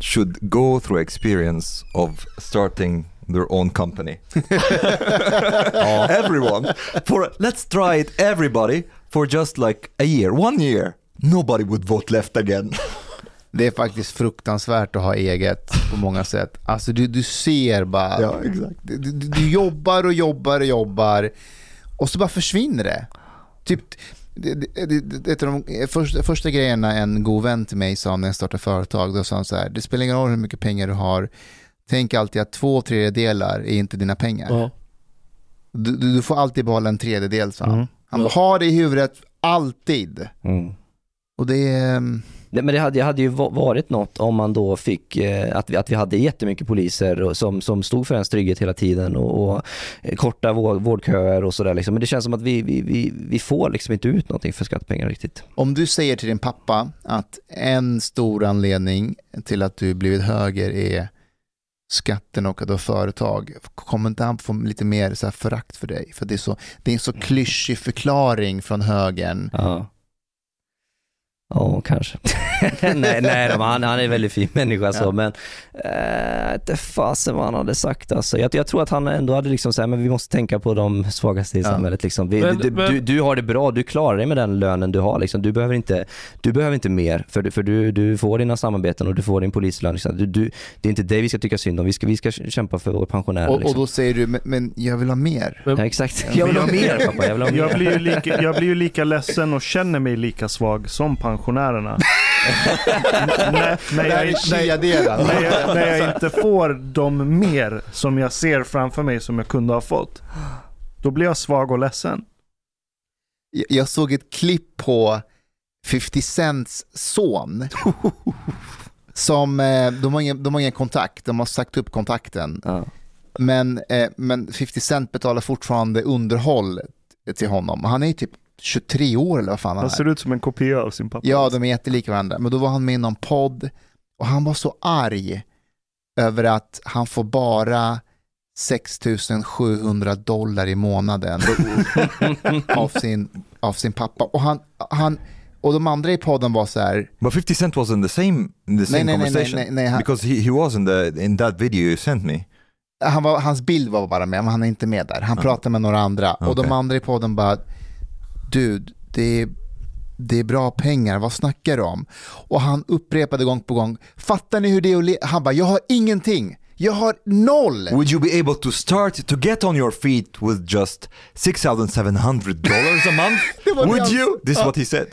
should go through experience of starting their own company. Everyone. For let's try it everybody for just like a year, one year. Nobody would vote left again. Det är faktiskt fruktansvärt att ha eget på många sätt. Alltså du, du ser bara, Ja, exakt. Du, du, du jobbar och jobbar och jobbar och så bara försvinner det. Typ, det, det, det, ett av de första, första grejerna en god vän till mig sa när jag startade företag, då sa han så här, det spelar ingen roll hur mycket pengar du har, tänk alltid att två tredjedelar är inte dina pengar. Ja. Du, du, du får alltid behålla en tredjedel, sa han. Mm. Han bara, ha det i huvudet, alltid. Mm. Och det är... Nej, men det hade, det hade ju va- varit något om man då fick, eh, att, vi, att vi hade jättemycket poliser och, som, som stod för ens trygghet hela tiden och, och eh, korta vård, vårdköer och sådär liksom. Men det känns som att vi, vi, vi, vi får liksom inte ut någonting för skattepengar riktigt. Om du säger till din pappa att en stor anledning till att du blivit höger är skatten och att du har företag, kommer inte han få lite mer så här förakt för dig? För det är, så, det är en så klyschig förklaring från högern. Ja. Ja, kanske. nej, nej han, han är en väldigt fin människa så, Ja. men äh, inte fasen vad han hade sagt alltså. Jag, jag tror att han ändå hade liksom så här, men vi måste tänka på de svagaste i Ja. samhället liksom. Vi, Men- du, men- du, du har det bra, du klarar dig med den lönen du har liksom. Du behöver inte, du behöver inte mer, för, du- för du, du får dina samarbeten och du får din polislön. Liksom. Du, du, det är inte dig vi ska tycka synd om, vi ska, vi ska kämpa för våra pensionärer. Och, och liksom. då säger du, men, men jag vill ha mer. Ja, exakt. Jag vill ha mer pappa, jag vill ha mer. Jag blir, ju lika, jag blir ju lika ledsen och känner mig lika svag som pensionärerna. när, när, jag, när, när, jag, när jag inte får de mer som jag ser framför mig som jag kunde ha fått. Då blir jag svag och ledsen. Jag- såg ett klipp på 50 Cents son. Som, eh, de har, ingen, de har ingen kontakt, de har sagt upp kontakten. Ja. Men, eh, men 50 Cent betalar fortfarande underhåll till honom. Han är typ 23 år eller vad fan han Han är. ser ut som en kopia av sin pappa. Ja, de är jättelika varandra. Men då var han med i någon podd och han var så arg över att han får bara 6 700 dollar i månaden av sin, av sin pappa. Och, han, han, och de andra i podden var så här, But 50 Cent was in the same in the same nej, nej, nej, conversation nej, nej, han- because he, he was in the in that video you sent me. han var, hans bild var bara med, men han är inte med där. Han pratar med några andra. Och de andra i podden bara, du, det är, det är bra pengar, vad snackar du om? Och han upprepade gång på gång, fattar ni hur det är att leva? Han bara, jag har ingenting. Jag har noll! Would you be able to start to get on your feet with just six thousand seven hundred dollars a month? Det var det Would you? This is what he said.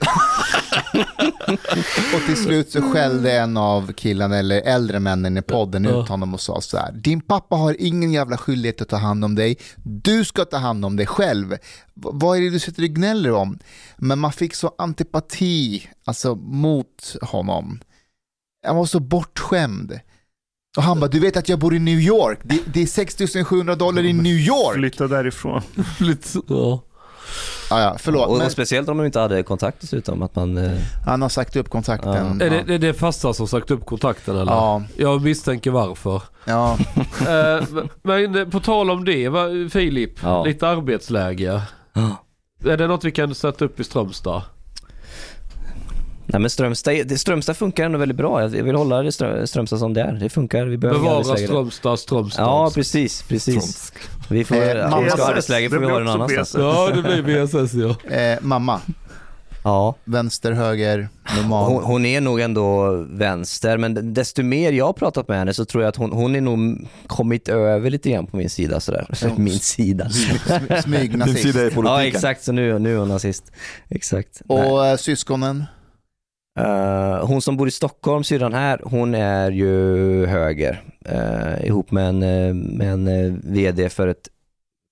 Och till slut så skällde en av killarna, eller äldre männen i podden ut honom och sa så här, din pappa har ingen jävla skyldighet att ta hand om dig, du ska ta hand om dig själv. V- vad är det du sitter och gnäller om? Men man fick så antipati, alltså mot honom. Han var så bortskämd. Och han bara, du vet att jag bor i New York, det, det är 6700 dollar i New York. Flytta därifrån. Ja. Ja, ja, förlåt, och, men och speciellt om de inte hade kontakt dessutom, att man... Eh, han har sagt upp kontakten. Är det, det är det farsan som sagt upp kontakten eller? Ja. Jag misstänker varför. Ja. Eh, men eh, på tal om det, va, Filip, Ja. lite arbetsläge. Ja. Är det något vi kan sätta upp i Strömstad? Nej men Strömstad, Strömstad funkar ändå väldigt bra. Jag vill hålla det Strö- Strömstad som det är. Det funkar. Vi behöver Bevara. Strömstad, Strömstad. Ja precis, precis. Vi får, Eh, om vi ska mamma- ha arbetsläger får Det vi ha det någon annanstans. Ja, det blir VSS ja. Eh, mamma, Ja. vänster, höger, normal. Hon, hon är nog ändå vänster, men desto mer jag har pratat med henne så tror jag att hon, hon är nog kommit över lite grann på min sida sådär. Ja. Min sida. Sm- Smygnazist. Din sida i politiken. Ja exakt, så nu, nu är hon nazist. Exakt. Nej. Och eh, syskonen? Eh, hon som bor i Stockholm, syrran här, hon är ju höger. eh, ihop med en, eh, med en VD för, ett,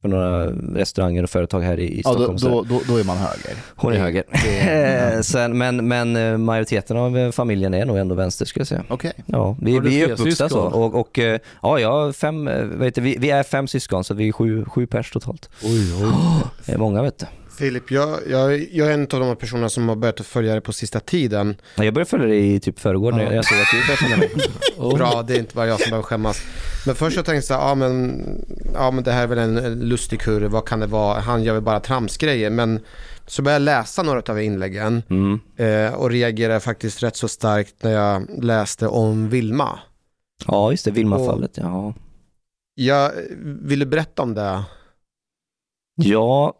för några restauranger och företag här i, i Ja, då, Stockholm. då, då, då är man höger. hon är Det- höger. det- Sen, men, men majoriteten av familjen är nog ändå vänster skulle jag säga. Okej. Ja, vi, du vi är uppvuxna så. Och, och ja, jag fem, vad heter, vi, vi är fem syskon så vi är sju, sju pers totalt. Oj, oj. Det är många vet du. Filip, jag, jag, jag är en av de här personerna som har börjat följa det på sista tiden. Ja, Jag började följa dig i typ förrgår när Ja. jag såg att du började följa mig. Oh. Bra, det är inte bara jag som behöver skämmas. Men först jag tänkte så här, ja men, ja men det här är väl en lustig kurre, vad kan det vara? Han gör väl bara tramsgrejer. Men så började jag läsa några av inläggen Mm. eh, och reagerade faktiskt rätt så starkt när jag läste om Vilma. Ja, just det, Vilma-fallet. Ja. Jag vill du berätta om det? Ja,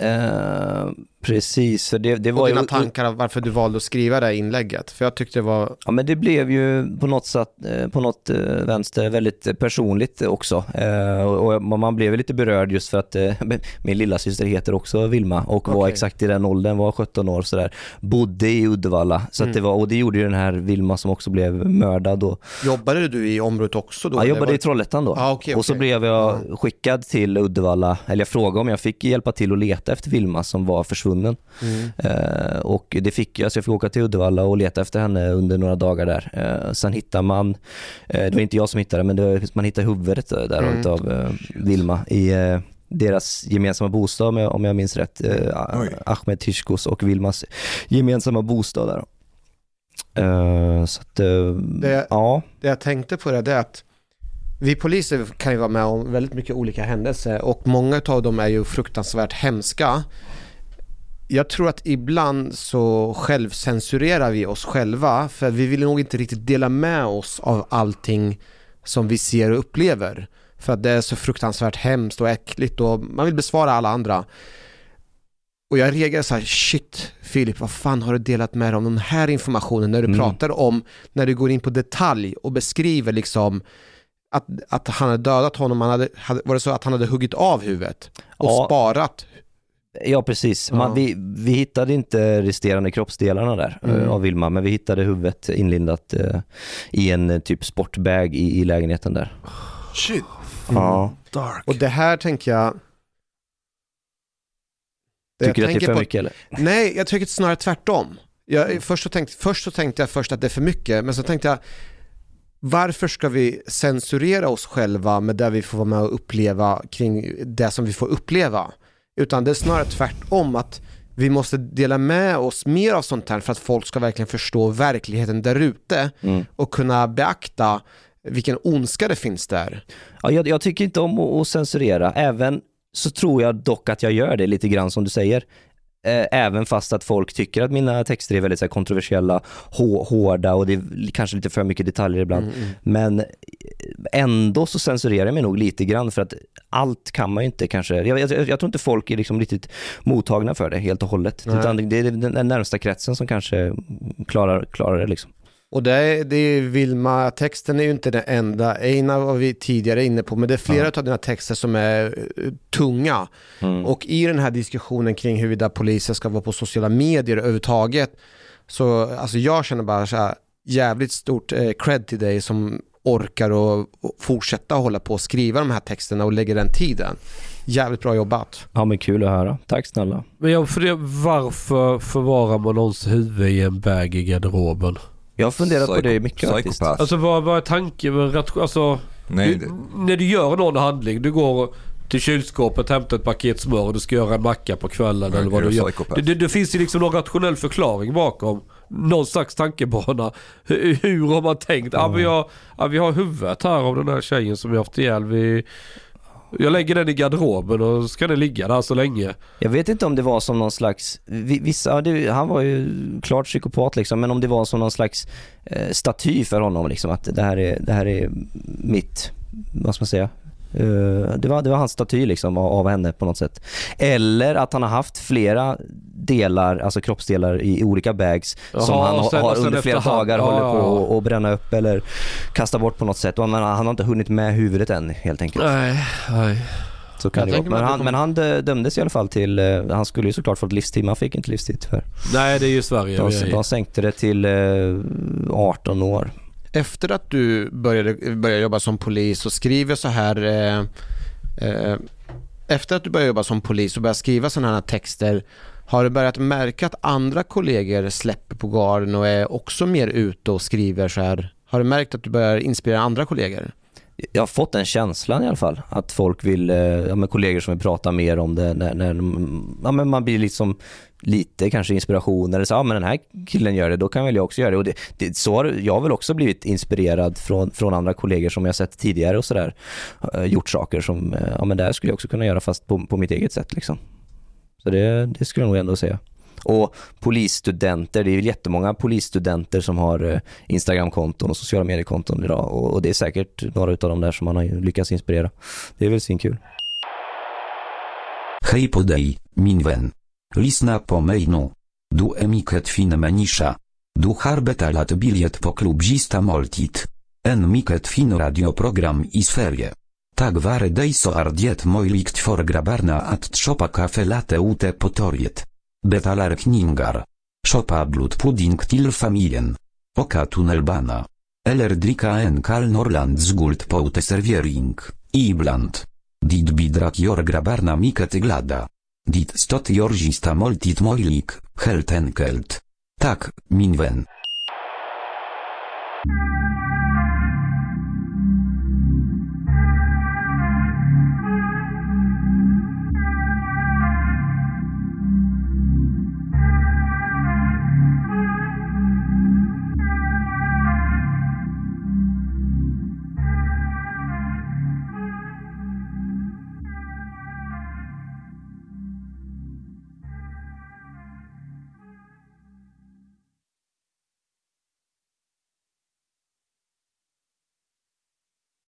eh, precis. För det, det var Och dina ju, tankar av varför du valde att skriva det här inlägget. För jag tyckte det var... Ja men det blev ju på något sätt, eh, på något eh, vänster väldigt personligt också. Eh, Och man blev lite berörd just för att eh, min lilla syster heter också Vilma och var Okej. exakt i den åldern, var 17 år sådär. Bodde i Uddevalla. Så Mm. det var, och det gjorde ju den här Vilma som också blev mördad då. Jobbade du i området också då? Jag eller jobbade var i Trollhättan då. Ah, okej, Och så blev jag skickad till Uddevalla, eller jag frågade om jag fick hjälpa till att leta efter Vilma som var försvunnen. Mm. Eh, och det fick jag, så jag fick åka till Uddevalla och leta efter henne under några dagar där. Eh, sen hittar man, eh, det var inte jag som hittade men det, man hittar huvudet där Mm. utav eh, Vilma i eh, deras gemensamma bostad om jag, om jag minns rätt. Eh, Ahmed Tishkos och Vilmas gemensamma bostad där. Eh, så att, Det, ja. det jag tänkte på det, det är att vi poliser kan ju vara med om väldigt mycket olika händelser och många av dem är ju fruktansvärt hemska. Jag tror att ibland så självcensurerar vi oss själva för vi vill nog inte riktigt dela med oss av allting som vi ser och upplever. För att det är så fruktansvärt hemskt och äckligt och man vill besvara alla andra. Och jag reagerar så här, shit Filip, vad fan har du delat med dig om den här informationen när du Mm. pratar om, när du går in på detalj och beskriver liksom att, att han hade dödat honom, han hade, var det så att han hade huggit av huvudet och Ja. sparat? Ja precis, Man, Ja. vi, vi hittade inte resterande kroppsdelarna där eh, Mm. av Vilma men vi hittade huvudet inlindat eh, i en eh, typ sportbag i, i lägenheten där. Shit. Ja. Dark. Och det här tänker jag... Det jag Tycker du att det är för på- mycket eller? Nej, jag tycker snarare tvärtom. Jag, först, så tänkte, först så tänkte jag först att det är för mycket, men så tänkte jag varför ska vi censurera oss själva med det vi får vara med och uppleva kring det som vi får uppleva? Utan det är snarare tvärtom att vi måste dela med oss mer av sånt här för att folk ska verkligen förstå verkligheten där ute Mm. och kunna beakta vilken ondska det finns där. Ja, jag, jag tycker inte om att, att censurera, även så tror jag dock att jag gör det lite grann som du säger. Eh, Även fast att folk tycker att mina texter är väldigt så här, kontroversiella, hå- hårda och det är kanske lite för mycket detaljer ibland. Mm, mm. Men ändå så censurerar jag mig nog lite grann för att allt kan man ju inte kanske, jag, jag, jag tror inte folk är liksom riktigt mottagna för det helt och hållet. Nej. Utan det är den närmsta kretsen som kanske klarar, klarar det liksom. Och det är, det är Vilma, texten är ju inte den enda. Einar var vi tidigare inne på, men det är flera av dina texter som är eh, tunga. Mm. Och i den här diskussionen kring huruvida poliser ska vara på sociala medier överhuvudtaget, så alltså jag känner bara så här jävligt stort eh, cred till dig som orkar och, och fortsätta hålla på och skriva de här texterna och lägger den tiden. Jävligt bra jobbat. Ja men kul att höra. Tack snälla. Men jag funderar, varför förvarar man någons huvud i en bag i garderoben? Jag har funderat på det mycket faktiskt. Psykopat. Alltså vad, vad är tanken med? Alltså, Nej, du, det- när du gör någon handling, du går till kylskåpet, hämtar ett paket smör och du ska göra en macka på kvällen eller vad du gör. Det, det, det finns ju liksom någon rationell förklaring bakom. Någon slags tankebana. Hur, hur har man tänkt? Ja, men jag, ja, vi har huvudet här av den här tjejen som jag haft ihjäl. Vi, jag lägger den i garderoben och så ska den ligga där så länge. Jag vet inte om det var som någon slags, vissa, det, han var ju klart psykopat liksom, men om det var som någon slags eh, staty för honom liksom, att det här är, det här är mitt, vad ska man säga, Eh, det, var, det var hans staty liksom av, av henne på något sätt. Eller att han har haft flera delar, alltså kroppsdelar i olika bags Jaha, som han sen- har sen under flera dagar håller på att bränna upp eller kasta bort på något sätt. Och han, han har inte hunnit med huvudet än helt enkelt. Nej, nej. Så kan Jag det Men han, men han dö- dömdes i alla fall till, eh, han skulle ju såklart fått livstid, men han fick inte livstid tyvärr. Nej, det är ju Sverige De, de sänkte det till eh, 18 år. Efter att du började, började jobba som polis och skriver så här eh, eh, efter att du började jobba som polis och började skriva sådana här texter har du börjat märka att andra kollegor släpper på garden och är också mer ute och skriver så här? Har du märkt att du börjar inspirera andra kollegor? Jag har fått den känslan i alla fall, att folk vill, eh, ja men kollegor som vill prata mer om det när, när ja men man blir liksom lite kanske inspiration eller så, ja men den här killen gör det, då kan väl jag också göra det. Och det, det så har jag har väl också blivit inspirerad från, från andra kollegor som jag sett tidigare och sådär. Eh, gjort saker som, eh, ja men det här skulle jag också kunna göra fast på, på mitt eget sätt liksom. Så det, det skulle jag nog ändå säga. Och polisstudenter, det är ju jättemånga polisstudenter som har eh, Instagramkonton och sociala mediekonton idag och, det är säkert några av dem där som man har lyckats inspirera. Det är väl svinkul. Hej på dig, min vän. Lyssna på mig nu. Du är mycket fin människa. Du har betalat biljett på klubbzista måltid. En mycket fin radioprogram i Sverige. Tack vare dig så är det möjligt för grabbarna att köpa kaffe latte ute på torget. Betalar Kningar. Szopa blut pudding til familien. Oka tunnelbana. Elerdrika en kal Norlands guld poute servering, Ibland. Dit bidrak jor grabarna miket glada. Dit stot jorzista moltit moilik, heltenkelt. Tak, minwen.